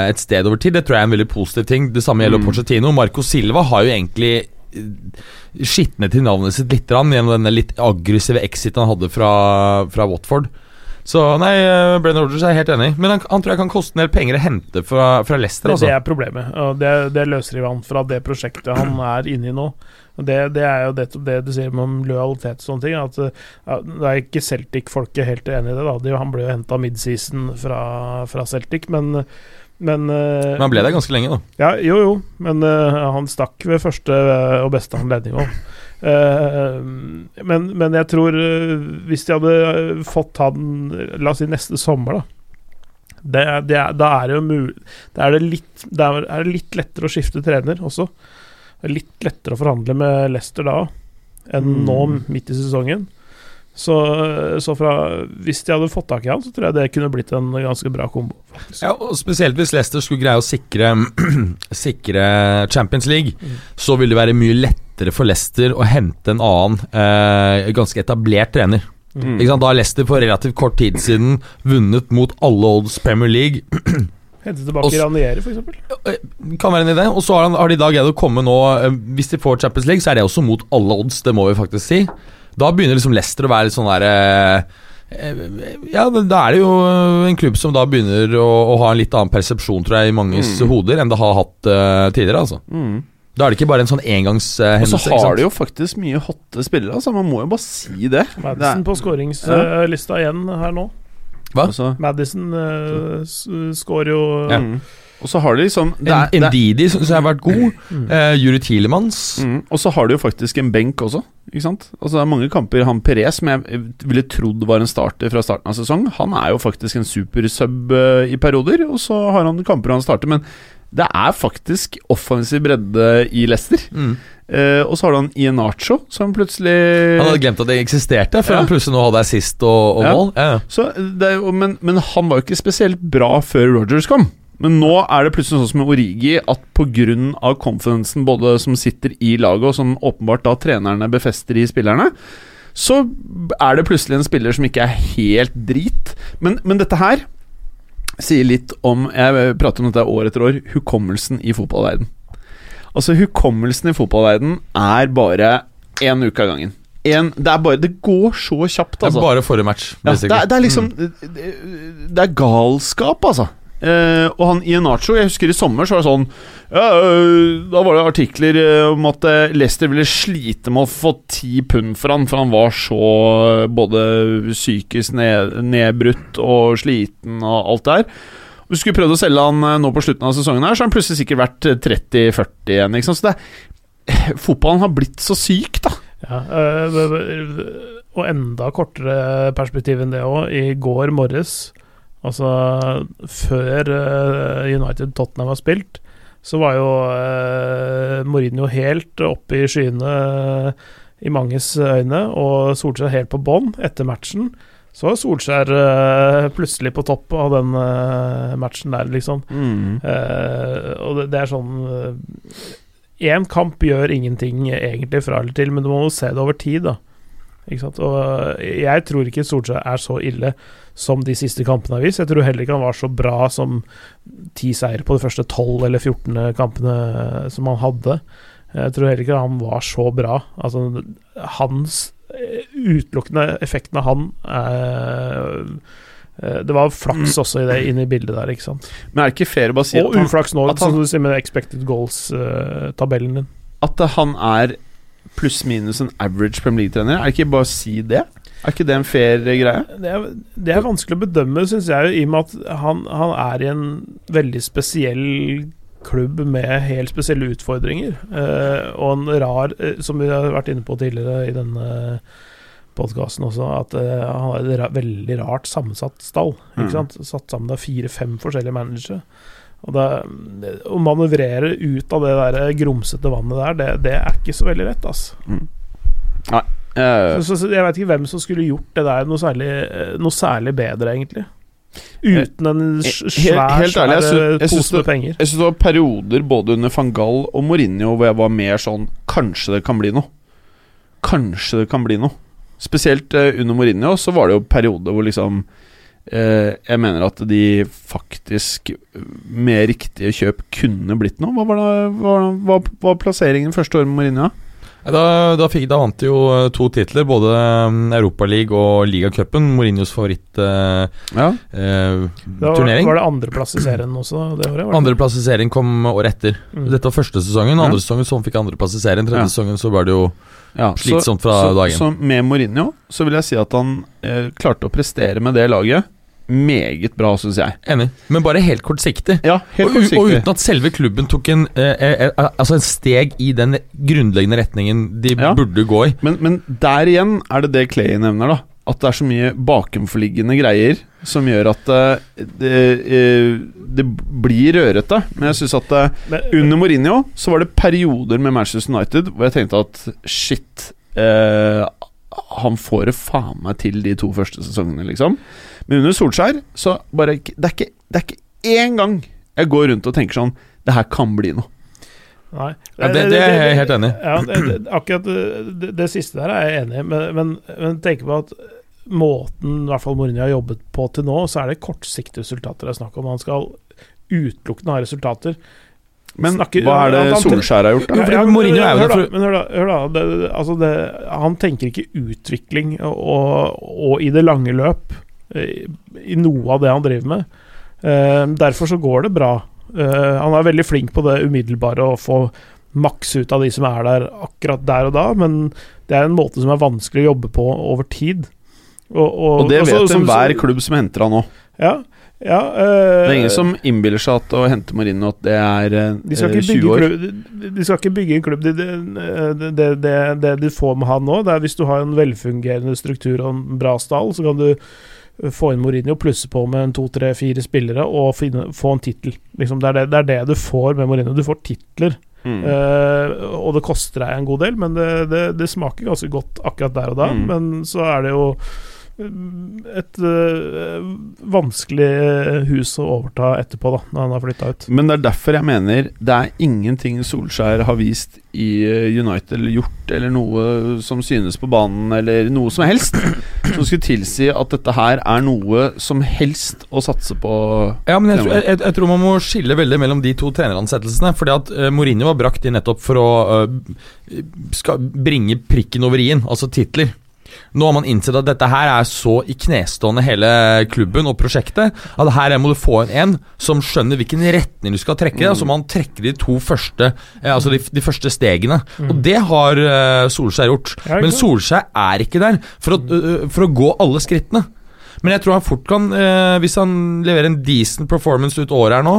et sted over tid. Det tror jeg er en veldig positiv ting. Det samme gjelder Mm. Porcetino. Marco Silva har jo egentlig eh, skitnet til navnet sitt litt gjennom denne litt aggressive exiten han hadde fra, fra Watford. Så nei, eh, Brennan Rodgers er helt enig. Men han, han tror jeg kan koste en del penger å hente fra, fra Leicester. Det, Altså. det er problemet, og det, det løser han fra det prosjektet han er inne i nå. Det, det er jo det, det du sier om lojalitet og sånne ting. At at Det er ikke Celtic-folket helt enig i det. da De- Han ble jo henta midseason fra, fra Celtic, men men, uh, Men han ble der ganske lenge, da. Ja, jo, jo, men uh, han stakk ved første og beste anledning òg. Men, men jeg tror uh, hvis de hadde fått fått han La oss si neste sommer, da. Det, det, da er det jo mulig Da er det litt, det er er det litt lettere å skifte trener også. Det er litt lettere å forhandle med Leicester da enn Mm. nå midt i sesongen. Så, så fra, hvis de hadde fått tak i han, så tror jeg det kunne blitt en ganske bra kombo. faktisk. Ja, og Spesielt hvis Leicester skulle greie å sikre, sikre Champions League, Mm. så ville det være mye lettere for Leicester å hente en annen eh, ganske etablert trener. Mm. Da har Leicester for relativt kort tid siden vunnet mot alle odds Premier League. Hente tilbake Også- Ranieri, f.eks. Kan være en idé. Og så har, han, har de da greid å komme nå eh, Hvis de får Champions League, så er det også mot alle odds, det må vi faktisk si. Da begynner liksom Leicester å være litt sånn der eh, Ja, da er det jo en klubb som da begynner å, å ha en litt annen persepsjon, tror jeg, i manges Mm. hoder enn det har hatt eh, tidligere. altså Mm. Da er det ikke bare en sånn engangshendelse. Og så har de jo faktisk mye hotte spillere, så Man må jo bare si det. Madison på skåringslista igjen her nå. Hva? Altså, Madison uh, skårer jo Ja. mm. Og så har de liksom Ndidi syns jeg har vært god. Mm. Eh, Juri Tilemans. mm, Og så har de jo faktisk en benk også, ikke sant? Altså Det er mange kamper. Han Perez, som jeg ville trodd var en starter fra starten av sesong, han er jo faktisk en supersub uh, i perioder, og så har han kamper han starter, men det er faktisk offensiv bredde i Leicester. Mm. Eh, og så har du han Ienacho, som plutselig Han hadde glemt at det eksisterte, før Ja. han plutselig nå hadde assist og, og Ja. mål. Ja, ja. Så det men, men han var jo ikke spesielt bra før Rogers kom. Men nå er det plutselig sånn som med Origi at pga. confidencen både som sitter i laget, og som åpenbart da trenerne befester i spillerne, så er det plutselig en spiller som ikke er helt drit. Men, men dette her sier litt om Jeg prater om dette år etter år. Hukommelsen i fotballverden. Altså, hukommelsen i fotballverden er bare én uke av gangen. En, det, er bare, det går så kjapt, Det er altså. bare forrige match. Ja, det, er, det er liksom Mm. det, det er galskap, altså. Eh, og han Ienacho, Nacho, jeg husker i sommer så var det sånn ja, uh, Da var det artikler eh, om at eh, Leicester ville slite med å få ti pund for han, for han var så både psykisk ned, nedbrutt og sliten og alt det der. Vi skulle prøvd å selge han nå på slutten av sesongen, her Så har han plutselig sikkert vært eh, 30-40 igjen. Ikke sant? Så det er, fotballen har blitt så syk, da. Ja, øh, og enda kortere perspektiv enn det òg. I går morges, altså før øh, United-Tottenham har spilt, så var jo øh, Mourinho helt oppe i skyene øh, i manges øyne, og Solskjær helt på bånn etter matchen. Så var Solskjær øh, plutselig på topp av den øh, matchen der, liksom. Eh, og det, det er sånn Én kamp gjør ingenting egentlig fra eller til, men du må jo se det over tid, da. Ikke sant? Og jeg tror ikke Solskjær er så ille som de siste kampene har vist. Jeg tror heller ikke han var så bra som ti seier på de første 12 eller 14 kampene som han hadde. Jeg tror heller ikke han var så bra. Altså, hans eh, utelukkende effekten av han eh, eh, Det var flaks også i det, inne i bildet der, ikke sant. Men er det ikke fair å bare si Og uflaks nå, som du sier med expected goals-tabellen din. at han er pluss-minus en average Premier League-trener? Er det ikke bare å si det? Er ikke det en fair greie? Det er, det er vanskelig å bedømme, syns jeg, i og med at han, han er i en veldig spesiell klubb med helt spesielle utfordringer. Eh, og en rar, eh, som vi har vært inne på tidligere i denne podkasten også, at eh, han har et ra veldig rart sammensatt stall. Ikke Mm. sant? Satt sammen av fire-fem forskjellige managere. Og det, Å manøvrere ut av det der grumsete vannet der, det, det er ikke så veldig lett, altså. Eh, Så, så jeg vet ikke hvem som skulle gjort det der noe særlig, eh, noe særlig bedre, egentlig. Uten en svær, Helt- helt ærlig, jeg eh, syns pose med penger. Jeg synes det var perioder både under van Gaal og Mourinho hvor jeg var mer sånn Kanskje det kan bli noe. Kanskje det kan bli noe. Spesielt eh, under Mourinho så var det jo perioder hvor liksom eh, Jeg mener at de faktisk eh, med riktige kjøp kunne blitt noe. Hva var, det, hva, hva var plasseringen første året med Mourinho? Da, da, fikk, da vant de jo eh, to titler, både um, Europaligaen og ligacupen. Mourinhos Ja. Eh, ja. var, var det andreplass i serien også det året? Andreplass i serien kom året etter. Mm. Dette var første sesongen. Ja. Andre sesongen så fikk andreplass i serien. Tredje Ja. sesongen så var det jo Ja, Slitsomt fra så, dagen. Så med Mourinho så vil jeg si at han eh, klarte å prestere med det laget meget bra, syns jeg. Enig. Men bare helt kortsiktig. Ja, helt Og, og uten at selve klubben tok en, eh, eh, eh, altså en steg i den grunnleggende retningen de Ja. burde gå i. Men, men der igjen er det det Clay nevner, da. At det er så mye bakenforliggende greier som gjør at eh, det, eh, det blir rørete. Men jeg syns at eh, Men, under Mourinho så var det perioder med Manchester United hvor jeg tenkte at shit Han får det faen meg til de to første sesongene, liksom. Men under Solskjær så bare Det er ikke, det er ikke én gang jeg går rundt og tenker sånn Det her kan bli noe. Nei. Ja, det- det er jeg helt enig i. Ja, det, akkurat det, det, siste der er jeg enig i, men, men, men tenk på at måten i hvert fall Mourinho har jobbet på til nå, så er det kortsiktige resultater det er snakk om. Han skal utelukkende ha resultater. Men Snakker- hva er det han- han- Solskjær har gjort, da? Jo, fordi Ja, Mourinho er jo hør da, for- Men hør da, hør da det, altså det, han tenker ikke utvikling og, og i det lange løp i noe av det han driver med. Eh, derfor så går det bra. Eh, han er veldig flink på det umiddelbare å få maks ut av de som er der akkurat der og da, men det er en måte som er vanskelig å jobbe på over tid. Og, og, Og det vet vet som- enhver klubb som henter han nå. Ja, ja øh, Det er ingen som innbiller seg at å hente Marino at det er øh, De skal, eh, ikke 20 år. klubb, de, de skal ikke bygge en klubb. Det, de, de, de, får med han nå, det er hvis du har en velfungerende struktur og en bra stall, så kan du få inn Mourinho, plusse på med en to, tre, fire spillere og finne, få en tittel. Liksom, det, det, er det du får med Mourinho. Du får titler. Mm. Uh, og det koster deg en god del, men det, det, smaker ganske godt akkurat der og da. Mm. Men så er det jo et øh, vanskelig hus å overta etterpå, da, når han har flytta ut. Men det er derfor jeg mener det er ingenting Solskjær har vist i eh, United eller gjort, eller noe som synes på banen, eller noe som helst, som skulle tilsi at dette her er noe som helst å satse på. Ja, men jeg, tror- jeg, jeg, jeg tror man må skille veldig mellom de to treneransettelsene. Fordi at uh, Mourinho var brakt inn nettopp for å uh, skal bringe prikken over i-en, altså titler. Nå har man innsett at dette her er så i knestående hele klubben og prosjektet at her må du få inn en som skjønner hvilken retning du skal trekke. Mm. Altså man trekker de to første eh, Altså de, de første stegene. Og det har eh, Solskjær gjort. Men? Solskjær er ikke der for å, øh, for å gå alle skrittene. Men jeg tror han fort kan, eh, hvis han leverer en decent performance ut året her nå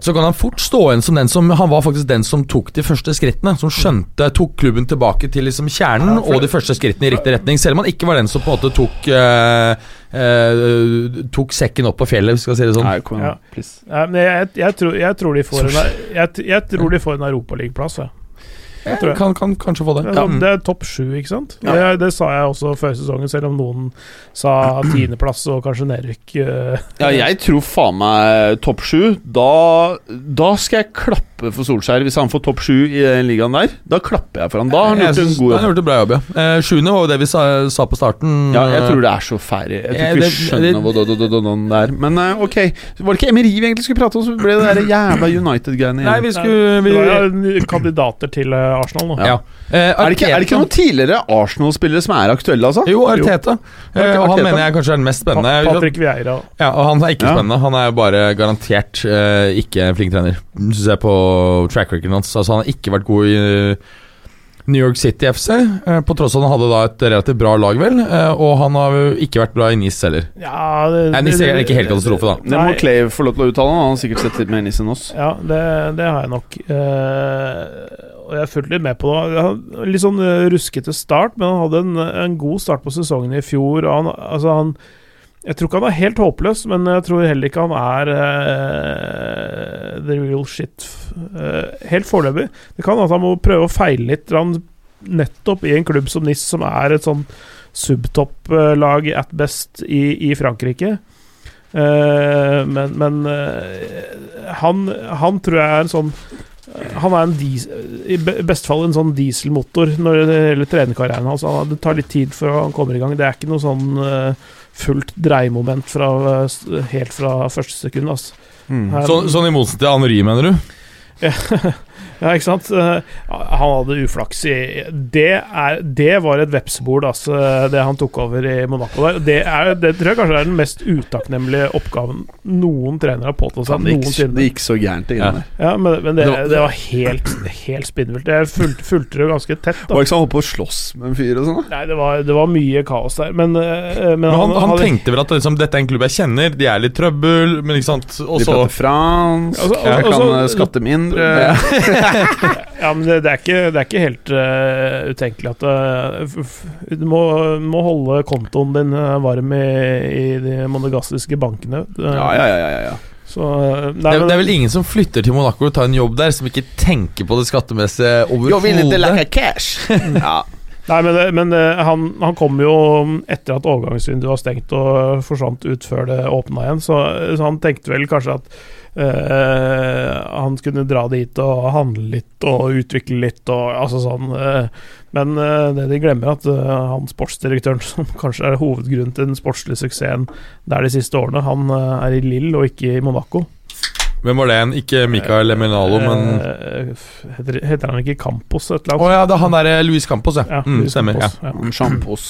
så kan han fort stå igjen som den som Han var faktisk den som tok de første skrittene. Som skjønte Tok klubben tilbake til liksom kjernen Ja, og de første skrittene i riktig retning. Selv om han ikke var den som på en måte tok uh, uh, Tok sekken opp på fjellet, skal vi si det sånn. Nei, kom igjen, Ja. please. Ja, men jeg, jeg, tror, jeg, tror de får en, jeg, jeg tror de får en europaligaplass. Ja. Det tror jeg. Kan, kan kanskje få det. Ja. Det er topp sju, ikke sant? Ja. Det, det sa jeg også før sesongen, selv om noen sa tiendeplass og kanskje nedrykk. eh, Ja, jeg tror faen meg topp sju. Da, da skal jeg klappe for Solskjær hvis han får topp sju i den ligaen der. Da klapper jeg for han. Da har han Jeg gjort en god god Han jobb. gjort en bra jobb, ja. Eh, Sjuende var jo det vi sa, sa på starten. Ja, jeg tror det er så ferdig. Jeg tror Eh, ikke vi skjønner hva det er. Men eh, ok, var det ikke Emery vi egentlig skulle prate om, så ble det der jævla United-greiene Nei, vi skulle vi, Det var jo kandidater til eh, Arsenal nå. ja. Eh, Er det, ikke, er det ikke noen tidligere Arsenal-spillere som er aktuelle, altså? Jo, Arteta. Eh, han mener jeg kanskje er den mest Pa spennende. Patrick Vieira. Ja, og Han er ikke Ja. spennende. Han er jo bare garantert eh, ikke en flink trener. Syns jeg på track recorden hans. Altså, han har ikke vært god i eh, New York City FC, eh, på tross av at han hadde da et relativt bra lag, vel. eh, og han har jo ikke vært bra i NIS heller. Ja, det, Nei, NIS er ikke helt katastrofe, da. Det må Clay få lov til å uttale. Han har sikkert sett litt mer NIS enn oss. Ja, det, det har jeg nok. Eh, og jeg har fulgt litt med på det. Litt sånn ruskete start, men han hadde en, en god start på sesongen i fjor. Og han, altså han Jeg tror ikke han er helt håpløs, men jeg tror heller ikke han er uh, the real shit uh, helt foreløpig. Det kan at han må prøve å feile litt, nettopp i en klubb som NIS, som er et sånn subtopp-lag at best i, i Frankrike. Uh, men men han, han tror jeg er en sånn han er en dis, i be- beste fall en sånn dieselmotor når det gjelder trenerkarrieren hans. Altså, Det tar litt tid før han kommer i gang. Det er ikke noe sånn eh, fullt dreiemoment fra, eh, helt fra første sekund. Altså. Her- Sånn, sånn i motsetning til Henri, mener du? Ja, ikke sant? Eh, Han hadde uflaks i Det, er, det var et vepsebol, altså, det han tok over i Monaco der. Det, er, det tror jeg kanskje er den mest utakknemlige oppgaven noen trenere har påtatt seg noensinne. det gikk så gærent, det greiene der. Ja, men, men det, Det var- helt, helt spinnvilt. Jeg fulgte, fulgte det ganske tett. Var Da. Var ikke sånn han holdt på å slåss med en fyr og sånn? Nei, det var, det var mye kaos der, men, eh, men, Men han, han hadde- tenkte vel at liksom, dette er en klubb jeg kjenner, de er litt trøbbel, men ikke sant Også... De prater fransk, Altså, jeg kan skatte mindre Ja, men det, det, er, ikke, det er ikke helt uh, utenkelig at f- Du må, må holde kontoen din eh, varm i, i de monegassiske bankene. Uh, Ja, ja, ja, ja, ja. Så, nei, det, er, men- det er vel ingen som flytter til Monaco og tar en jobb der, som ikke tenker på det skattemessige overhodet. cash. ja. Nei, men, men han, han kom jo etter at overgangsvinduet var stengt og forsvant ut før det åpna igjen, så, så han tenkte vel kanskje at eh, han kunne dra dit og handle litt og utvikle litt og altså sånn. eh, men eh, det de glemmer, at han sportsdirektøren, som kanskje er hovedgrunnen til den sportslige suksessen der de siste årene, han er i Lille og ikke i Monaco. Hvem var det en? Ikke Mikael Eminalo, men heter, heter han ikke Campos et eller Å oh, ja, det er han derre Luis Campos, ja. Ja, mm, Luis stemmer. Campos, ja. En sjampos.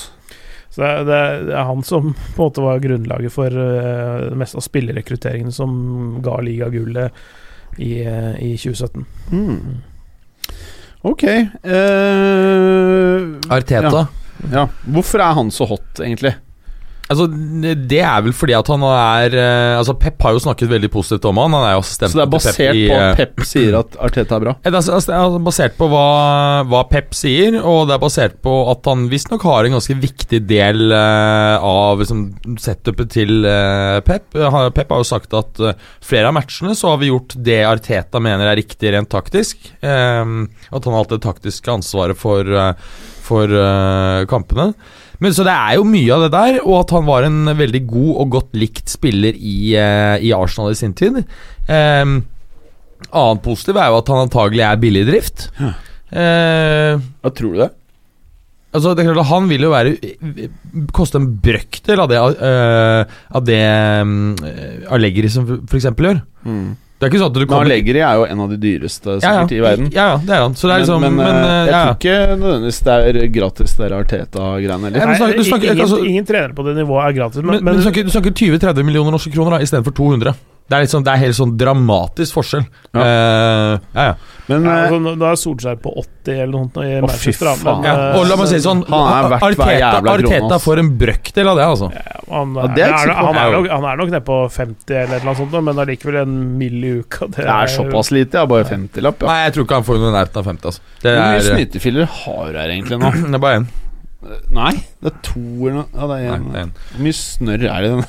Så det er, det, er, han som på en måte var grunnlaget for eh, det meste av spillerekrutteringen som ga ligagullet i, uh, i 2017. Mm. Ok uh, Arteta. ja. Hvorfor er han så hot, egentlig? Altså, Det er vel fordi at han er eh, Altså, Pep har jo snakket veldig positivt om han. Han er jo assistent Så det er basert basert i, på eh, at Pep sier at Arteta er bra? Det er, altså, det er basert på hva, hva Pep sier, og det er basert på at han visstnok har en ganske viktig del eh, av liksom, setupet til eh, Pep. Han- Pep har jo sagt at eh, flere av matchene så har vi gjort det Arteta mener er riktig rent taktisk. Eh, at han har hatt det taktiske ansvaret for, eh, for eh, kampene. Men Så det er jo mye av det der, og at han var en veldig god og godt likt spiller i, eh, i Arsenal i sin tid. Um, Annet positiv er jo at han antagelig er billig i drift. Ja. Uh, Hva tror du det? altså det er klart at Han vil jo være koste en brøkdel av det, uh, av det um, Allegri som f.eks. gjør. Det er ikke sånn at du Men Allegri er jo en av de dyreste ja, ja. i verden. Ja, ja, det er han. Så det er liksom men, Men, men, eh, eh, jeg ja, tror ikke nødvendigvis det er gratis, det Arteta-greiene heller. Nei, snakker- snakker- ingen, altså- ingen trenere på det nivået er gratis, Men, men, men du snakker, snakker 20-30 millioner norske kroner istedenfor 200. Det er, sånn, det er helt sånn dramatisk forskjell. Ja. Uh, ja, ja. Men ja, eh, altså, nå- Da er Solskjær på 80 eller noe sånt i Å, fy faen. men, Ja, eh, og la meg si sånn Han er verdt hver Arteta, jævla krone, Arteta får en brøkdel av det, altså. han, det er er, han, er nok, han er nok nede på 50 eller noe sånt, men allikevel en mill i uka. Det, det er såpass lite, ja. Bare 50-lapp. Ja. Nei, jeg tror ikke han får noe nærheten av 50. Altså. Det Hvor mye er, snytefiller har du her egentlig nå? det er bare én. Nei, det er to eller noe. Ja, det er en. Hvor mye snørr er det i den?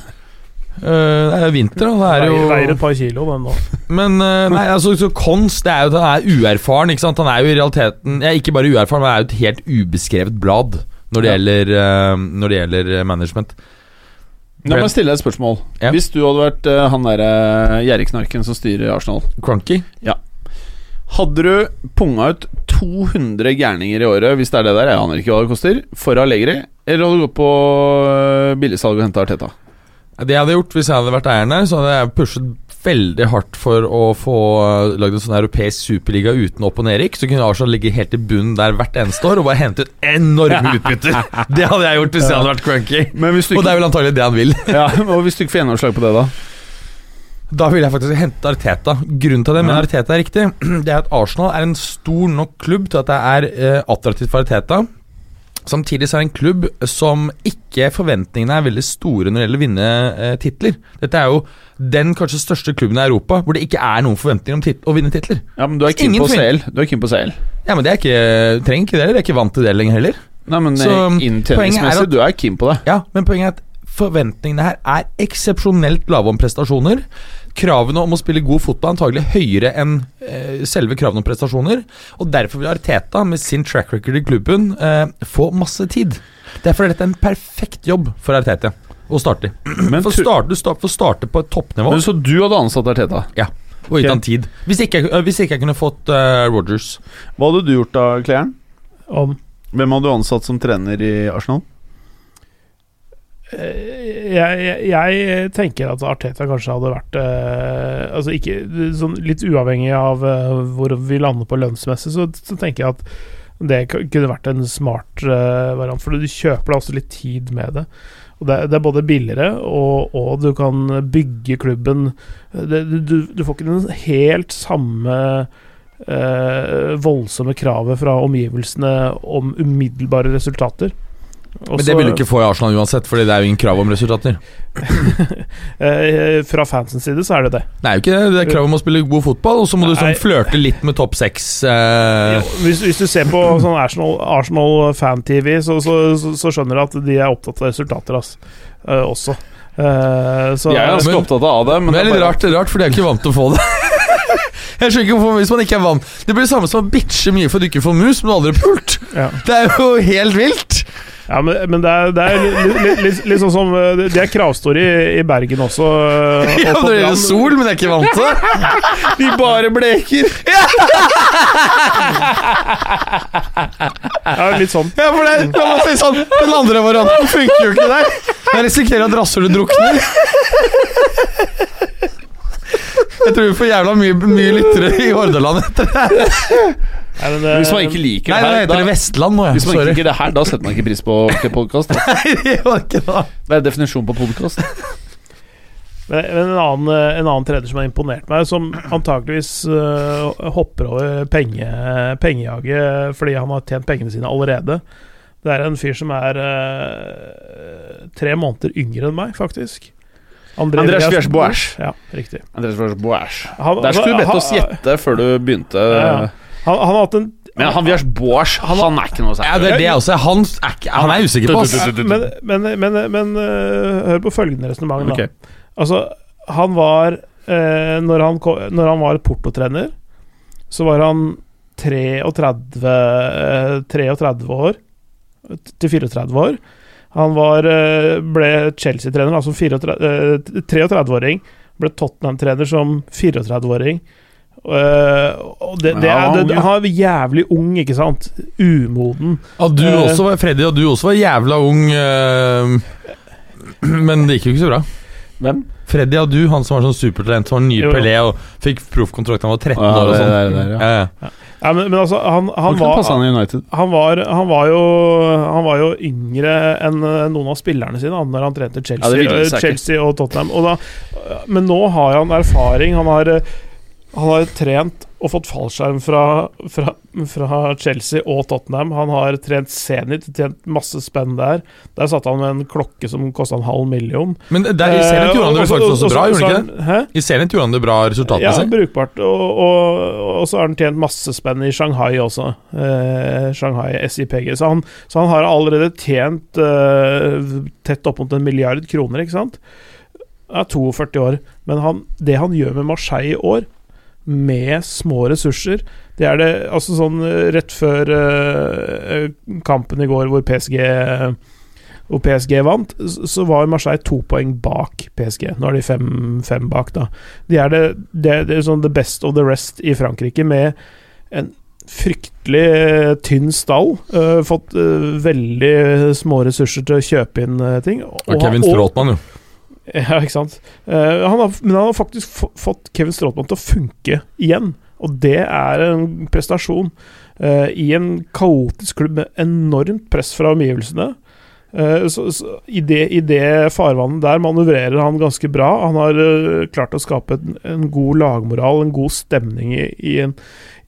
Eh, det er vinter, og det er jo Veier, et par kilo, den da. Men uh, nei, altså, så Kons det er jo, at han er uerfaren. ikke sant? Han er jo i realiteten ja, Ikke bare uerfaren, men er jo et helt ubeskrevet blad når det, Ja. gjelder, uh, når det gjelder management. La meg stille deg et spørsmål. Ja. Hvis du hadde vært uh, han derre gjerrigknarken som styrer Arsenal, Cronky. hadde du punga ut 200 gærninger i året, hvis det er det der, jeg aner ikke hva det koster, for Allegri, eller hadde du gått på billigsalg og henta Arteta? Det jeg hadde gjort hvis jeg hadde vært eieren der, så hadde jeg pushet veldig hardt for å få uh, lagd en sånn europeisk superliga uten opp- og nedrykk. Så kunne Arsenal ligge helt i bunnen der hvert eneste år og bare hente ut enorme utbytter. det hadde jeg gjort hvis jeg hadde vært cranky. Ikke... Og det er vel antagelig det han vil. ja, og hvis du ikke får gjennomslag på det, da? Da vil jeg faktisk hente Arteta. Grunnen til det jeg mener Arteta er riktig, det er at Arsenal er en stor nok klubb til at det er eh, attraktivt for Arteta. Samtidig så er det en klubb som ikke forventningene er veldig store når det gjelder å vinne eh, titler. Dette er jo den kanskje største klubben i Europa hvor det ikke er noen forventninger om tit å vinne titler. Ja, men du er keen på. CL. Du er keen på CL. Ja, men det er ikke, trenger ikke det? Jeg er ikke vant til det lenger heller. Nei, men Så, eh, er inntjeningsmessig, du er keen på det. Ja, men poenget er at forventningene her er eksepsjonelt lave om prestasjoner. Kravene om å spille god fotball er antagelig høyere enn eh, selve kravene om prestasjoner. Og derfor vil Arteta, med sin track record i klubben, eh, få masse tid. Derfor er dette en perfekt jobb for Arteta å starte i. For starte, du start, for starte på et toppnivå men Så du hadde ansatt Arteta? Ja. og gitt okay. han tid. Hvis ikke, øh, hvis ikke jeg kunne fått uh, Rogers Hva hadde du gjort da, Kleren? Om Hvem hadde du ansatt som trener i Arsenal? Eh, jeg, jeg, jeg tenker at Arteta kanskje hadde vært eh, Altså ikke sånn Litt uavhengig av eh, hvor vi lander på lønnsmessig, så, så tenker jeg at det kunne vært en smart eh, variant. For du kjøper deg også litt tid med det. Og det, det er både billigere, og, og du kan bygge klubben det, du, du får ikke den helt samme eh, voldsomme kravet fra omgivelsene om umiddelbare resultater. Men det vil du ikke få i Arsenal uansett, Fordi det er jo ingen krav om resultater. Eh, fra fansens side så er det det. Det er jo ikke det. Det er krav om å spille god fotball, og så må du sånn flørte litt med topp seks. Eh, hvis, hvis du ser på sånn Arsenal, Arsenal fan-TV, så, så, så, så skjønner du at de er opptatt av resultater altså, eh, også. Eh, så, Jeg er ganske opptatt av det, men Men det er litt bare- rart, rart for de er ikke vant til å få det. Jeg skjønner ikke hvorfor Hvis man ikke er vant Det blir det samme som å bitche mye for at du ikke får mus, men du aldri har pult. ja. Det er jo helt vilt. ja, men, men det er, det er litt, litt, litt, litt sånn som Det er kravstore i, i Bergen også. Og Ja, Når det gjelder sol, men jeg er ikke vant til det. De bare bleker! Ja, litt sånn. Ja, for det, det si sånn Den andre varianten funker jo ikke der. Jeg risikerer at rasshølet drukner. Jeg tror vi får jævla mye, mye lyttere i Hordaland etter det. Nei, men, eh, Hvis man ikke liker Nei, det her, Nei, det da, Vestland nå, hvis man man ikke liker det her, da setter man ikke pris på podkast. Det det. Det er definisjon på podkast. Men men en annen, en annen trener som har imponert meg, som antakeligvis uh, hopper over penge, pengejaget fordi han har tjent pengene sine allerede. Det er en fyr som er uh, tre måneder yngre enn meg, faktisk. André Andreas Villas- Villas-Boas. Ja, riktig. Andreas. Han, Der skulle du bedt oss gjette før du begynte. Ja, ja. Han, han har hatt en Men han Vias Boas, han, er ikke noe Ja, det er det også. Han er, ikke, han er usikker på oss. Men, men, men, men øh, hør på følgende resonnement, da. Ok. Altså, han var eh, når, han, når han var portotrener, så var han 33, eh, 33 år til 34 år. Han var, eh, ble Chelsea-trener som 34 eh, 33-åring. Ble Tottenham-trener som 34-åring. Uh, og det, det Ja, er, det, han- er jævlig ung, ikke sant? Umoden. Og du Eh. også var, Freddy, og du også var jævla ung, Uh, men det gikk jo ikke så bra. Hvem? Freddy og du, han som var sånn supertalent, som var nye jo. Pelé og fikk proffkontrakt da han var 13 Ja, år og det sånn. ja. Ja, ja. Ja, men, men altså, han, han var han han var, han, var jo, han var jo yngre enn eh, noen av spillerne sine når han trente Chelsea, ville eh. Chelsea og Tottenham. Og da, men nå har han erfaring. Han har, eh, han har trent og fått fallskjerm fra, fra, fra Chelsea og Tottenham. Han har trent Zenit, tjent masse spenn der. Der satt han med en klokke som kosta en halv million. Men der, i Zenit gjorde han det Eh, faktisk og- også bra, gjorde han ikke det? I Zenit gjorde han det bra Ja, resultatmessig. brukbart. Og, og, og så har han tjent masse spenn i Shanghai også. Eh, Shanghai SIPG. Så han, så han har allerede tjent eh, tett opp mot en milliard kroner, ikke sant? er 42 år, men han, det han gjør med Marseille i år, med små ressurser Det er det altså sånn eh, rett før uh, kampen i går hvor PSG Og PSG vant, så var Marseille to poeng bak PSG. Nå er de fem, fem bak, da. De er det, det, det er sånn the best of the rest i Frankrike, med en fryktelig eh, tynn stall. Uh, fått uh, veldig små ressurser til å kjøpe inn uh, ting. Og Kevin Stråtmann, jo. Ja, ikke sant. Uh, han har, men han har faktisk få- fått Kevin Stråtmann til å funke igjen. Og det er en prestasjon. uh, I en kaotisk klubb med enormt press fra omgivelsene. Uh, så, så i, det, I det farvannet der manøvrerer han ganske bra. Han har klart å skape en, en god lagmoral, en god stemning i, i, en,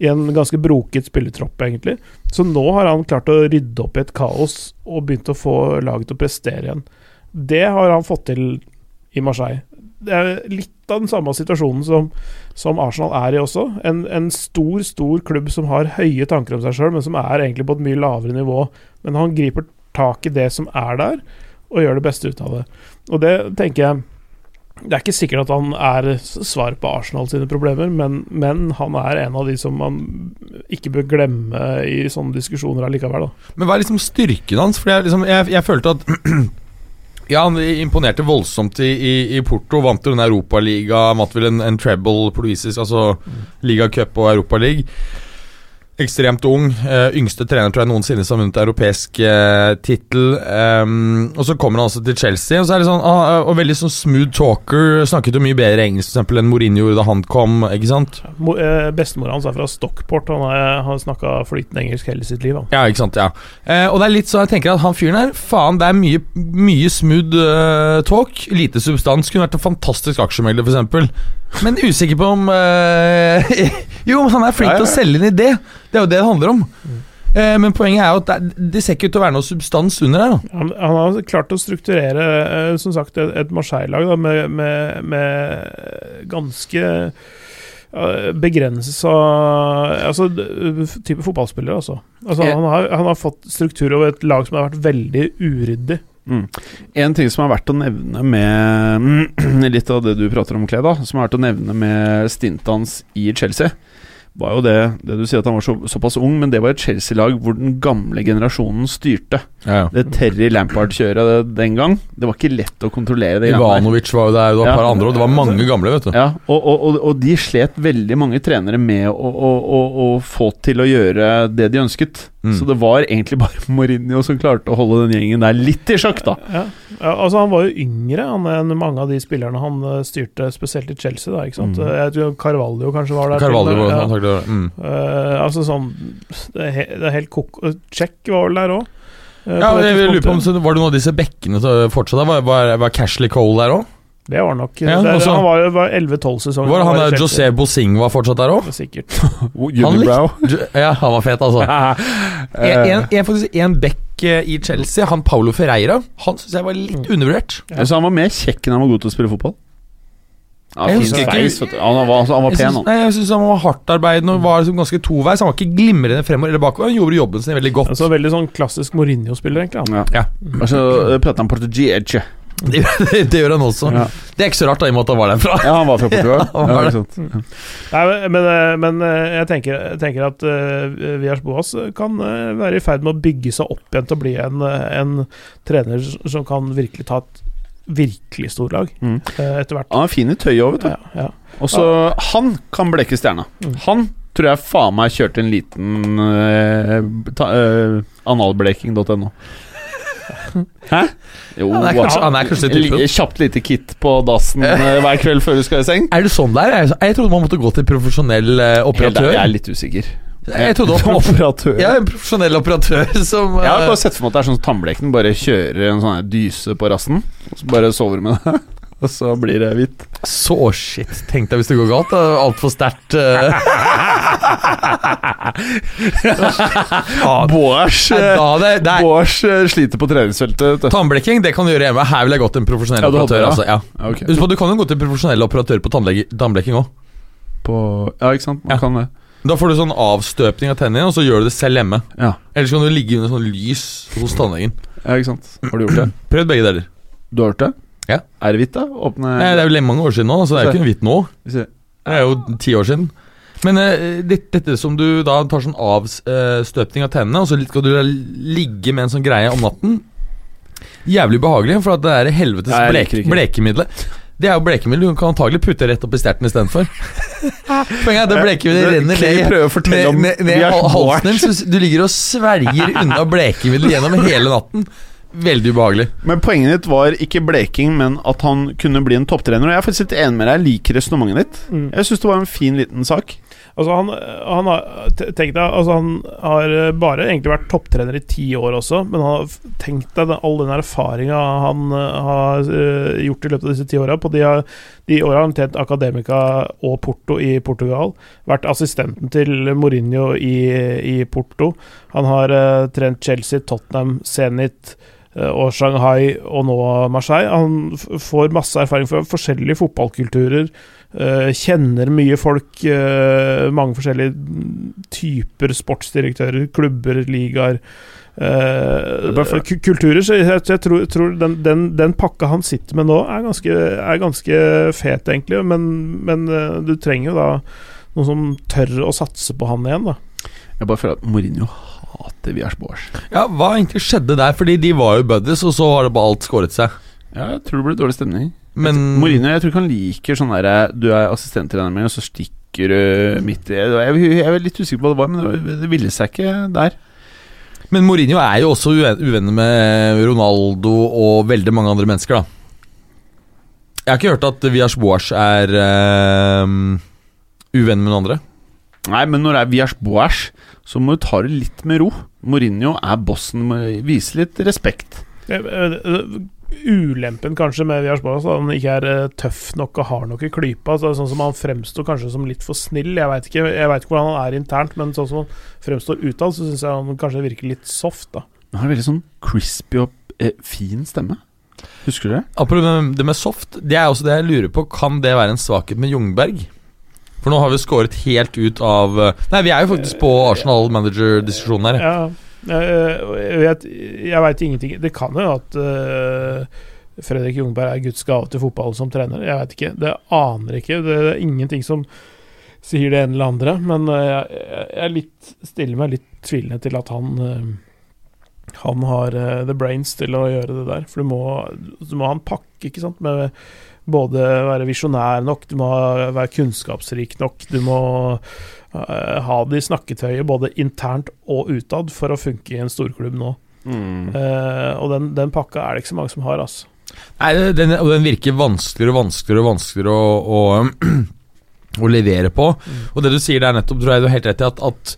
i en ganske broket spillertropp, egentlig. Så nå har han klart å rydde opp i et kaos og begynt å få laget til å prestere igjen. Det har han fått til i Marseille. Det er litt av den samme situasjonen som, som Arsenal er i også. En, en stor, stor klubb som har høye tanker om seg sjøl, men som er egentlig på et mye lavere nivå. Men han griper tak i det som er der, og gjør det beste ut av det. Og det tenker jeg Det er ikke sikkert at han er svaret på Arsenal sine problemer, men, men han er en av de som man ikke bør glemme i sånne diskusjoner allikevel. Da. Men hva er liksom styrken hans? For jeg, liksom, jeg, jeg følte at Ja, han imponerte voldsomt i, i, i Porto. Vant jo den Europaliga, vant vel en, en treble portugisisk, altså ligacup og Europaliga. Ekstremt ung. eh, yngste trener tror jeg noensinne som har vunnet europeisk uh, tittel. Um, og så kommer han altså til Chelsea, og så er det sånn ah, Og veldig sånn smooth talker. Snakket jo mye bedre engelsk for eksempel enn Mourinho da han kom. Ikke sant? Mo- eh, Bestemora hans er fra Stockport. Han har, har snakka flytende engelsk hele sitt liv. Han. Ja, ikke sant, ja eh, Og det er litt sånn jeg tenker at han fyren her Faen, det er mye, mye smooth eh, talk Lite substans Kunne vært en fantastisk aksjemegler for eksempel Men usikker på om eh, Jo, han er flink Ja, ja. til å selge en idé Det er jo det det handler om eh, Men poenget er jo at det, er- det ser ikke ut til å være noe substans under her da Han, han har klart å strukturere eh, som sagt, et, et Marseille-lag med, med, med ganske uh, begrensa Altså type fotballspillere, altså. altså han, har, han har fått struktur over et lag som har vært veldig uryddig. En ting som er verdt å nevne med litt av det du prater om, Kleda, som er verdt å nevne med stintet hans i Chelsea, var jo det, det du sier at han var så, såpass ung, men det var et Chelsea-lag hvor den gamle generasjonen styrte. ja, Det Terry Lampard-kjøret den gang, det var ikke lett å kontrollere det. Ivanovic var jo der Det var et Ja. par andre Og det var mange gamle, vet du Ja, og, og, og, og de slet veldig mange trenere med å, å, å, å få til å gjøre det de ønsket. Mm. Så det var egentlig bare Mourinho som klarte å holde den gjengen der litt i sjakk, da. Ja. Ja, altså Han var jo yngre han, enn mange av de spillerne han eh, styrte, spesielt i Chelsea. da, ikke sant? Mm. Jeg tror Carvalho kanskje var der. Carvalho var ja. antagelig mm. uh, altså sånn Det er, det er helt kok... Check var vel der òg? Ja, jeg lurer på om så Var det noen av disse bekkene som fortsatt der? Var, var, var Cashley Cole der òg? Det var nok Ja, der, også- Han var jo 11-12 sesonger. Var han der. José Bosing var fortsatt der òg? Sikkert. Unibrow. Ja, han var fet, altså. En, en, en, faktisk en back eh, i Chelsea, han Paulo Ferreira, han syns jeg var litt undervurdert. Ja. Så han var mer kjekk enn han var god til å spille fotball? Ja, Jeg husker ikke-. Han var, altså, han var pen, syns, han. nei, jeg synes han var hardtarbeidende og var liksom ganske toveis. Han var ikke glimrende fremover eller bakover. Han gjorde jobben sin veldig godt. Altså Veldig sånn klassisk Mourinho-spiller, egentlig. Han. Ja. Ja. Og så eh, prater han portugese. Det, det gjør han også. Ja. Det er ikke så rart, da, i og med at han var derfra. ja, han var fra Portugal. Ja, var ja, ikke sant. Nei, men, eh, men eh, jeg tenker, tenker at uh, Vias Boas kan eh, være i ferd med å bygge seg opp igjen til å bli en, eh, en trener som kan virkelig ta et virkelig storlag Mm. uh, etter hvert. Han er fin i tøyet òg, vet du. Ja, ja. Og så Han kan blekke stjerna. Mm. Han tror jeg faen meg kjørte en liten uh, uh, analbleking.no. Hæ? Jo, Han er kanskje, han er kanskje en typen. Kjapt lite kit på dassen eh, hver kveld før du skal i seng. Er det sånn der? Jeg, jeg trodde man måtte gå til profesjonell operatør. Helt. Jeg er litt usikker. Jeg trodde også, operatør. Ja, en profesjonell operatør som Jeg har eh, bare sett for meg at det er sånn tannbleken bare kjører en sånn dyse på rassen, og så bare sover du med det. Og så blir det hvitt. Så shit. Tenk deg hvis det går galt. Altfor sterkt. eh. Boers Nei, eh, det, det er, eh, sliter på treningsfeltet. Tannblekking det kan du gjøre hjemme. Her vil jeg gått til en profesjonell Ja, du operatør. Altså, ja. okay. Husk på, Du kan jo gå til en profesjonell operatør på tannblekking òg. På, ja, ikke sant? Man Ja. kan det. Da får du sånn avstøpning av tennene, og så gjør du det selv hjemme. Ja. Ellers kan du ligge under sånn lys hos tannlegen. ja, ikke sant. Har du gjort det? Prøvd begge deler. Du har gjort det? Ja. Er det hvitt, da? Åpne Nei, det er jo mange år siden nå, så det er jo ikke hvitt nå. Det er jo ti år siden. Men uh, dette, dette som du da tar sånn avstøpning av tennene, og så skal du ligge med en sånn greie om natten Jævlig ubehagelig, for at det er helvetes blek, blekemiddelet. Det er jo blekemiddel. Du kan antagelig putte rett opp i sterten istedenfor. Poenget er at det blekemiddelet renner ned ned, ned, ned halsen din, du ligger og sverger unna blekemiddel gjennom hele natten. Veldig ubehagelig. Men poenget ditt var ikke bleking, men at han kunne bli en topptrener. Og jeg er faktisk litt enig med deg. Jeg liker resonnementet ditt. Mm. Jeg syns det var en fin liten sak. Altså han, han har te- Tenk deg, altså han har bare egentlig vært topptrener i ti år også, men han har tenkt deg all den erfaringa han eh, har eh, gjort i løpet av disse ti åra. På de, har- de åra har han tjent Academica og Porto i Portugal. Vært assistenten til Mourinho i, i Porto. Han har uh, trent Chelsea, Tottenham, Zenit eh, og Shanghai og nå Marseille. Han får masse erfaring fra forskjellige fotballkulturer. Eh, kjenner mye folk, eh, mange forskjellige typer sportsdirektører, klubber, ligaer. eh, kulturer. Så jeg, tror, tror den, den, den pakka han sitter med nå, er ganske, er ganske fet, egentlig. Men, men eh, du trenger jo da noen som tør å satse på han igjen, da. Jeg bare føler at Mourinho hater Vias Boas. Ja, Hva egentlig skjedde der? Fordi de var jo buddies, og så har det bare alt skåret seg. Ja, jeg tror det ble dårlig stemning. Men Mourinho, jeg tror ikke han liker sånn derre Du er assistenttreneren min, og så stikker du midt i Jeg, jeg er litt usikker på hva det var, men det, ville seg ikke der. Men Mourinho er jo også uven- uvenner med Ronaldo og veldig mange andre mennesker, da. Jeg har ikke hørt at Vias Boas er uh, uvenn med noen andre. Nei, men når det er Vias Boas, så må du ta det litt med ro. Mourinho er bossen, må vise litt respekt. Eh, eh, Ulempen kanskje med Vias Boas, at han ikke er eh, tøff nok og har nok i klypa. Så sånn som Han fremstår kanskje som litt for snill. Jeg veit ikke, jeg vet ikke hvordan han er internt, men sånn som han fremstår utad, så syns jeg han kanskje virker litt soft. da Han har veldig sånn crispy og eh, fin stemme. Husker du det? Apropos det- det med soft, det er også det jeg lurer på. Kan det være en svakhet med Jungberg? For nå har vi skåret helt ut av eh, Nei, vi er jo faktisk på Arsenal manager-diskusjonen her. Ja, jeg, jeg vet, ingenting Det kan jo at uh, Fredrik Jungberg er Guds gave til fotball som trener. Jeg vet ikke. Det aner ikke. Det er ingenting som sier det ene eller andre. Men eh, jeg, jeg litt, stiller meg litt tvilende til at han uh, han har uh, the brains til å gjøre det der. For du må, du må ha en pakke, ikke sant. Med både være visjonær nok, du må være kunnskapsrik nok, du må eh, ha det i snakketøyet både internt og utad for å funke i en storklubb nå. Eh, og den, den pakka er det ikke så mange som har, altså. Nei, den, og den virker vanskeligere og vanskeligere og vanskeligere å, å, å levere på. Og det du sier der nettopp, tror jeg du har helt rett i, at, at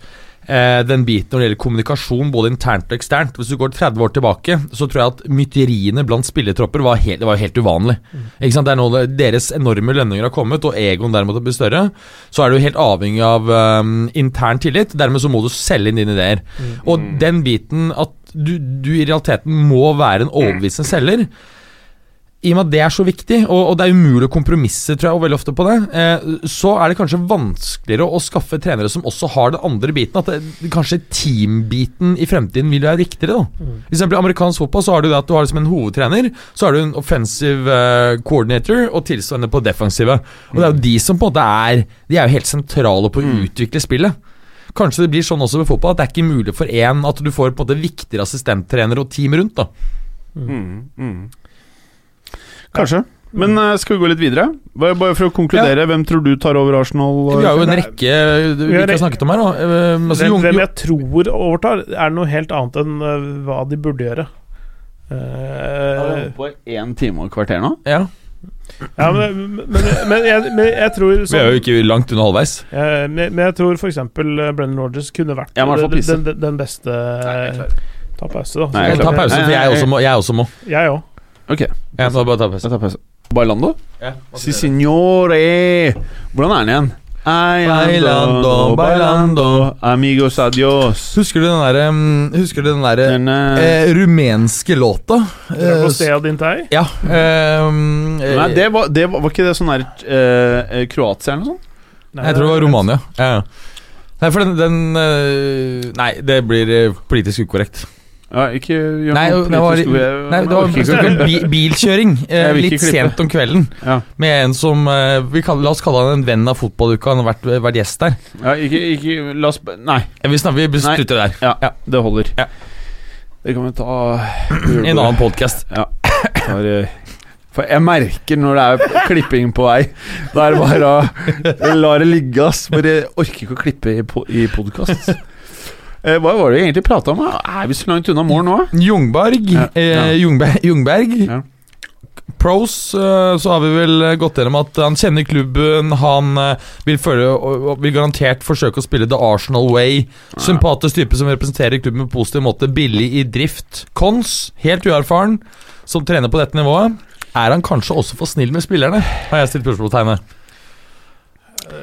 eh, den biten når det gjelder kommunikasjon, både internt og eksternt Hvis du går 30 år tilbake, så tror jeg at mytteriene blant spillertropper var helt, det var helt uvanlig. Ikke sant? Det er nå deres enorme lønninger har kommet, og egoen dermed blitt større. Så er du helt avhengig av um, intern tillit. Dermed så må du selge inn dine ideer. Og den biten at du, du i realiteten må være en overbevisende selger i og med at det er så viktig, og, og det er umulig å kompromisse tror jeg, og veldig ofte på det, eh, så er det kanskje vanskeligere å, å skaffe trenere som også har den andre biten. At det, kanskje teambiten i fremtiden vil være riktigere. da. For eksempel I amerikansk fotball så har du det at du har liksom en hovedtrener, så har du en offensive eh, coordinator og tilsvarende på defensive. Og det er jo de som på en måte er De er jo helt sentrale på å utvikle spillet. Kanskje det blir sånn også ved fotball at det er ikke mulig for én at du får på en måte viktigere assistenttrenere og team rundt. da Kanskje. Men eh, skal vi gå litt videre? Bare, for å konkludere, hvem tror du tar over Arsenal? Vi har jo en rekke vi har ikke har snakket om her. da Eh, altså, hvem, hvem jeg tror overtar, er noe helt annet enn eh, hva de burde gjøre. Har vi Eh, holdt på én time og et kvarter nå? ja, ja, men, men, men, jeg, men jeg tror Vi er jo ikke langt unna halvveis. Uh, men, men jeg tror f.eks. Brennan Rogers kunne vært den, den, den beste Ta pause, da. Nei, jeg Ta pause, for jeg også må. Jeg også må. Jeg òg. Ok, Jeg må bare ta pause. jeg tar pause. Bailando? Si signore! Hvordan er den igjen? Bailando, bailando. amigos adios. Husker du den derre Husker du den derre Den, eh, eh, rumenske låta? Eh, Dragostea Dintei. ja. eh, eh, Nei, det var, det var, var ikke det sånn der eh, Kroatia eller noe sånt? Nei, Jeg tror det var Romania. Ja. ja. Nei, for den, den eh, Nei, det blir eh, politisk ukorrekt. Ja, ikke gjør Nei, noe det var, nei, det var ikke. bilkjøring eh, litt sent om kvelden. Ja. Med en som eh, vi kaller, La oss kalle han en venn av fotballuka. Han har vært, vært gjest der. Ja, ikke, ikke La oss Nei. Vi, snakker, vi slutter der. Ja, Ja. det holder. Ja. Det kan vi ta I en annen podkast. Ja. For, eh, for jeg merker når det er klipping på vei. Da er det bare å la det ligge, ass. Bare jeg orker ikke å klippe i, i podkast. Eh, hva var det vi egentlig prata om? Er vi så langt unna mål nå? Jungberg. Ja. Eh, Jungberg, Jungberg. Ja. Pros, eh, så har vi vel gått gjennom at han kjenner klubben. Han eh, vil, følge, vil garantert forsøke å spille the Arsenal way. Sympatisk type som representerer klubben på positiv måte. Billig i drift. Cons, helt uerfaren, som trener på dette nivået. Er han kanskje også for snill med spillerne? Har jeg stilt spørsmålstegnet.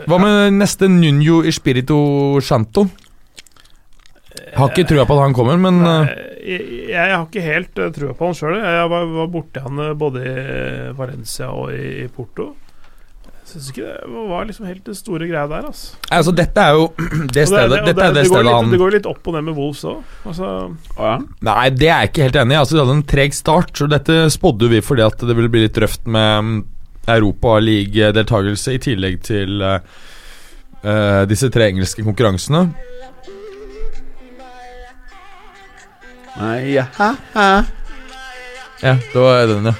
Hva med neste Nuno Espirito Santo? Har ikke trua på at han kommer, men Nei, eh, jeg, jeg har ikke helt uh, trua på han sjøl. Jeg var, var borti han eh, både i Valencia og i, i Porto. Jeg syns ikke det var liksom helt det store greia der. Altså. altså, dette er jo det stedet, det, dette er det går stedet litt, han Det går litt opp og ned med Wolves òg. Altså, Ja. Nei, det er jeg ikke helt enig i. Altså, De hadde en treg start. Så Dette spådde vi fordi at det ville bli litt røft med mm, Europa League-deltakelse, i tillegg til eh, eh, disse tre engelske konkurransene. Nei, ja. ha, ha. Ja, det var den, ja.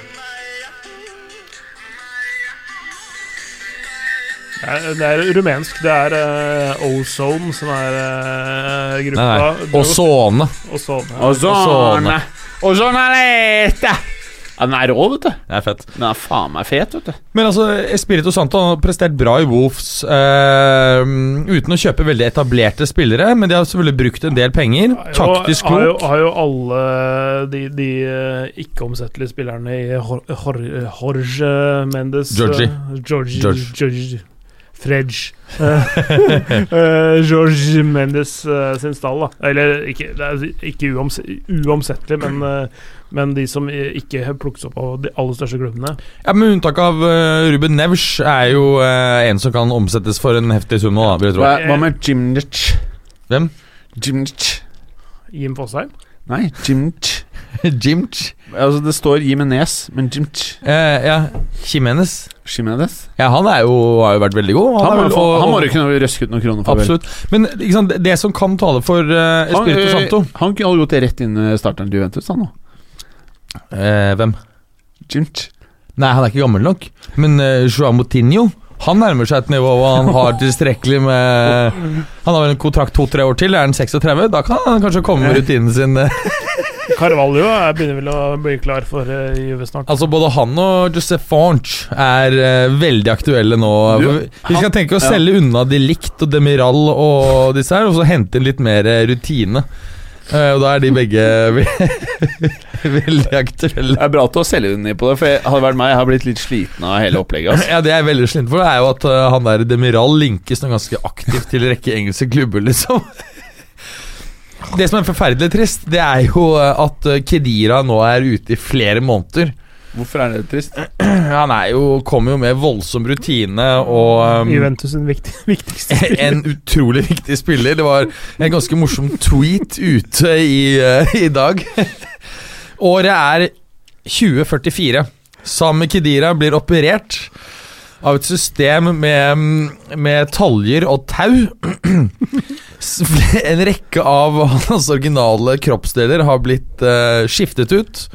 det, er, det er rumensk. Det er uh, Ozone som er uh, Nei, gruppa. nei. Og Ozone. Ozone. Ozone. Ozone sånn. Ja, den er rå, vet du. Det er fett. Den er faen meg fet, vet du. Men altså, Espirito Santo har prestert bra i Wolves eh, uten å kjøpe veldig etablerte spillere, men de har selvfølgelig brukt en del penger. Ja, jo- Taktisk Har jo, klok. har jo alle de, de eh, ikke-omsettelige spillerne i Jor- Jor- Jorge Mendes Georgie. eh, Georgie, George. George. Fredge. George Mendes sin stall, da. Eller ikke, det er ikke uoms uomsettelig, men, men de som i- ikke plukkes opp av de aller største klubbene. Ja, Med unntak av eh, Ruben Nevsch er jo eh, en som kan omsettes for en heftig sum nå, da, vil jeg tro. Hva, med Jimnich? Hvem? Jimnich? Jim Fosheim. Nei, Jimnich. Jimch. Altså, det står Jimenez, men Jimch Eh, ja, Jimenez. Jimenez? Ja, han er jo, har jo vært veldig god. Han, han, må, få, han må jo kunne røske ut noen kroner for. Absolutt. Men ikke sant, det som kan tale for uh, Han, Espirito han, Santo han kunne gått rett inn i starteren til Juventus, han nå. Eh, Hvem? Jimch. Nei, han er ikke gammel nok. Men uh, Joao Moutinho han nærmer seg et nivå hvor han har tilstrekkelig med Han har vel en kontrakt to-tre år til. Er han 36? Da kan han kanskje komme med rutinen sin. eh. Carvalho Jeg begynner vel å bli klar for uh, Juve snart. Altså Både han og Josef Fonch er uh, veldig aktuelle nå. Du, vi skal tenke å ja. selge unna de Licht og Demiral og disse her, og så hente inn litt mer eh, rutine. Eh, og da er de begge veldig aktuelle. Det er bra å selge den ned på det, for jeg, hadde vært meg, jeg har blitt litt sliten av hele opplegget. Altså. Ja, Det jeg er veldig sliten for, det er jo at eh, han der Demiral linkes nå ganske aktivt til en rekke engelske klubber, liksom. Det som er forferdelig trist, det er jo eh, at Kedira nå er ute i flere måneder. Hvorfor er det trist? Han er jo, kommer jo med voldsom rutine og um, Juventus sin viktig, viktigste spiller. en utrolig viktig spiller. Det var en ganske morsom tweet ute i, uh, i dag. Året er 2044. Sami Kedira blir operert av et system med, med taljer og tau. En rekke av hans originale kroppsdeler har blitt uh, skiftet ut.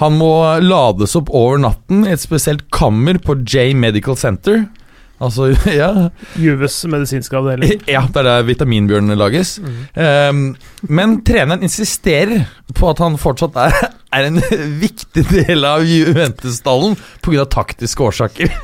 Han må lades opp over natten i et spesielt kammer på J Medical Center. Altså, ja Juves medisinske avdeling. Ja, det er der vitaminbjørnene lages. Ehm, men treneren insisterer på at han fortsatt er, er en viktig del av Juventus-stallen pga. taktiske årsaker.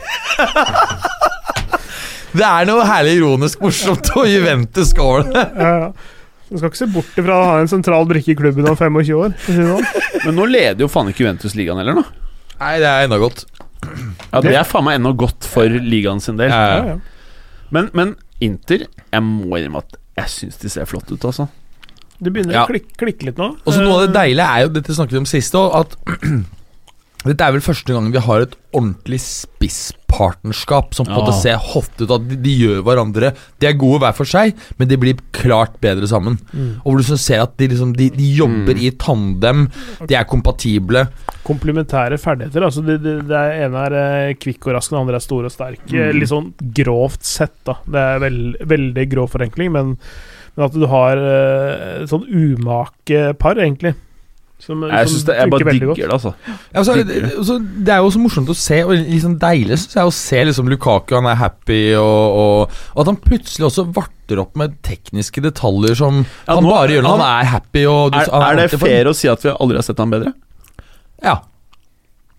det er noe herlig ironisk morsomt, og Juventus over det. Ja, ja. Du skal ikke se bort ifra å ha en sentral brikke i klubben om 25 år. sånn. Men nå leder jo faen ikke Juventus ligaen heller, nå. Nei, det er enda godt. Ja, Det er faen meg ennå godt for ligaen sin del. Ja, Ja, ja. Men, men Inter, jeg må innrømme at jeg syns de ser flotte ut, altså. Det begynner Ja. å klikke, klikke litt nå. Og så Noe av det Eh, deilige er jo, dette snakket vi om sist òg, at Dette er vel første gang vi har et ordentlig spisspartnerskap som på en Ja. måte ser hot ut. At de, de gjør hverandre De er gode hver for seg, men de blir klart bedre sammen. Mm. Og hvor du ser at de, liksom, de, de jobber Mm. i tandem, de er kompatible. Komplementære ferdigheter. Altså det, det, det ene er eh, kvikk og rask, den andre er stor og sterk. Eh, Mm. Litt sånn grovt sett, da. Det er veld, veldig grov forenkling, men, men at du har eh, sånn umake par, egentlig. Som, Jeg som synes det, jeg bare digger det, altså. Ja, altså, er det, er jo så morsomt å se, og liksom deilig synes jeg, å se liksom Lukaku, han er happy, og, og, og at han plutselig også varter opp med tekniske detaljer som Ja, han nå- bare gjør når han, han- er happy. Og, du- Er, han er det fair å si at vi aldri har sett ham bedre? Ja.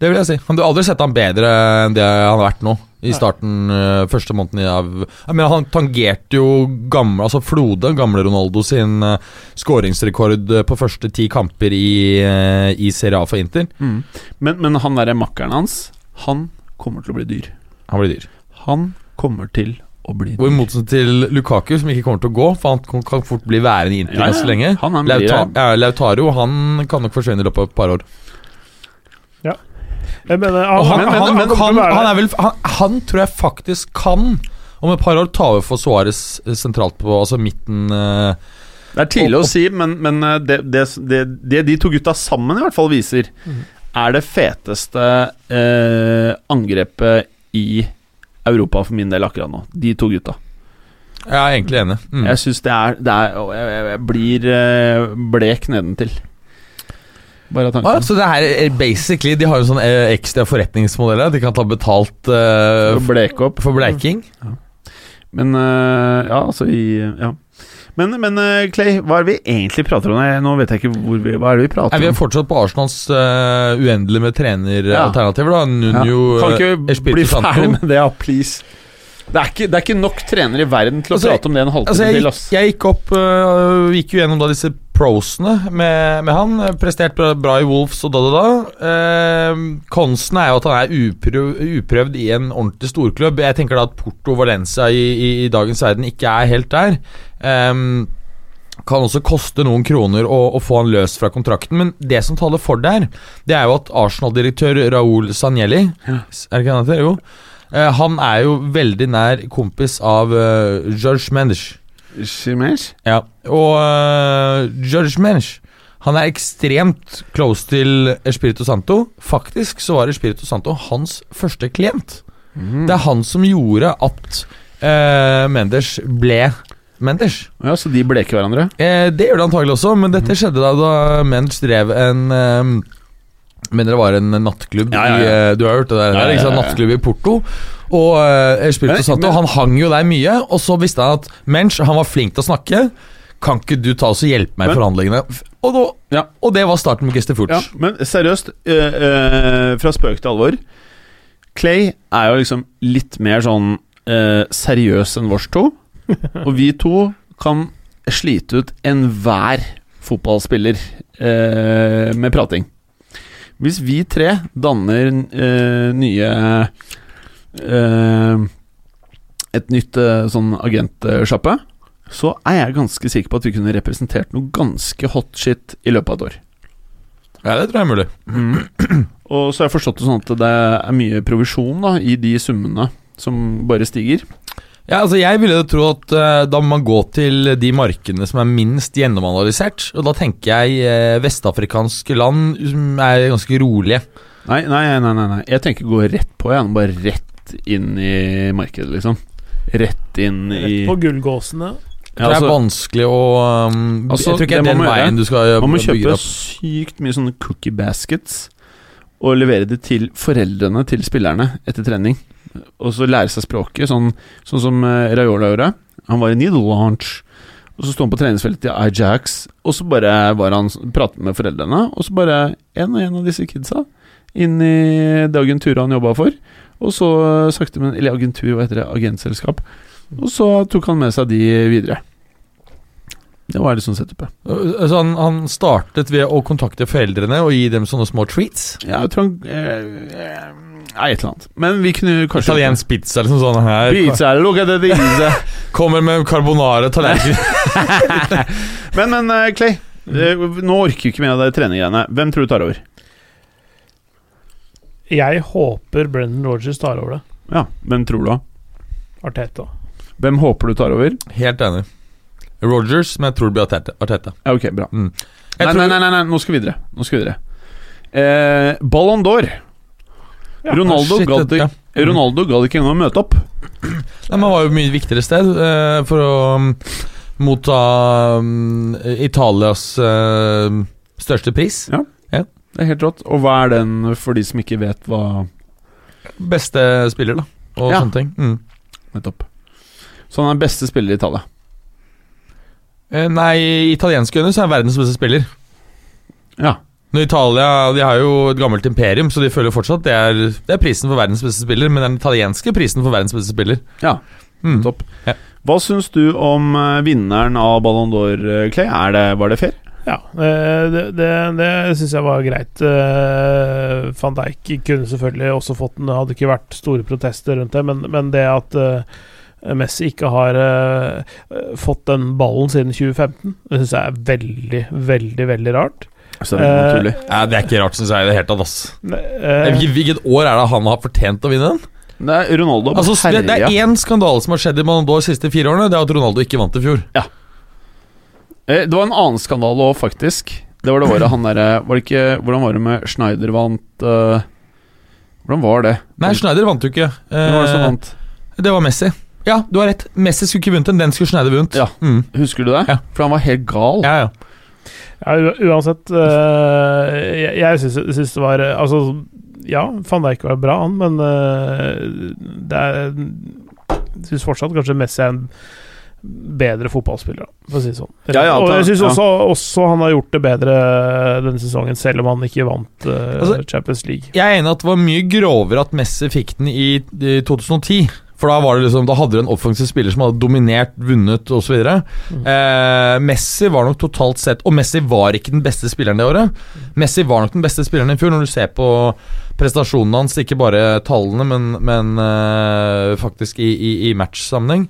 Det vil jeg si. Han, du har aldri sett han bedre enn det han har vært nå. I starten, øh, første måneden av mener, Han tangerte jo gamle Altså Flode, gamle Ronaldo sin uh, skåringsrekord øh, på første ti kamper i, i Serie A for Inter. Men, men han derre makkeren hans, han kommer til å bli dyr. Han blir dyr. Han kommer til å bli dyr. Og i motsetning til Lukaku, som ikke kommer til å gå, for han kan- fort bli værende i Inter Ja, ja. lenge. Han, han Lauta, ja, Lautaro han kan nok forsvinne i løpet av et par år. Vel, han, han tror jeg faktisk kan om et par år ta over for Suárez sentralt på altså midten eh, Det er tidlig å si, men, men eh, det, det, det, det de to gutta sammen i hvert fall viser, mm. er det feteste eh, angrepet i Europa for min del akkurat nå. De to gutta. Jeg er egentlig enig. Mm. Jeg syns det er, det er jeg, jeg, jeg blir eh, blek nedentil. Bare tanken. Ah, tanken. så det her er basically De har jo sånn eh, ekstra forretningsmodeller. De kan ta betalt uh, For blek opp. for bleiking. Men uh, Ja, altså i Ja. Men, men uh, Clay, hva er det vi egentlig prater om? Nå vet jeg ikke hvor vi Hva er det vi Nei, om? vi er fortsatt på Arsenals uh, uendelige med treneralternativer. da Ja. Kan ikke Espirito bli Santo. ferdig med det, ja, please. Det er, ikke, det er ikke nok trenere i verden til å Altså, prate om det en halvtime Altså, jeg, til. jeg gikk opp uh, Gikk jo gjennom da disse prosene med, med han. Prestert bra, bra i Wolves og da, da, da. Eh, Konsten er jo at han er uprøv, uprøvd i en ordentlig storklubb. Jeg tenker da at Porto Valencia i, i, i dagens verden ikke er helt der. Eh, kan også koste noen kroner å, å få han løs fra kontrakten, men det som taler for det her, det er jo at Arsenal-direktør Raúl Sanjelli Ja. Er det ikke han heter? Jo. Eh, han er jo veldig nær kompis av uh, George Mendes. Shimesh? Ja. Og uh, George Mensch han er ekstremt close til Espirito Santo. Faktisk så var Espirito Santo hans første klient. Mm. Det er han som gjorde at uh, Mendes ble Mendes. Ja, Så de bleker hverandre? Eh, det gjør det antagelig også, men dette skjedde da, da Mendes drev en um, Mener det var en nattklubb Ja, ja, ja. i eh, Du har hørt det der? Nattklubb i Porto. Og uh, spilte Men- Santo men- Han hang jo der mye, og så visste han at Mensch han var flink til å snakke. Kan ikke du ta oss og hjelpe meg i forhandlingene? Og, da, Ja. og det var starten med Furch. Ja, men seriøst, øh, øh, fra spøk til alvor Clay er jo liksom litt mer sånn øh, seriøs enn vårs to. Og vi to kan slite ut enhver fotballspiller med prating. Hvis vi tre danner nye Et nytt øh, sånn agentsjappe, så er jeg ganske sikker på at vi kunne representert noe ganske hot shit i løpet av et år. Ja, det tror jeg er mulig. Og så har jeg forstått det sånn at det er mye provisjon da, i de summene som bare stiger. Ja, altså Jeg ville tro at uh, da må man gå til de markedene som er minst gjennomanalysert. Og da tenker jeg uh, vestafrikanske land som er ganske rolige. Nei, nei, nei, nei, nei. jeg tenker gå rett på, jeg. Bare rett inn i markedet, liksom. Rett inn i Rett på gullgåsene. Ja, altså, det altså, er vanskelig å um, Altså, Jeg tror ikke det er den veien du skal uh, Man må kjøpe sykt mye sånne cookie baskets og levere det til foreldrene til spillerne etter trening. Og så lære seg språket, sånn, sånn som eh, Raiola gjorde. Han var i Nederlands, og så sto han på treningsfeltet til Ajax, og så bare var han pratet med foreldrene, og så bare en og en av disse kidsa inn i det agenturet han jobba for. Og så sakte, men Eller agentur, hva heter det? Agentselskap. Og så tok han med seg de videre. Det var liksom setupet. Så han, han startet ved å kontakte foreldrene og gi dem sånne små treats. Ja, jeg tror han eh, eh, Nei, et eller annet. Men vi kunne kanskje Italiensk pizza liksom sånn her. Pizza, look at the pizza. Kommer med carbonare tallerken. men, men eh, Clay. eh, Nå orker vi ikke mer av de treningene. Hvem tror du tar over? Jeg håper Brendan Rogers tar over det. Ja, Hvem tror du, da? Arteta. Hvem håper du tar over? Helt enig. Rogers, men jeg tror det blir Arteta. Arteta. Ja, ok, bra. Mm. Nei, nei, nei, nei, nei, nå skal vi videre. Nå skal vi videre. Eh, Ballon d'Or. Ja, Ronaldo, shit, gadd ja. Ronaldo gadd ikke engang å møte opp. Nei, Man var jo mye viktigere sted eh, for å um, motta um, Italias eh, største pris. Det er helt rått. Og hva er den for de som ikke vet hva Beste spiller, da. Og Ja. sånne ting. Mm. Nettopp. Så han er beste spiller i Italia. Eh, nei, i italienske øyne så er han verdens beste spiller. Ja. Når Italia de har jo et gammelt imperium, så de føler fortsatt det er, det er prisen for verdens beste spiller, men den italienske prisen for verdens beste spiller. Ja, Mm. Topp. Ja. Hva syns du om eh, vinneren av Ballon d'Or, eh, Clay? Det, var det fair? Ja, eh, det, det, det syns jeg var greit. Eh, Van Dijk kunne selvfølgelig også fått den, det hadde ikke vært store protester rundt det, men, men det at eh, Messi ikke har eh, fått den ballen siden 2015, det syns jeg er veldig, veldig, veldig rart. Så det er naturlig. Ja, det er ikke rart, syns jeg i det hele tatt. ass. uh, Hvilket, år er det han har fortjent å vinne den? Det er Ronaldo Altså, det, det er én skandale som har skjedd i Ballon de siste fire årene. Det er at Ronaldo ikke vant i fjor. Eh, Det var en annen skandale òg, faktisk. Det var det året han derre Var Hvordan var det med Schneider vant uh, Hvordan var det? Nei, Schneider vant jo ikke. Hvem var det som Eh, vant? det var Messi. Ja, du har rett. Messi skulle ikke vunnet den, den skulle Schneider vunnet. Ja. Mm. Husker du det? Ja. For han var helt gal. ja, ja. Ja, uansett uh, Jeg, jeg syns, syns det var eh, Altså, ja, van Dijk var bra, han, men uh, det er Jeg syns fortsatt kanskje Messi er en bedre fotballspillere, for å si det sånn. Ja, ja, og jeg syns ja. også, også han har gjort det bedre denne sesongen, selv om han ikke vant uh, Altså, Champions League. Jeg er enig at det var mye grovere at Messi fikk den i, i 2010. For da var det liksom Da hadde du en offensiv spiller som hadde dominert, vunnet osv. Mm. Eh, Messi var nok totalt sett Og Messi var ikke den beste spilleren det året. Messi var nok den beste spilleren i fjor, når du ser på prestasjonene hans, ikke bare tallene, men, men eh, faktisk i, i, i matchsammenheng.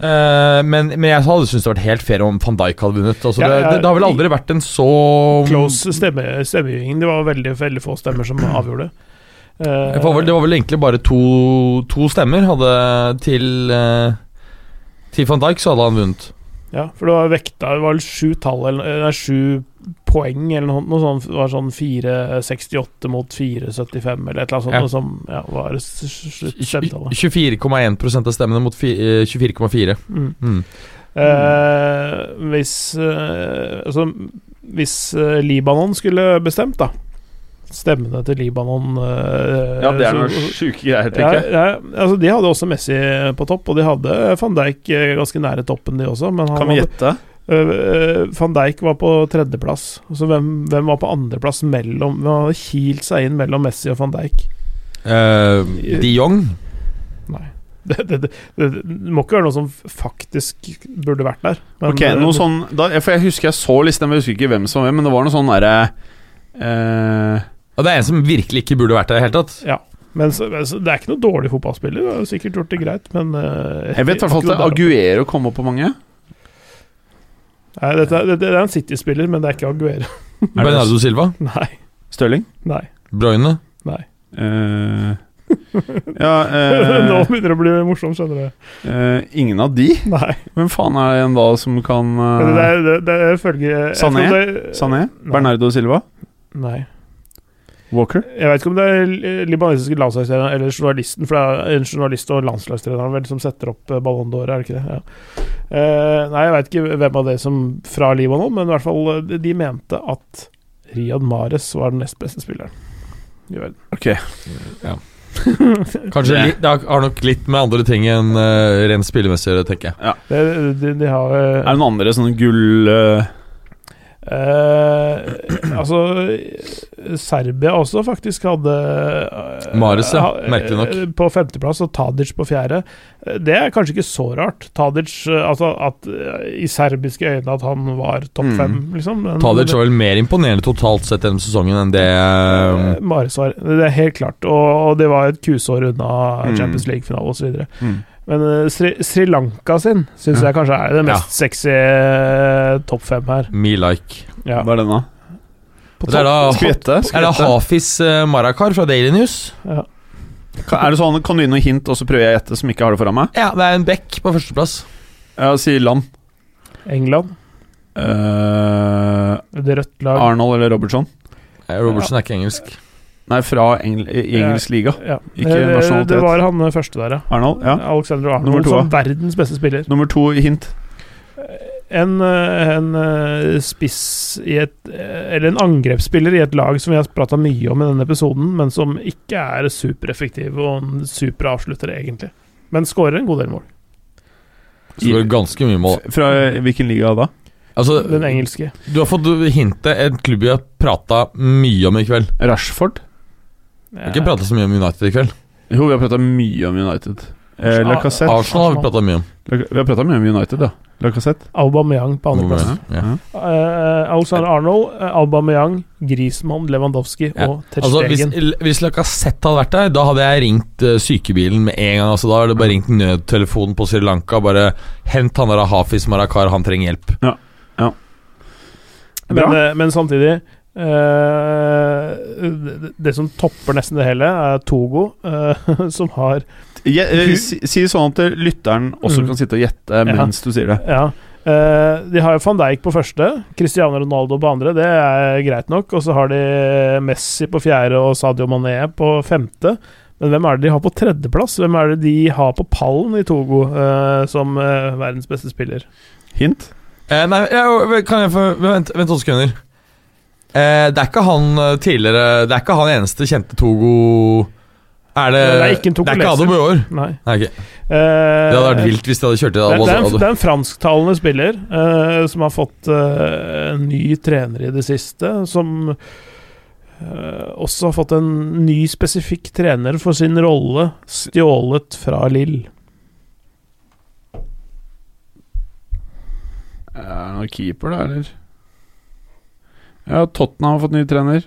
Eh, men, men jeg hadde syntes det vært helt fair om van Dijk hadde vunnet. Altså, Ja, det, ja, det, det har vel aldri vært en så Close stemme, stemmegivning. Det var veldig, veldig få stemmer som avgjorde det. Det var, vel, det var vel egentlig bare to, to stemmer hadde til uh, Til van Dijk, så hadde han vunnet. Ja, for det var vekta Det var vel sju tall eller nei, sju poeng eller noe, noe sånt. Det var sånn 4,68 mot 4,75 eller et eller annet sånt. Ja. Som ja, var s- s- s- stemmetallet. 24,1% av stemmene mot eh, 24,4. Mm. Mm. Eh, hvis eh, Altså, hvis eh, Libanon skulle bestemt, da Stemmene til Libanon eh, Ja, det er noe så- sjuke greier, tenker jeg. ja, altså De hadde også Messi på topp, og de hadde van Dijk eh, ganske nære toppen, de også. Men han Kan vi gjette? Øh, øh, Van Dijk var på tredjeplass. Altså, hvem, hvem var på andreplass mellom Hvem hadde kilt seg inn mellom Messi og van Dijk? Uh, de Jong Nei. Det, det, det, det, det må ikke være noe som faktisk burde vært der. Men, Ok, noe sånn da, For jeg husker jeg så listen, men jeg husker ikke hvem som var hvem, men det var noe sånn derre uh, Og det er en som virkelig ikke burde vært der i det hele tatt. Ja. Men så, det er ikke noe dårlig fotballspiller. Du har sikkert gjort det greit, men uh, Jeg vet i hvert fall at. Aguero kom opp på mange. Nei, dette, det, det er en City-spiller, men det er ikke Aguero. Bernardo Silva. Nei. Stirling. Nei. Bruyne. nei. Uh, ja Nå eh, begynner det å bli morsomt, skjønner du. Uh, Ingen av de? Nei. Hvem faen er det en da som kan uh, det, er- det, det følger Sané? Sané? Bernardo Silva? Nei. Walker? Jeg vet ikke om det er libanesiske landslagstreneren eller journalisten, for det er en journalist og landslagstreneren vel som setter opp eh, Ballon d'Or, er det ikke det? Ja. Eh, nei, jeg vet ikke hvem av det som fra Libanon, men i hvert fall eh, de mente at Riyad Mahrez var den nest beste spilleren i verden. Ok. Kanskje Det- litt, Det har nok litt med andre ting enn uh, rent spillemessig å gjøre, tenker jeg. Det, de, de har uh, Er det noen andre sånne gull eh, Eh, altså Serbia også faktisk hadde Mares Mahrez, ja. Merkelig nok. eh, På femteplass og Tadic på fjerde. Eh, Det er kanskje ikke så rart. Tadic eh, Altså at eh, i serbiske øyne at han var topp Mm. fem, liksom. Men- Tadic var vel mer imponerende totalt sett gjennom sesongen enn det Eh, eh, var Det er helt klart. Og, og det var et kusår unna Mm. Champions League-finale osv. mm. Men eh, Sri, Sri Lanka sin syns Ja. jeg kanskje er det mest sexy eh, topp fem her. Me like. Ja. Hva er den, da? Det er da, Skvette? er det. Hafiz eh, Marakar fra Daily News. Kan- Er det sånn, Kan du gi noen hint, og så prøver jeg å gjette, som ikke har det foran meg? Ja, det er en bekk på førsteplass. Ja, sier land. England. Uh, Det rødt lag. Arnold eller Robertson? Eh, Robertson er ikke engelsk. Nei, fra Engl i engelsk liga. Ja. Ikke nasjonalitet. Det var han eh, første der, ja. Arnold, ja. Alexander Nummer Arnold to, som verdens beste spiller. Nummer to hint. En, eh, en eh, spiss i et Eller en angrepsspiller i et lag som vi har prata mye om i denne episoden, men som ikke er supereffektiv og en superavslutter, egentlig. Men skårer en god del mål. Skårer ganske mye mål. Fra hvilken liga da? Altså, Den engelske. du har fått hintet en klubb vi har prata mye om i kveld. Rashford? Vi har ikke prata så mye om United i kveld. Jo, vi har prata mye om United. Eh, Lacassette. Arsenal har vi prata mye om. La- Vi har prata mye om United, ja. Lacassette. Aubameyang på andreplass. Ja. Uh, Alexander Arnold, eh, Aubameyang, Griezmann, Lewandowski Ja. og Ter Altså, hvis, Stegen. hvis Lacassette hadde vært der, da hadde jeg ringt uh, sykebilen med en gang. Altså, da hadde jeg bare ringt nødtelefonen på Sri Lanka. Bare hent han der Hafiz Marakar, han trenger hjelp. Men, Bra. eh, men samtidig eh, det, som topper nesten det hele, er Togo, uh, som har Ja, uh, si, si sånn at lytteren også Mm. kan sitte og gjette mens du sier det. Ja. eh, de har jo van Dijk på første, Cristiano Ronaldo på andre, det er greit nok. Og så har de Messi på fjerde og Sadio Mané på femte. Men hvem er det de har på tredjeplass? Hvem er det de har på pallen i Togo eh, som verdens beste spiller? Hint? Eh, nei, jeg, kan jeg få Vent, vent to sekunder. Eh, det er ikke han eh, tidligere Det er ikke han eneste kjente Togo Er det Det er ikke en Det er ikke Adam Ado Bjør? Nei. Nei, okay. Eh, Det hadde vært vilt hvis de hadde kjørt i Det, det. det, er, en, det er en fransktalende spiller eh, som har fått eh, en ny trener i det siste. Som eh, også har fått en ny spesifikk trener for sin rolle, stjålet fra Lill. Er det noen keeper, da, eller? Ja, Tottenham har fått ny trener.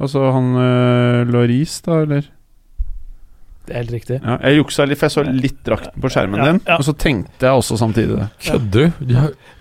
Altså han uh, Loris, da, eller? Det er helt riktig. Ja, jeg juksa litt, for jeg så litt drakten på skjermen Ja, din. Og så tenkte jeg også samtidig det. Kødder du? De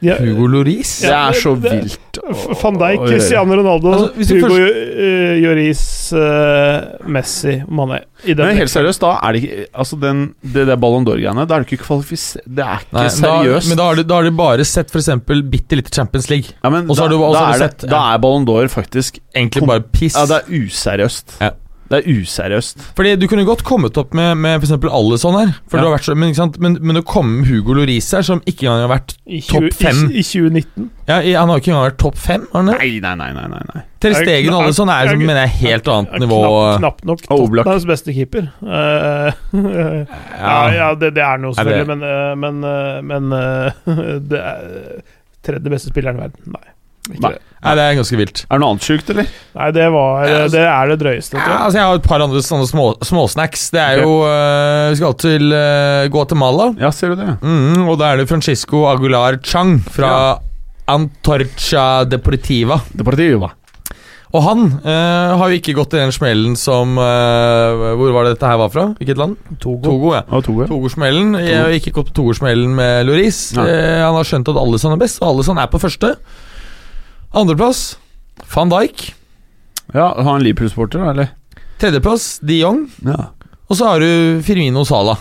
har Hugo Loris? Det er så vilt. Van Dijk. Cristiano Ronaldo, Altså, hvis Hugo først- uh, Lloris, eh, Messi, Mané. I den Men helt seriøst, da er det ikke Altså, den, det der Ballon d'Or-greiene, da er det ikke kvalifisert Det er ikke Nei, da, seriøst. men da har, du, da har du bare sett f.eks. bitte lite Champions League. ja, men da, har du- da, har du er det, sett- da er Ballon d'Or faktisk Egentlig bare piss. Ja, det er useriøst. Ja. Det er useriøst. Fordi Du kunne godt kommet opp med, med f.eks. Alison her, For Ja. du har vært så, men, ikke sant? men, men å komme med Hugo Loris her, som ikke engang har vært Topp 20, fem. i, i 2019. ja, i- Han har ikke engang vært topp fem. Har han det? Nei, nei, nei. nei, nei. Ter Stegen og Alison er som, jeg- mener jeg, helt annet jeg, nivå. Knapt, knapt nok Og Oblak. Tottenhams beste keeper. Uh, ja, ja det, det er noe, Er selvfølgelig, men, uh, men, uh, men eh, Det er tredje beste spilleren i verden. Nei. Ikke Nei. det. Nei, det er ganske vilt. Er det noe annet sjukt, eller? Nei, det var altså- Det er det drøyeste. Ja, tror jeg. altså Jeg har et par andre sånne små, småsnacks. Det er okay. jo øh, Vi skal til uh, Guatemala. Ja, ser du det? Mm, og da er det Francisco Aguilar Chang fra Antorcha Deportiva. Deportiva. Og han uh, har jo ikke gått i den smellen som uh, Hvor var det dette her var fra? Hvilket land? Togo. Togo, ja. Togo smellen Jeg har ikke gått på Togo-smellen med Loris. Eh, han har skjønt at Alison er best, og Alison er på første. Andreplass van Dijk. Ja, har han Liverpool-sporter, eller? Tredjeplass de Jong. Ja. Og så har du Firmino Sala.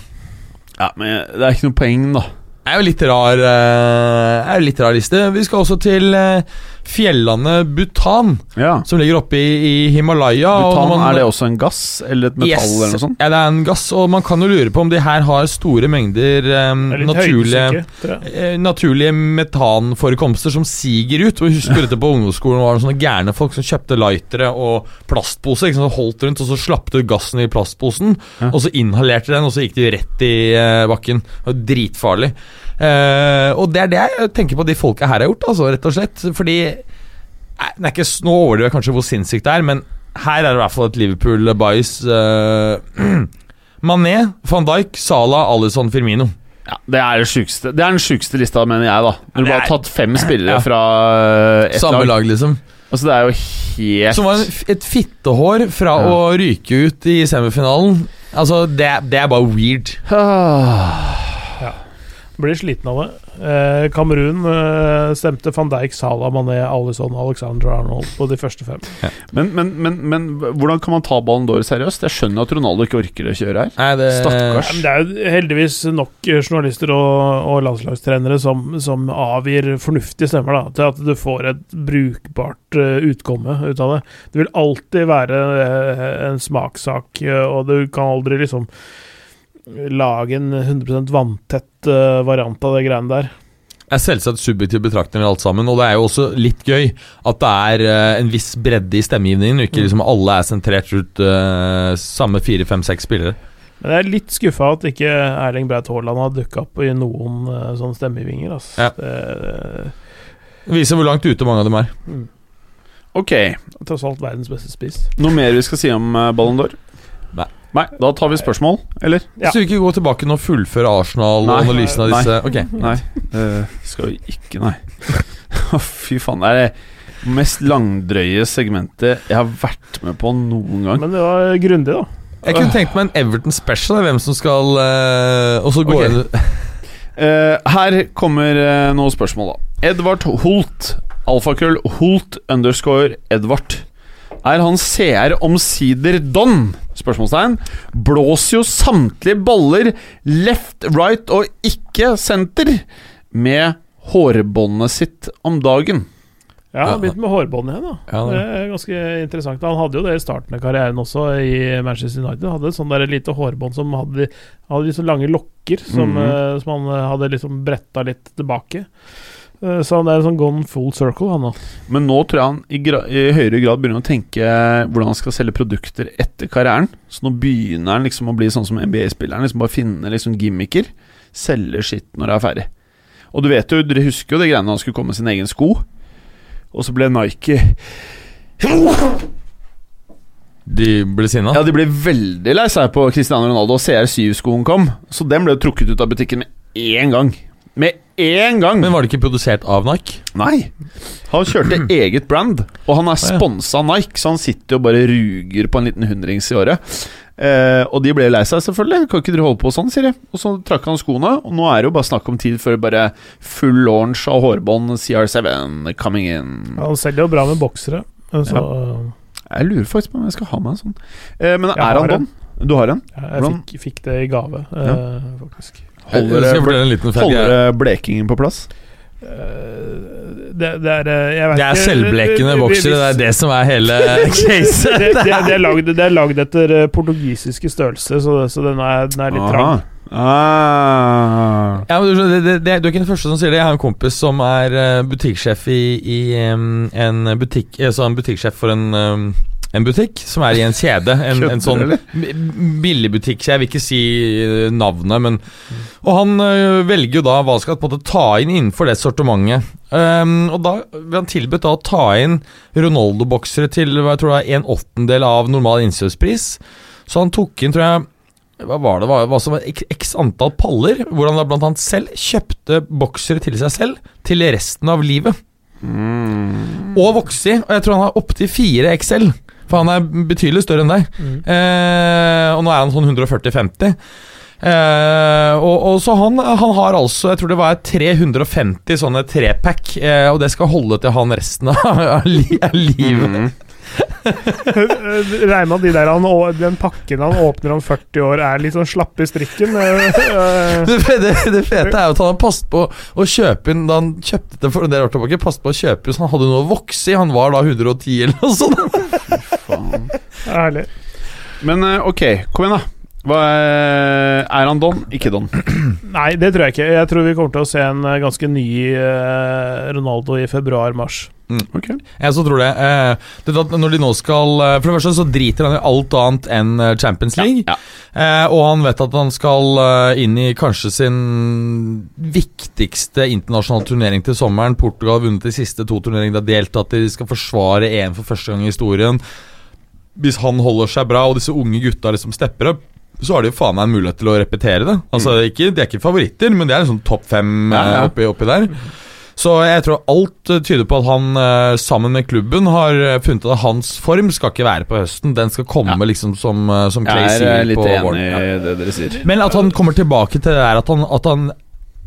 ja. Men det er ikke noe poeng, da. Det er jo litt rar uh, er jo litt rar liste. Vi skal også til eh, fjellandet Bhutan, Ja. som ligger oppe i, i Himalaya. og Butan, man- er det også en gass eller et metall Yes. eller noe sånt? Ja, det er en gass, og man kan jo lure på om de her har store mengder litt naturlige eh, Naturlige metanforekomster som siger ut. Og Husker dette på ungdomsskolen var det sånne gærne folk som kjøpte lightere og plastposer. Ikke sant, så holdt rundt Og så slapp du gassen i plastposen, Ja. og så inhalerte den, og så gikk de rett i uh, bakken. Det var dritfarlig. Eh, og det er det jeg tenker på de folka her har gjort, altså, rett og slett. Fordi det er ikke, Nå overdriver jeg kanskje hvor sinnssykt det er, men her er det i hvert fall et Liverpool-bajs. Uh, Mané, van Dijk, Salah, Alison, Firmino. Ja, det er det sykeste Det er den sjukeste lista, mener jeg, da. Når du bare har tatt fem spillere Ja. fra eh, ett Samme lag. lag, liksom. Altså, det er jo helt Som var et fittehår fra Ja. å ryke ut i semifinalen. Altså, det, det er bare weird. Blir sliten av det. Eh, Kamerun eh, stemte van Dijk, Salah, Mané, Alison, Alexander Arnold på de første fem. Men, men, men, men hvordan kan man ta Ballon d'Or seriøst? Jeg skjønner at Ronaldo ikke orker å kjøre her. Nei, det, Stakkars. Ja, det er jo heldigvis nok eh, journalister og, og landslagstrenere som, som avgir fornuftige stemmer da, til at du får et brukbart utkomme ut av det. Det vil alltid være en smakssak, og du kan aldri liksom lage en 100 vanntett uh, variant av det greiene der. er selvsagt subjektiv betraktning av alt sammen, og det er jo også litt gøy at det er uh, en viss bredde i stemmegivningen, og ikke liksom alle er sentrert rundt uh, samme fire, fem, seks spillere. Men jeg er litt skuffa at ikke Erling Braut Haaland har dukka opp i noen uh, sånne stemmegivinger. Altså. Ja. Det, Det viser hvor langt ute mange av dem er. mm, Ok, tross alt verdens beste spiss. noe mer vi skal si om uh, Ballon d'Or? Nei. Nei, Da tar vi spørsmål, eller? Ja. Så vi ikke gå tilbake nå og fullføre Arsenal Og analysen av Nei. disse Ok. Nei, Uh, skal vi ikke, nei. Fy faen, det er det mest langdrøye segmentet jeg har vært med på noen gang. Men det var grundig, da. Jeg kunne tenkt meg en Everton special, hvem som skal uh, Og så går okay. inn uh, her kommer uh, noen spørsmål, da. Edvard Holt. Alfakrøll Holt underscore Edvard. Er han CR omsider don? Spørsmålstegn. Blåser jo samtlige baller left, right og ikke senter med hårbåndet sitt om dagen. Ja, han har begynt med hårbånd igjen, da. Ja, det er ganske interessant. Han hadde jo det i starten av karrieren også, i Manchester United. Han hadde et sånn der lite hårbånd som hadde, hadde sånn lange lokker, som, mm -hmm. som han eh, hadde liksom bretta litt tilbake. Eh, Så han er en sånn gone full circle, han nå. Men nå tror jeg han i, gra i høyere grad begynner å tenke hvordan han skal selge produkter etter karrieren. Så nå begynner han liksom å bli sånn som NBA-spilleren. Liksom bare finne liksom gimmicker. Selge skitt når det er ferdig. Og du vet jo, dere husker jo det greiene han skulle komme med sin egen sko. Og så ble Nike De ble sinna? Ja, de ble veldig lei seg på Cristiano Ronaldo, og CR7-skoen kom. Så den ble jo trukket ut av butikken med én gang. Med en gang! Men var det ikke produsert av Nike? Nei. Han kjørte eget brand, og han er sponsa Nike, så han sitter jo bare ruger på en liten hundrings i året. Eh, og de ble lei seg, selvfølgelig. Kan ikke dere holde på sånn, sier de. Og så trakk han skoene, og nå er det jo bare snakk om tid før bare full launch av hårbånd CR7 coming in. Han selger jo bra med boksere. så ja. Jeg lurer faktisk på om jeg skal ha meg en sånn. Eh, men Jeg er han don? Du har en? ja, jeg fikk, fikk det i gave, eh, faktisk. Holder blekingen på plass? Eh, det, det er eh, jeg vet Det er ikke- selvblekende boksere, det er det som er hele det, caset. det, det, det er lagd etter eh, portugisiske størrelser, så, så den, er, den er litt trang. Ah. Ja, men du, det, det, du er ikke den første som sier det. Jeg har en kompis som er butikksjef i, i en butikk Altså en butikksjef for en, em, en butikk som er i en kjede. En, en sånn billigbutikk. Jeg vil ikke si eh, navnet, men Og han eh, velger jo da hva skal på en måte ta inn innenfor det sortimentet. Um, og da ble han tilbudt da å ta inn Ronaldo-boksere til hva jeg tror det er en åttendel av normal innkjøpspris. Så han tok inn, tror jeg hva var det, hva, hva som var x, antall paller, hvor han da blant annet selv kjøpte boksere til seg selv til resten av livet. Mm. Og vokste i, og jeg tror han har opptil 4 XL. For han er betydelig større enn deg. Mm. Eh, og nå er han sånn 140-50. Eh, og, og så han, han har altså Jeg tror det var 350 sånne trepack, eh, og det skal holde til han resten av, av, livet. Mm. Regner med at de der han, den pakken han åpner om 40 år, er litt sånn slapp i strikken. eh, eh. Det, det, det fete er jo at han har passet på å kjøpe inn Da han kjøpte det for en del år tilbake, passet på å kjøpe så han hadde noe å vokse i. Han var da 110 eller noe sånt. Faen. Herlig. Men eh, ok, kom igjen, da. Hva er, er han don? Ikke don. Nei, det tror jeg ikke. Jeg tror vi kommer til å se en eh, ganske ny eh, Ronaldo i februar-mars. Ok Jeg så tror det. Eh, det er at når de nå skal eh, For det første så driter han i alt annet enn eh, Champions League. Ja, Eh, og han vet at han skal eh, inn i kanskje sin viktigste internasjonale turnering til sommeren. Portugal har vunnet de siste to turneringene de har deltatt i. De skal forsvare EM for første gang i historien. Hvis han holder seg bra, og disse unge gutta liksom stepper opp, så har de jo faen meg en mulighet til å repetere det. Altså, ikke, De er ikke favoritter, men de er liksom topp fem Mm. Ja, eh, ja. oppi, oppi der. Så jeg tror alt eh, tyder på at han eh, sammen med klubben har funnet at hans form skal ikke være på høsten. Den skal komme Ja. liksom som, som Clay Jeg er litt enig. Ja. i det dere sier. Men at han kommer tilbake til det der at han, at han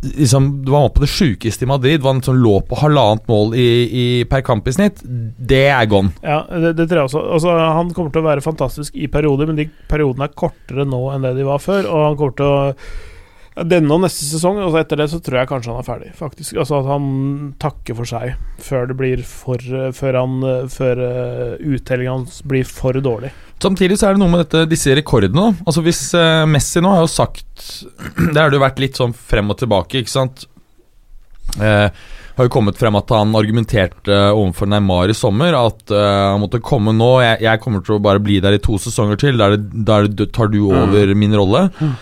liksom, Du var oppe på det sjukeste i Madrid, var som lå på halvannet mål i, i, per kamp i snitt. Det er gone. Ja, det, det tror jeg også. Altså, han kommer til å være fantastisk i perioder, men de periodene er kortere nå enn det de var før. Og han kommer til å Denne og neste sesong, og etter det så tror jeg kanskje han er ferdig, faktisk. Altså At han takker for seg før det blir for Før, han, før uh, uttellinga hans blir for dårlig. Samtidig så er det noe med dette, disse rekordene. Altså Hvis Messi nå har jo sagt Det har det jo vært litt sånn frem og tilbake, ikke sant. Eh, har jo kommet frem at han argumenterte overfor Neymar i sommer at uh, han måtte komme nå. Jeg, jeg, kommer til å bare bli der i to sesonger til. Der, der tar du over mm. min rolle. Mm.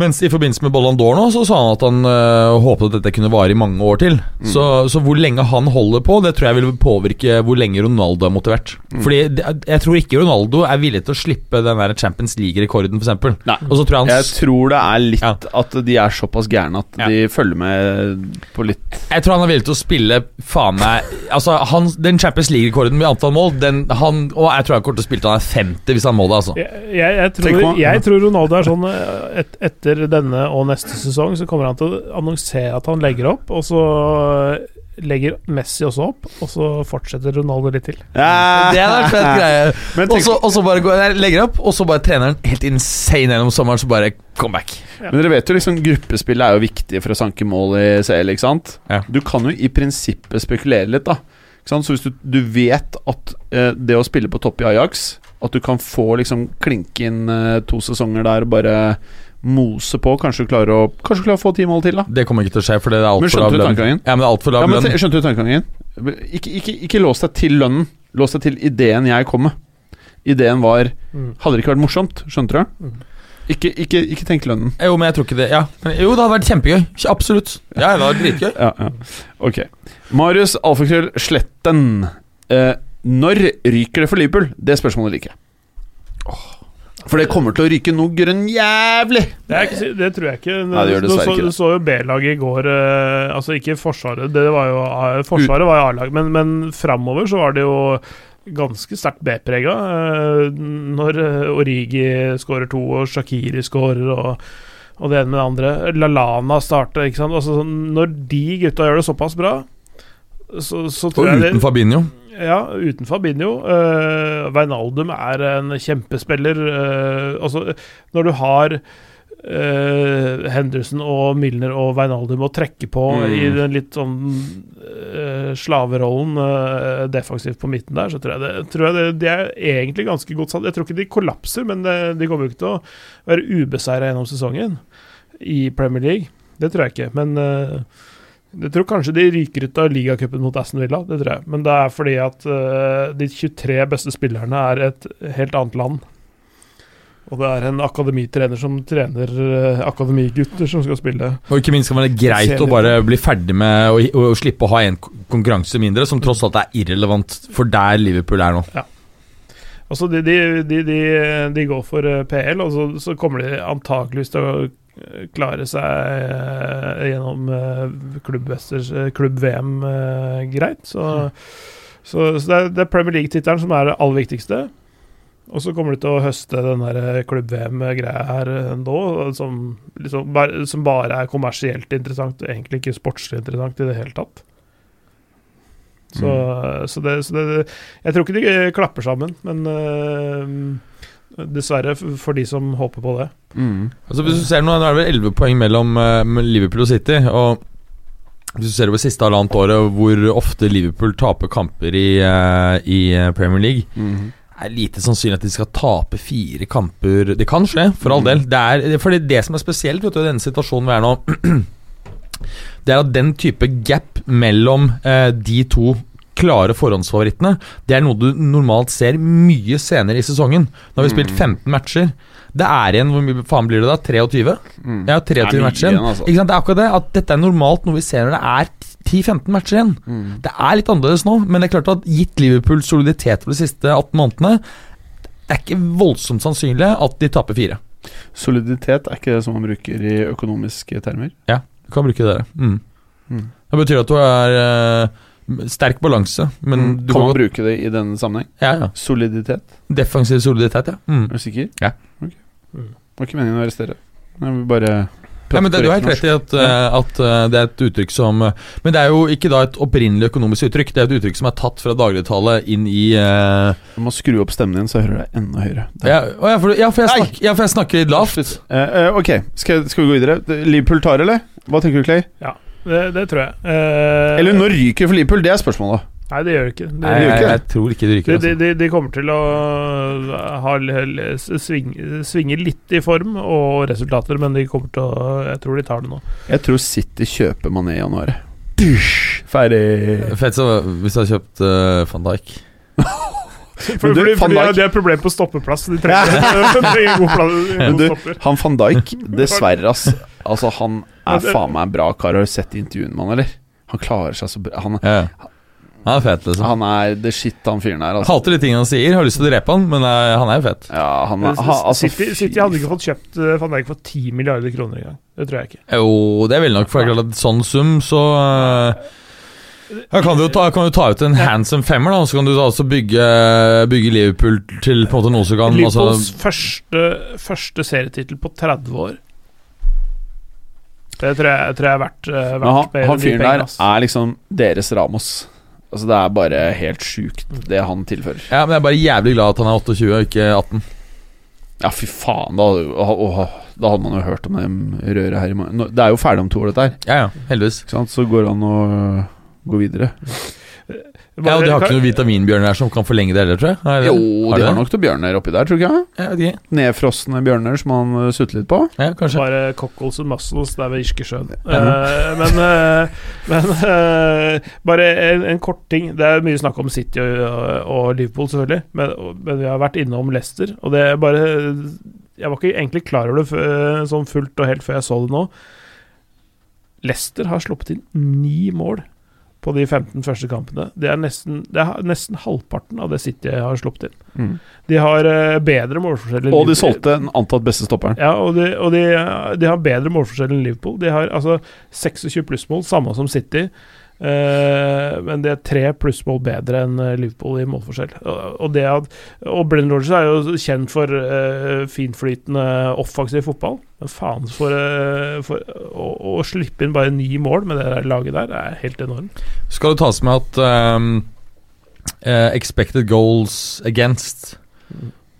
Mens i forbindelse med Ballon d'Or nå, så sa han at han øh, håpet at dette kunne vare i mange år til. Mm. Så, så, hvor lenge han holder på, det tror jeg vil påvirke hvor lenge Ronaldo er motivert. Mm. Fordi jeg tror ikke Ronaldo er villig til å slippe den der Champions League-rekorden, f.eks. Tror han, jeg tror det er litt ja. at de er såpass gærne at ja. de følger med på litt Jeg tror han er villig til å spille faen meg Altså, han, den Champions League-rekorden med antall mål, den, han, og jeg tror han kommer til å spille til han er 50 hvis han må det, altså. Jeg, jeg, jeg, tror, jeg tror, Ronaldo er sånn eh, et, et etter denne og neste sesong så kommer han til å annonsere at han legger opp, og så legger Messi også opp, og så fortsetter Ronaldo litt til. Ja, det er en fett greie. Og så bare går, jeg legger opp, og så bare trener han helt insane gjennom sommeren, så bare come back. Ja. Men dere vet jo liksom gruppespillet er jo viktig for å sanke mål i CL, ikke sant? Ja. Du kan jo i prinsippet spekulere litt, da. Så hvis du, du vet at eh, det å spille på topp i Ajax At du kan få liksom klinke inn eh, to sesonger der og bare mose på. Kanskje klare å Kanskje klare å få ti mål til, da. Det kommer ikke til å skje, for det er altfor lav lønn. Ja, men det er alt for lav lønn. Skjønte du tankegangen? Ikke, ikke, ikke, lås deg til lønnen. Lås deg til ideen jeg kom med. Ideen var mm. Hadde det ikke vært morsomt? Skjønte du? Mm. Ikke, ikke, ikke, tenk lønnen. Jo, men jeg tror ikke det. Ja. Jo, det hadde vært kjempegøy. Absolutt. Ja, det hadde vært dritgøy. ja, ja. Ok. Marius Alfakrøll Sletten. Eh, når ryker det for Liverpool? Det spørsmålet liker jeg. For det kommer til å ryke noe grønn jævlig! Det, ikke, det, tror jeg ikke. Nei, det gjør det så, ikke. Du så jo B-laget i går. Uh, altså ikke Forsvaret, det var jo Forsvaret var jo A-lag, men, men framover så var det jo ganske sterkt B-prega. Uh, når Origi skårer to, og Shakiri skårer, og, og det ene med det andre. Lalana starter, ikke sant. Altså, når de gutta gjør det såpass bra, så, så tror og jeg uten Fabinho. Ja, uten Fabinho. Uh, Veinaldum er en kjempespiller. Uh, altså, når du har uh, Henderson og Milner og Veinaldum å trekke på mm. i den litt sånn uh, slaverollen uh, defensivt på midten der, så tror jeg, det, tror jeg det, de er egentlig ganske godt satt. Jeg tror ikke de kollapser, men det, de kommer jo ikke til å være ubeseira gjennom sesongen i Premier League. Det tror jeg ikke, men uh, jeg tror kanskje de ryker ut av ligacupen mot Aston Villa, det tror jeg. Men det er fordi at uh, de 23 beste spillerne er et helt annet land. Og det er en akademitrener som trener uh, akademigutter som skal spille. Og ikke minst kan det være greit å bare bli ferdig med å, slippe å ha en konkurranse mindre, som tross alt er irrelevant for der Liverpool er nå. Ja. Altså de, de, de, de, går for uh, PL, og så, så kommer de antakeligvis til å klare seg uh, gjennom uh, klubb-VM uh, greit. Så, mm. så, så det, er, det, er, Premier League-tittelen som er det aller viktigste. Og så kommer de til å høste den der klubb-VM-greia her nå, som, liksom, som, bare, er kommersielt interessant, egentlig ikke sportslig interessant i det hele tatt. Så, mm. så, det, så det, Jeg tror ikke de klapper sammen, men Dessverre, for de som håper på det. Mm. Altså Hvis du ser nå, nå er det vel 11 poeng mellom uh, Liverpool og City. Og hvis du ser over siste halvannet året hvor ofte Liverpool taper kamper i, uh, i eh, Premier League mm. er lite sannsynlig at de skal tape fire kamper Det kan skje, for all mm. del. Det er, fordi det som er spesielt vet du, i denne situasjonen vi er nå, det er at den type gap mellom eh, de to klare forhåndsfavorittene, det er noe du normalt ser mye senere i sesongen. Nå har vi spilt 15 mm. matcher. Det er igjen Hvor mye faen blir det da? 23? Mm. Ja, 23 matcher igjen. Altså. Ikke sant? Det er akkurat det. At dette er normalt noe vi ser når det er 10-15 matcher igjen. Mm. Det er litt annerledes nå, men det er klart at gitt Liverpools soliditet for de siste 18 månedene, det er ikke voldsomt sannsynlig at de taper fire. Soliditet er ikke det som man bruker i økonomiske termer? Ja, du kan bruke det. Mm. Mm. Det betyr at du er uh, Sterk balanse, men mm. Kan man bruke det i denne sammenheng? Ja, ja. Soliditet? Defensiv soliditet, ja. Mm. Er du sikker? Ja. Okay. Mm. Det var ikke meningen å arrestere. Jeg vil bare Ja, men det, Du har helt rett i at, eh, at eh, det er et uttrykk som eh, Men det er jo ikke da et opprinnelig økonomisk uttrykk. Det er et uttrykk som er tatt fra dagligtale inn i uh... Du må skru opp stemmen din, så jeg hører deg enda høyere. Ja, ja, for, ja, for jeg snakker, ja, for jeg snakker litt lavt. Uh, eh, ok, skal, skal vi gå videre? Liverpool tar, eller? Hva tenker du, Clay? Det, det tror jeg. Eh, Eller når ryker for Liverpool? Det er spørsmålet. Nei, det gjør det ikke. Det, Nei, gjør ikke jeg tror ikke det de, ryker. de, Altså. de, de kommer til å ha sving, svinge litt i form og resultater, men de kommer til å Jeg tror de tar det nå. Jeg tror City kjøper Mané i januar. Dusj, Ferdig. Fett så hvis du hadde kjøpt uh, van Dijk. For, du, fordi, fordi Dijk- de har problem på stoppeplass. De trenger, de trenger god, Men god du, stopper. han van Dijk, dessverre, ass. Altså, han er faen meg en bra kar. Har du sett intervjuene med han, eller? Han klarer seg så bra. Han, Ja. Han er fet, liksom. han er the shit, han fyren der. Altså. Hater de tingene han sier, har lyst til å drepe han, men uh, han er jo fet. Ja, han er, ha, altså, City, City hadde ikke fått kjøpt uh, van Dijk for 10 milliarder kroner engang. Det tror jeg ikke. Jo, det vel nok, for det er klart at sånn sum, så uh, ja, kan, du jo ta, kan du ta ut en handsome femmer, da, og så kan du da også bygge, bygge Liverpool til på en måte noe som kan altså, Liverpools første, første serietittel på 30 år. Det tror jeg, tror jeg er verdt, uh, verdt han, han fyren der er liksom deres Ramos. Altså, det er bare helt sjukt, det han tilfører. Ja, men jeg er bare jævlig glad at han er 28 og ikke 18. Ja, fy faen, da, åh, da hadde man jo hørt om det røret her i morgen. Det er jo ferdig om to år, dette her. Ja, ja, heldigvis. Så går det an å gå videre. Ja, og De har ikke noen vitaminbjørner her som kan forlenge det heller, tror jeg. Er Jo, har de har det? nok noen bjørner oppi der, tror ikke? Ja, de. Nedfrosne bjørner som han øh, sutter litt på. ja, kanskje. Bare cockles and muscles der ved Irskesjøen. Eh, men uh, men uh, bare en, en kort ting. Det er mye snakk om City og, og Liverpool, selvfølgelig. Men, men vi har vært innom Leicester, og det er bare Jeg var ikke egentlig klar over det sånn fullt og helt før jeg så det nå. Leicester har sluppet inn ni mål på de 15 første kampene. Det er nesten, det er nesten halvparten av det City har sluppet inn. De har eh, bedre målforskjell enn Og de solgte den antatt beste stopperen. Ja, og, de, og de, de har bedre målforskjell enn Liverpool. De har altså 26 plussmål, samme som City. Eh, men de er tre plussmål bedre enn eh, Liverpool i målforskjell. Og, og, og Brennan Rodgers er jo kjent for uh, finflytende offensiv fotball. Men faen, for, uh, for å, å slippe inn bare ni mål med det der laget der, er helt enormt. Skal det tas med at um, uh, expected goals against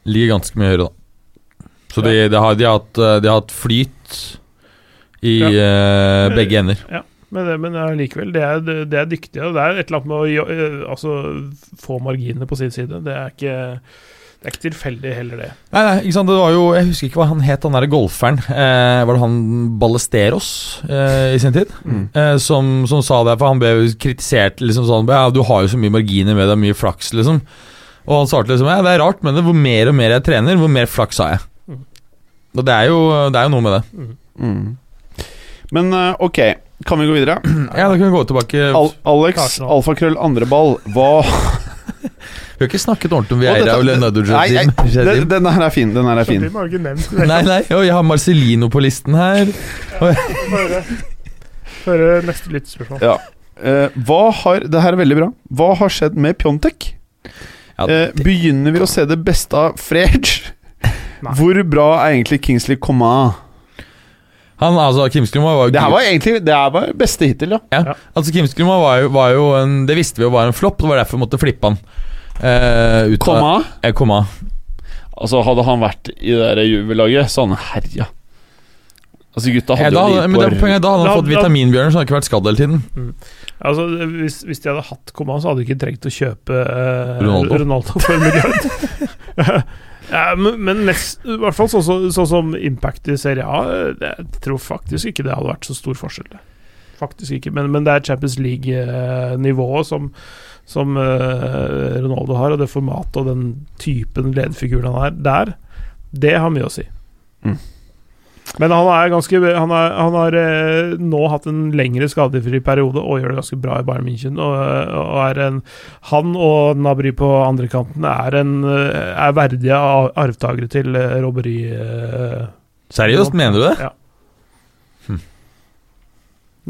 ligger ganske mye høyere, da. Så de, de, har, de, har hatt, de har hatt flyt i eh, begge ender. Men, det- men allikevel, det, er- det, er dyktige. Og det er et eller annet med å eh, altså, få marginene på sin side. Det er ikke, det er ikke tilfeldig heller, det. Nei, nei, ikke sant, det var jo Jeg husker ikke hva han het, han derre golferen. Eh, var det han Ballesteros eh, i sin tid? Eh, som, som sa det, for han ble jo kritisert liksom sånn Ja, du har jo så mye marginer med deg, mye flaks, liksom. Og han svarte liksom Ja, det er rart, men det, hvor mer og mer jeg trener, hvor mer flaks har jeg. Mm. Og det er jo, det er jo noe med det. Mm. Men øh, ok, kan vi gå videre? Ja, da kan vi gå tilbake Al Alex, alfakrøll andreball, hva Vi har ikke snakket ordentlig om Vieira og Leonardo Jardim. den, den her er fin. Den her er fin. Nei, nei, og jeg har Marcellino på listen her. Høre, høre neste lyttespørsmål. Ja. Eh, hva har Det her er veldig bra. Hva har skjedd med Pjontek? Ja, Eh, begynner vi å se det beste av Frege? Hvor bra er egentlig Kingsley Coman? Han, altså, Kim var jo Det her var egentlig Det her var beste hittil, ja. Ja, altså Kim Skluma var jo, var jo en Det visste vi jo var en flopp, det var derfor vi måtte flippe han. Eh, ut av- Coman Eh, Komma. Altså, hadde han vært i det der juvelaget, så hadde han herja. Altså, gutta Ja, hadde da, jo men det poenget, da hadde han Da- fått vitaminbjørner, så han hadde ikke vært skadd hele tiden. Altså, hvis, hvis de hadde hatt Coman, så hadde de ikke trengt å kjøpe eh, Ronaldo. Ronaldo for en milliard. ja, men nest, i hvert fall sånn så, som impact i Serie A eh, Jeg tror faktisk ikke det hadde vært så stor forskjell. Faktisk ikke, men, men det er Champions League-nivået som, som uh, Ronaldo har, og det formatet og den typen lederfigur han er der, det har mye å si. Mm. Men han er ganske Han, er, han har eh, nå hatt en lengre skadefri periode og gjør det ganske bra i Bayern München. Og, og er en, han og Nabry på andre kanten er, en, eh, er verdige arvtakere til eh, Robbery. eh, Seriøst, mener du det? Ja. Hm.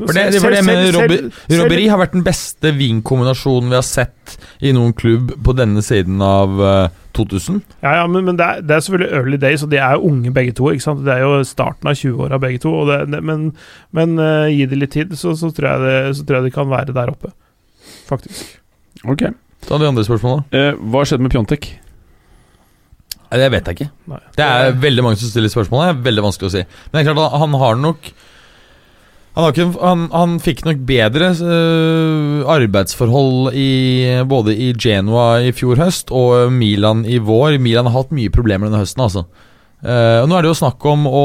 For det, det for det med Robberi har vært den beste vinkombinasjonen vi har sett i noen klubb på denne siden av eh, 2000. Ja, ja, men, men det, er, det er selvfølgelig early days, og de er jo unge begge to. ikke sant? Det er jo starten av 20-åra begge to. Og det, det, men men uh, gi det litt tid, så, så, tror jeg det, så tror jeg de kan være der oppe. Faktisk. Ok. Ta de andre spørsmålene. Eh, hva skjedde med Pjontek? Det vet jeg ikke. Nei. Det er veldig mange som stiller spørsmål. Det er veldig vanskelig å si. Men det er klart, han har nok Han, har ikke, han, han fikk nok bedre uh, arbeidsforhold i, både i Genoa i fjor høst og Milan i vår. Milan har hatt mye problemer denne høsten, altså. Uh, og nå er det jo snakk om å,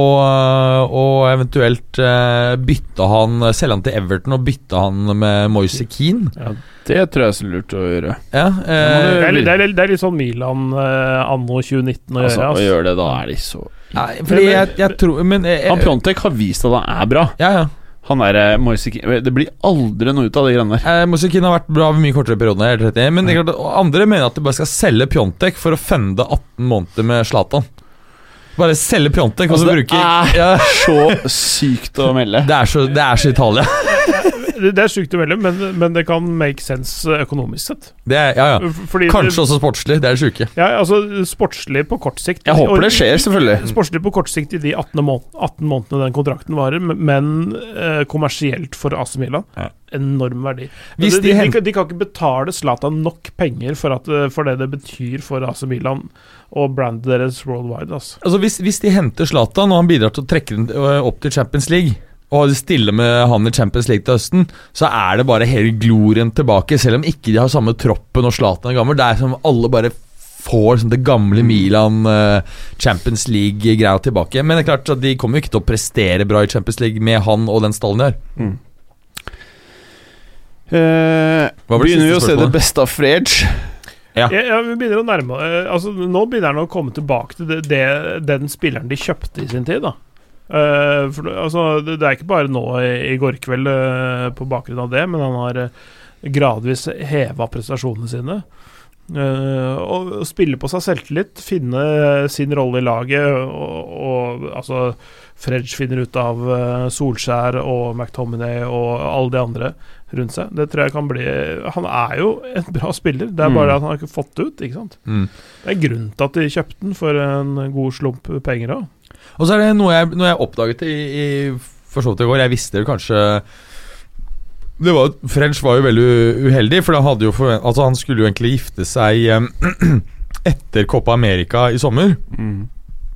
å eventuelt uh, bytte han Selge han til Everton og bytte han med Moise Keane. Det tror jeg er så lurt å gjøre. Ja, eh, Det er, det, er, det er litt sånn Milan eh, anno 2019 å Altså, gjøre. å Altså. gjøre det, da er de så nei, fordi jeg, jeg tror Men eh, Han Pjontek har vist at han er bra. Ja, ja. Han er eh, Moise Det blir aldri noe ut av de greiene der. Eh, Mosekin har vært bra mye kortere perioder. er helt rett Men det klart, andre mener at de bare skal selge Pjontek for å fende 18 måneder med Zlatan. Bare selge Pjontek og så bruke det er- ja, Så sykt å melde. det, er så, det er så Italia. Det, er sjukt å melde, men, men det kan make sense eh, økonomisk sett. Det er, ja, ja. Fordi Kanskje også sportslig. Det er det sjuke. Ja, altså Sportslig på kort sikt. Jeg håper det skjer, selvfølgelig. Sportslig på kort sikt i de 18, må 18 månedene den kontrakten varer, men eh, kommersielt for AC Milan Ja. enorm verdi. Hvis de, de de, kan- de kan ikke betale Zlatan nok penger for, at, eh, for det det betyr for AC Milan og brandet deres worldwide. Altså. Altså hvis, hvis de henter Zlatan, og han bidrar til å trekke den øh, opp til Champions League, og stille med han i Champions League til høsten, så er det bare hele glorien tilbake, selv om ikke de har samme troppen og Zlatan er gammel. Det er som alle bare får sånn det gamle Milan uh, Champions League-greia tilbake. Men det er klart at de kommer jo ikke til å prestere bra i Champions League med han og den stallen de har. Eh, Hva var det begynner vi å se det beste av Frege? Ja. Ja, ja, vi begynner å nærme eh, altså, Nå begynner han å komme tilbake til det, det, den spilleren de kjøpte i sin tid. da Eh, for, det- altså, det, er ikke bare nå i, går kveld eh, på bakgrunn av det, men han har eh, gradvis heva prestasjonene sine. Eh, og, spille på seg selvtillit, finne sin rolle i laget, og, og altså Fredge finner ut av eh, Solskjær og McTominay og alle de andre rundt seg. Det tror jeg kan bli Han er jo en bra spiller, det er bare Mm. at han har ikke fått det ut. ikke sant? Mm. Det er grunnen til at de kjøpte den for en god slump penger òg. Og så er det noe jeg, noe jeg oppdaget i, i for så vidt i går. Jeg visste det kanskje det var, French var jo veldig uheldig, for forvent, altså han skulle jo egentlig gifte seg um, etter Copa America i sommer. Mm.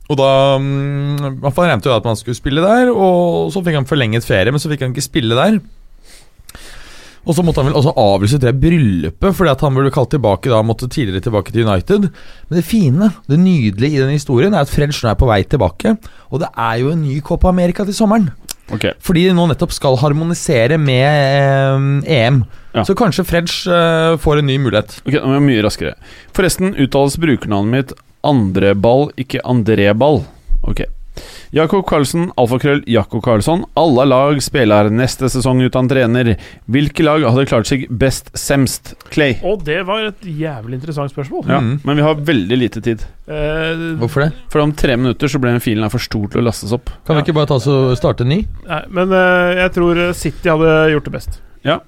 Og da um, Han regnet jo at man skulle spille der, og så fikk han forlenget ferie, men så fikk han ikke spille der. Og så måtte han vel også avlyse det bryllupet, fordi at han ble kalt tilbake da, måtte tidligere tilbake til United. Men det fine, det nydelige i den historien, er at French nå er på vei tilbake. Og det er jo en ny Copa America til sommeren. Ok. Fordi de nå nettopp skal harmonisere med eh, EM. Ja. Så kanskje French eh, får en ny mulighet. Ok, nå må jeg mye raskere. Forresten uttales brukernavnet mitt Andreball, ikke Andreball. Ok. Jakob Karlsen, alfakrøll Jakob Karlsson. Alle lag spiller neste sesong uten trener. Hvilke lag hadde klart seg best semst? Clay. Og det var et jævlig interessant spørsmål. Ja, mm. Men vi har veldig lite tid. Eh, Hvorfor det? For om tre minutter så ble den filen her for stor til å lastes opp. Kan vi ikke bare ta og starte ny? nei, men eh, jeg tror City hadde gjort det best. Ja.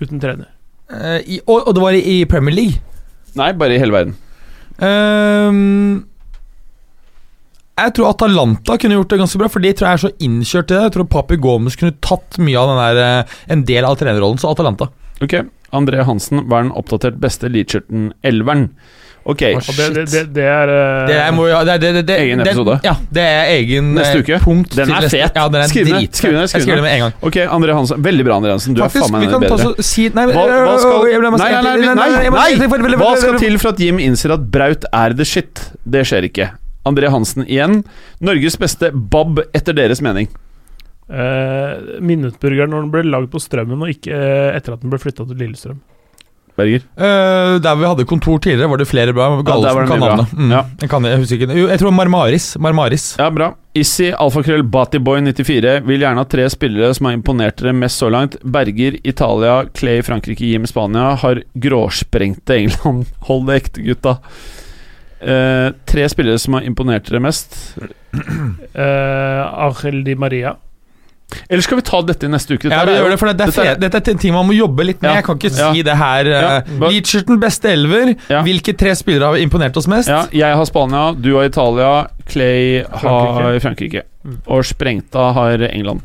Uten trener. Eh, i, og, og det var i, Premier League. Nei, bare i hele verden. Ehm, jeg tror Atalanta kunne gjort det ganske bra, for de tror jeg er så innkjørt til det. Jeg tror Papi Gomez kunne tatt mye av den der eh, En del av trenerrollen, så Atalanta. Ok, André Hansen var den oppdatert beste Leacherton-elveren. Ok, Å, det, det, det, det er eh, Det er, må, ja, Egen episode. Ja, det er egen Neste eh, uke. punkt. Den er fet. Ja, den er Skriv ned, skriv ned, skriv ned. med en gang. Ok, André Hansen. Veldig bra, André Hansen. Du er faen meg bedre. ta si Nei, Hva, hva, skal, nei, nei, nei, nei! Hva skal til for at Jim innser at Braut er the shit? Det skjer ikke. André Hansen igjen. Norges beste Bob etter deres mening. eh, Minuttburgeren når den ble lagd på Strømmen, og ikke eh, etter at den ble flytta til Lillestrøm. Berger. Eh, der vi hadde kontor tidligere, var det flere bra. der var Gallosen det kan navnet. Mm. Ja. Jeg, kan, jeg husker ikke. Jo, jeg tror Marmaris. Marmaris. Ja, bra. Issi, alfakrøll, Batiboy94 vil gjerne ha tre spillere som har imponert dere mest så langt. Berger, Italia, Clay, Frankrike, Jim, Spania. Har gråsprengte England. Hold det ekte, gutta. Eh, tre spillere som har imponert dere mest. Uh, Angel Di Maria. Eller skal vi ta dette i neste uke? Dette Ja, vi er gjør det, for det, det er dette er- er ting man må jobbe litt med. Ja. Jeg kan ikke Ja. si det her. Ja. Uh, Leacherton, beste elver. Ja. Hvilke tre spillere har imponert oss mest? Ja, jeg har Spania, du har Italia, Clay har Frankrike. Mm. Og Sprengta har England.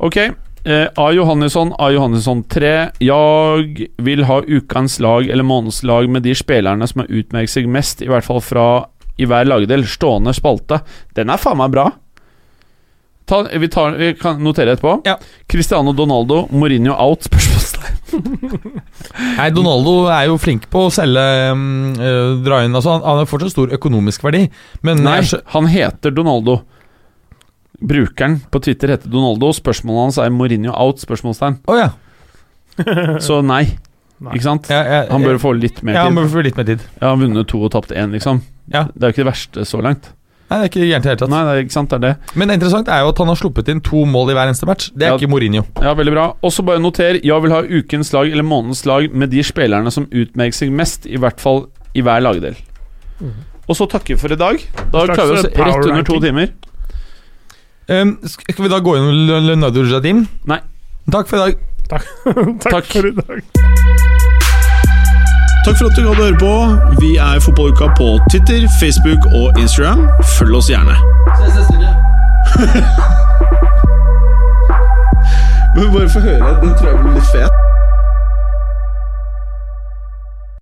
Ok. Eh, A. Johannesson, A. Johannesson 3. Jeg vil ha ukens lag eller månedens lag med de spillerne som har utmerket seg mest, i hvert fall fra i hver lagdel. Stående spalte. Den er faen meg bra. Ta, vi, tar, vi kan notere etterpå. Ja. Cristiano Donaldo, Mourinho out? Spørsmålstegn. Nei, Donaldo er jo flink på å selge eh, Dra inn altså, han, han har fortsatt stor økonomisk verdi, men Nei, jeg han heter Donaldo. Brukeren på Twitter heter Donaldo. Spørsmålet hans er Mourinho out? Spørsmålstegn. Oh, ja. Så nei. Nei. Ikke sant? Ja, ja, Han bør få litt mer ja, han bør få litt mer tid. Ja, han vunnet to og tapt én, liksom. Ja. Det er jo ikke det verste så langt. Nei, det er ikke gærent i det hele tatt. Nei, det er ikke sant, det er det. Men det interessant er jo at han har sluppet inn to mål i hver eneste match. Det er Ja. ikke Mourinho. Ja, veldig bra. Og så bare noter. Jeg vil ha ukens lag eller månedens lag med de spillerne som utmerker seg mest, i hvert fall i hver lagdel. Mm. Og så takker vi for i dag. Da klarer vi oss rett under to timer. Um, skal vi da gå gjennom Leonardo Jadim? Nei. Takk for i dag. Takk, Takk. for i dag. Takk for at du gadd å høre på. Vi er Fotballuka på Twitter, Facebook og Instagram. Følg oss gjerne. Men bare få høre. Den tror jeg blir litt fet.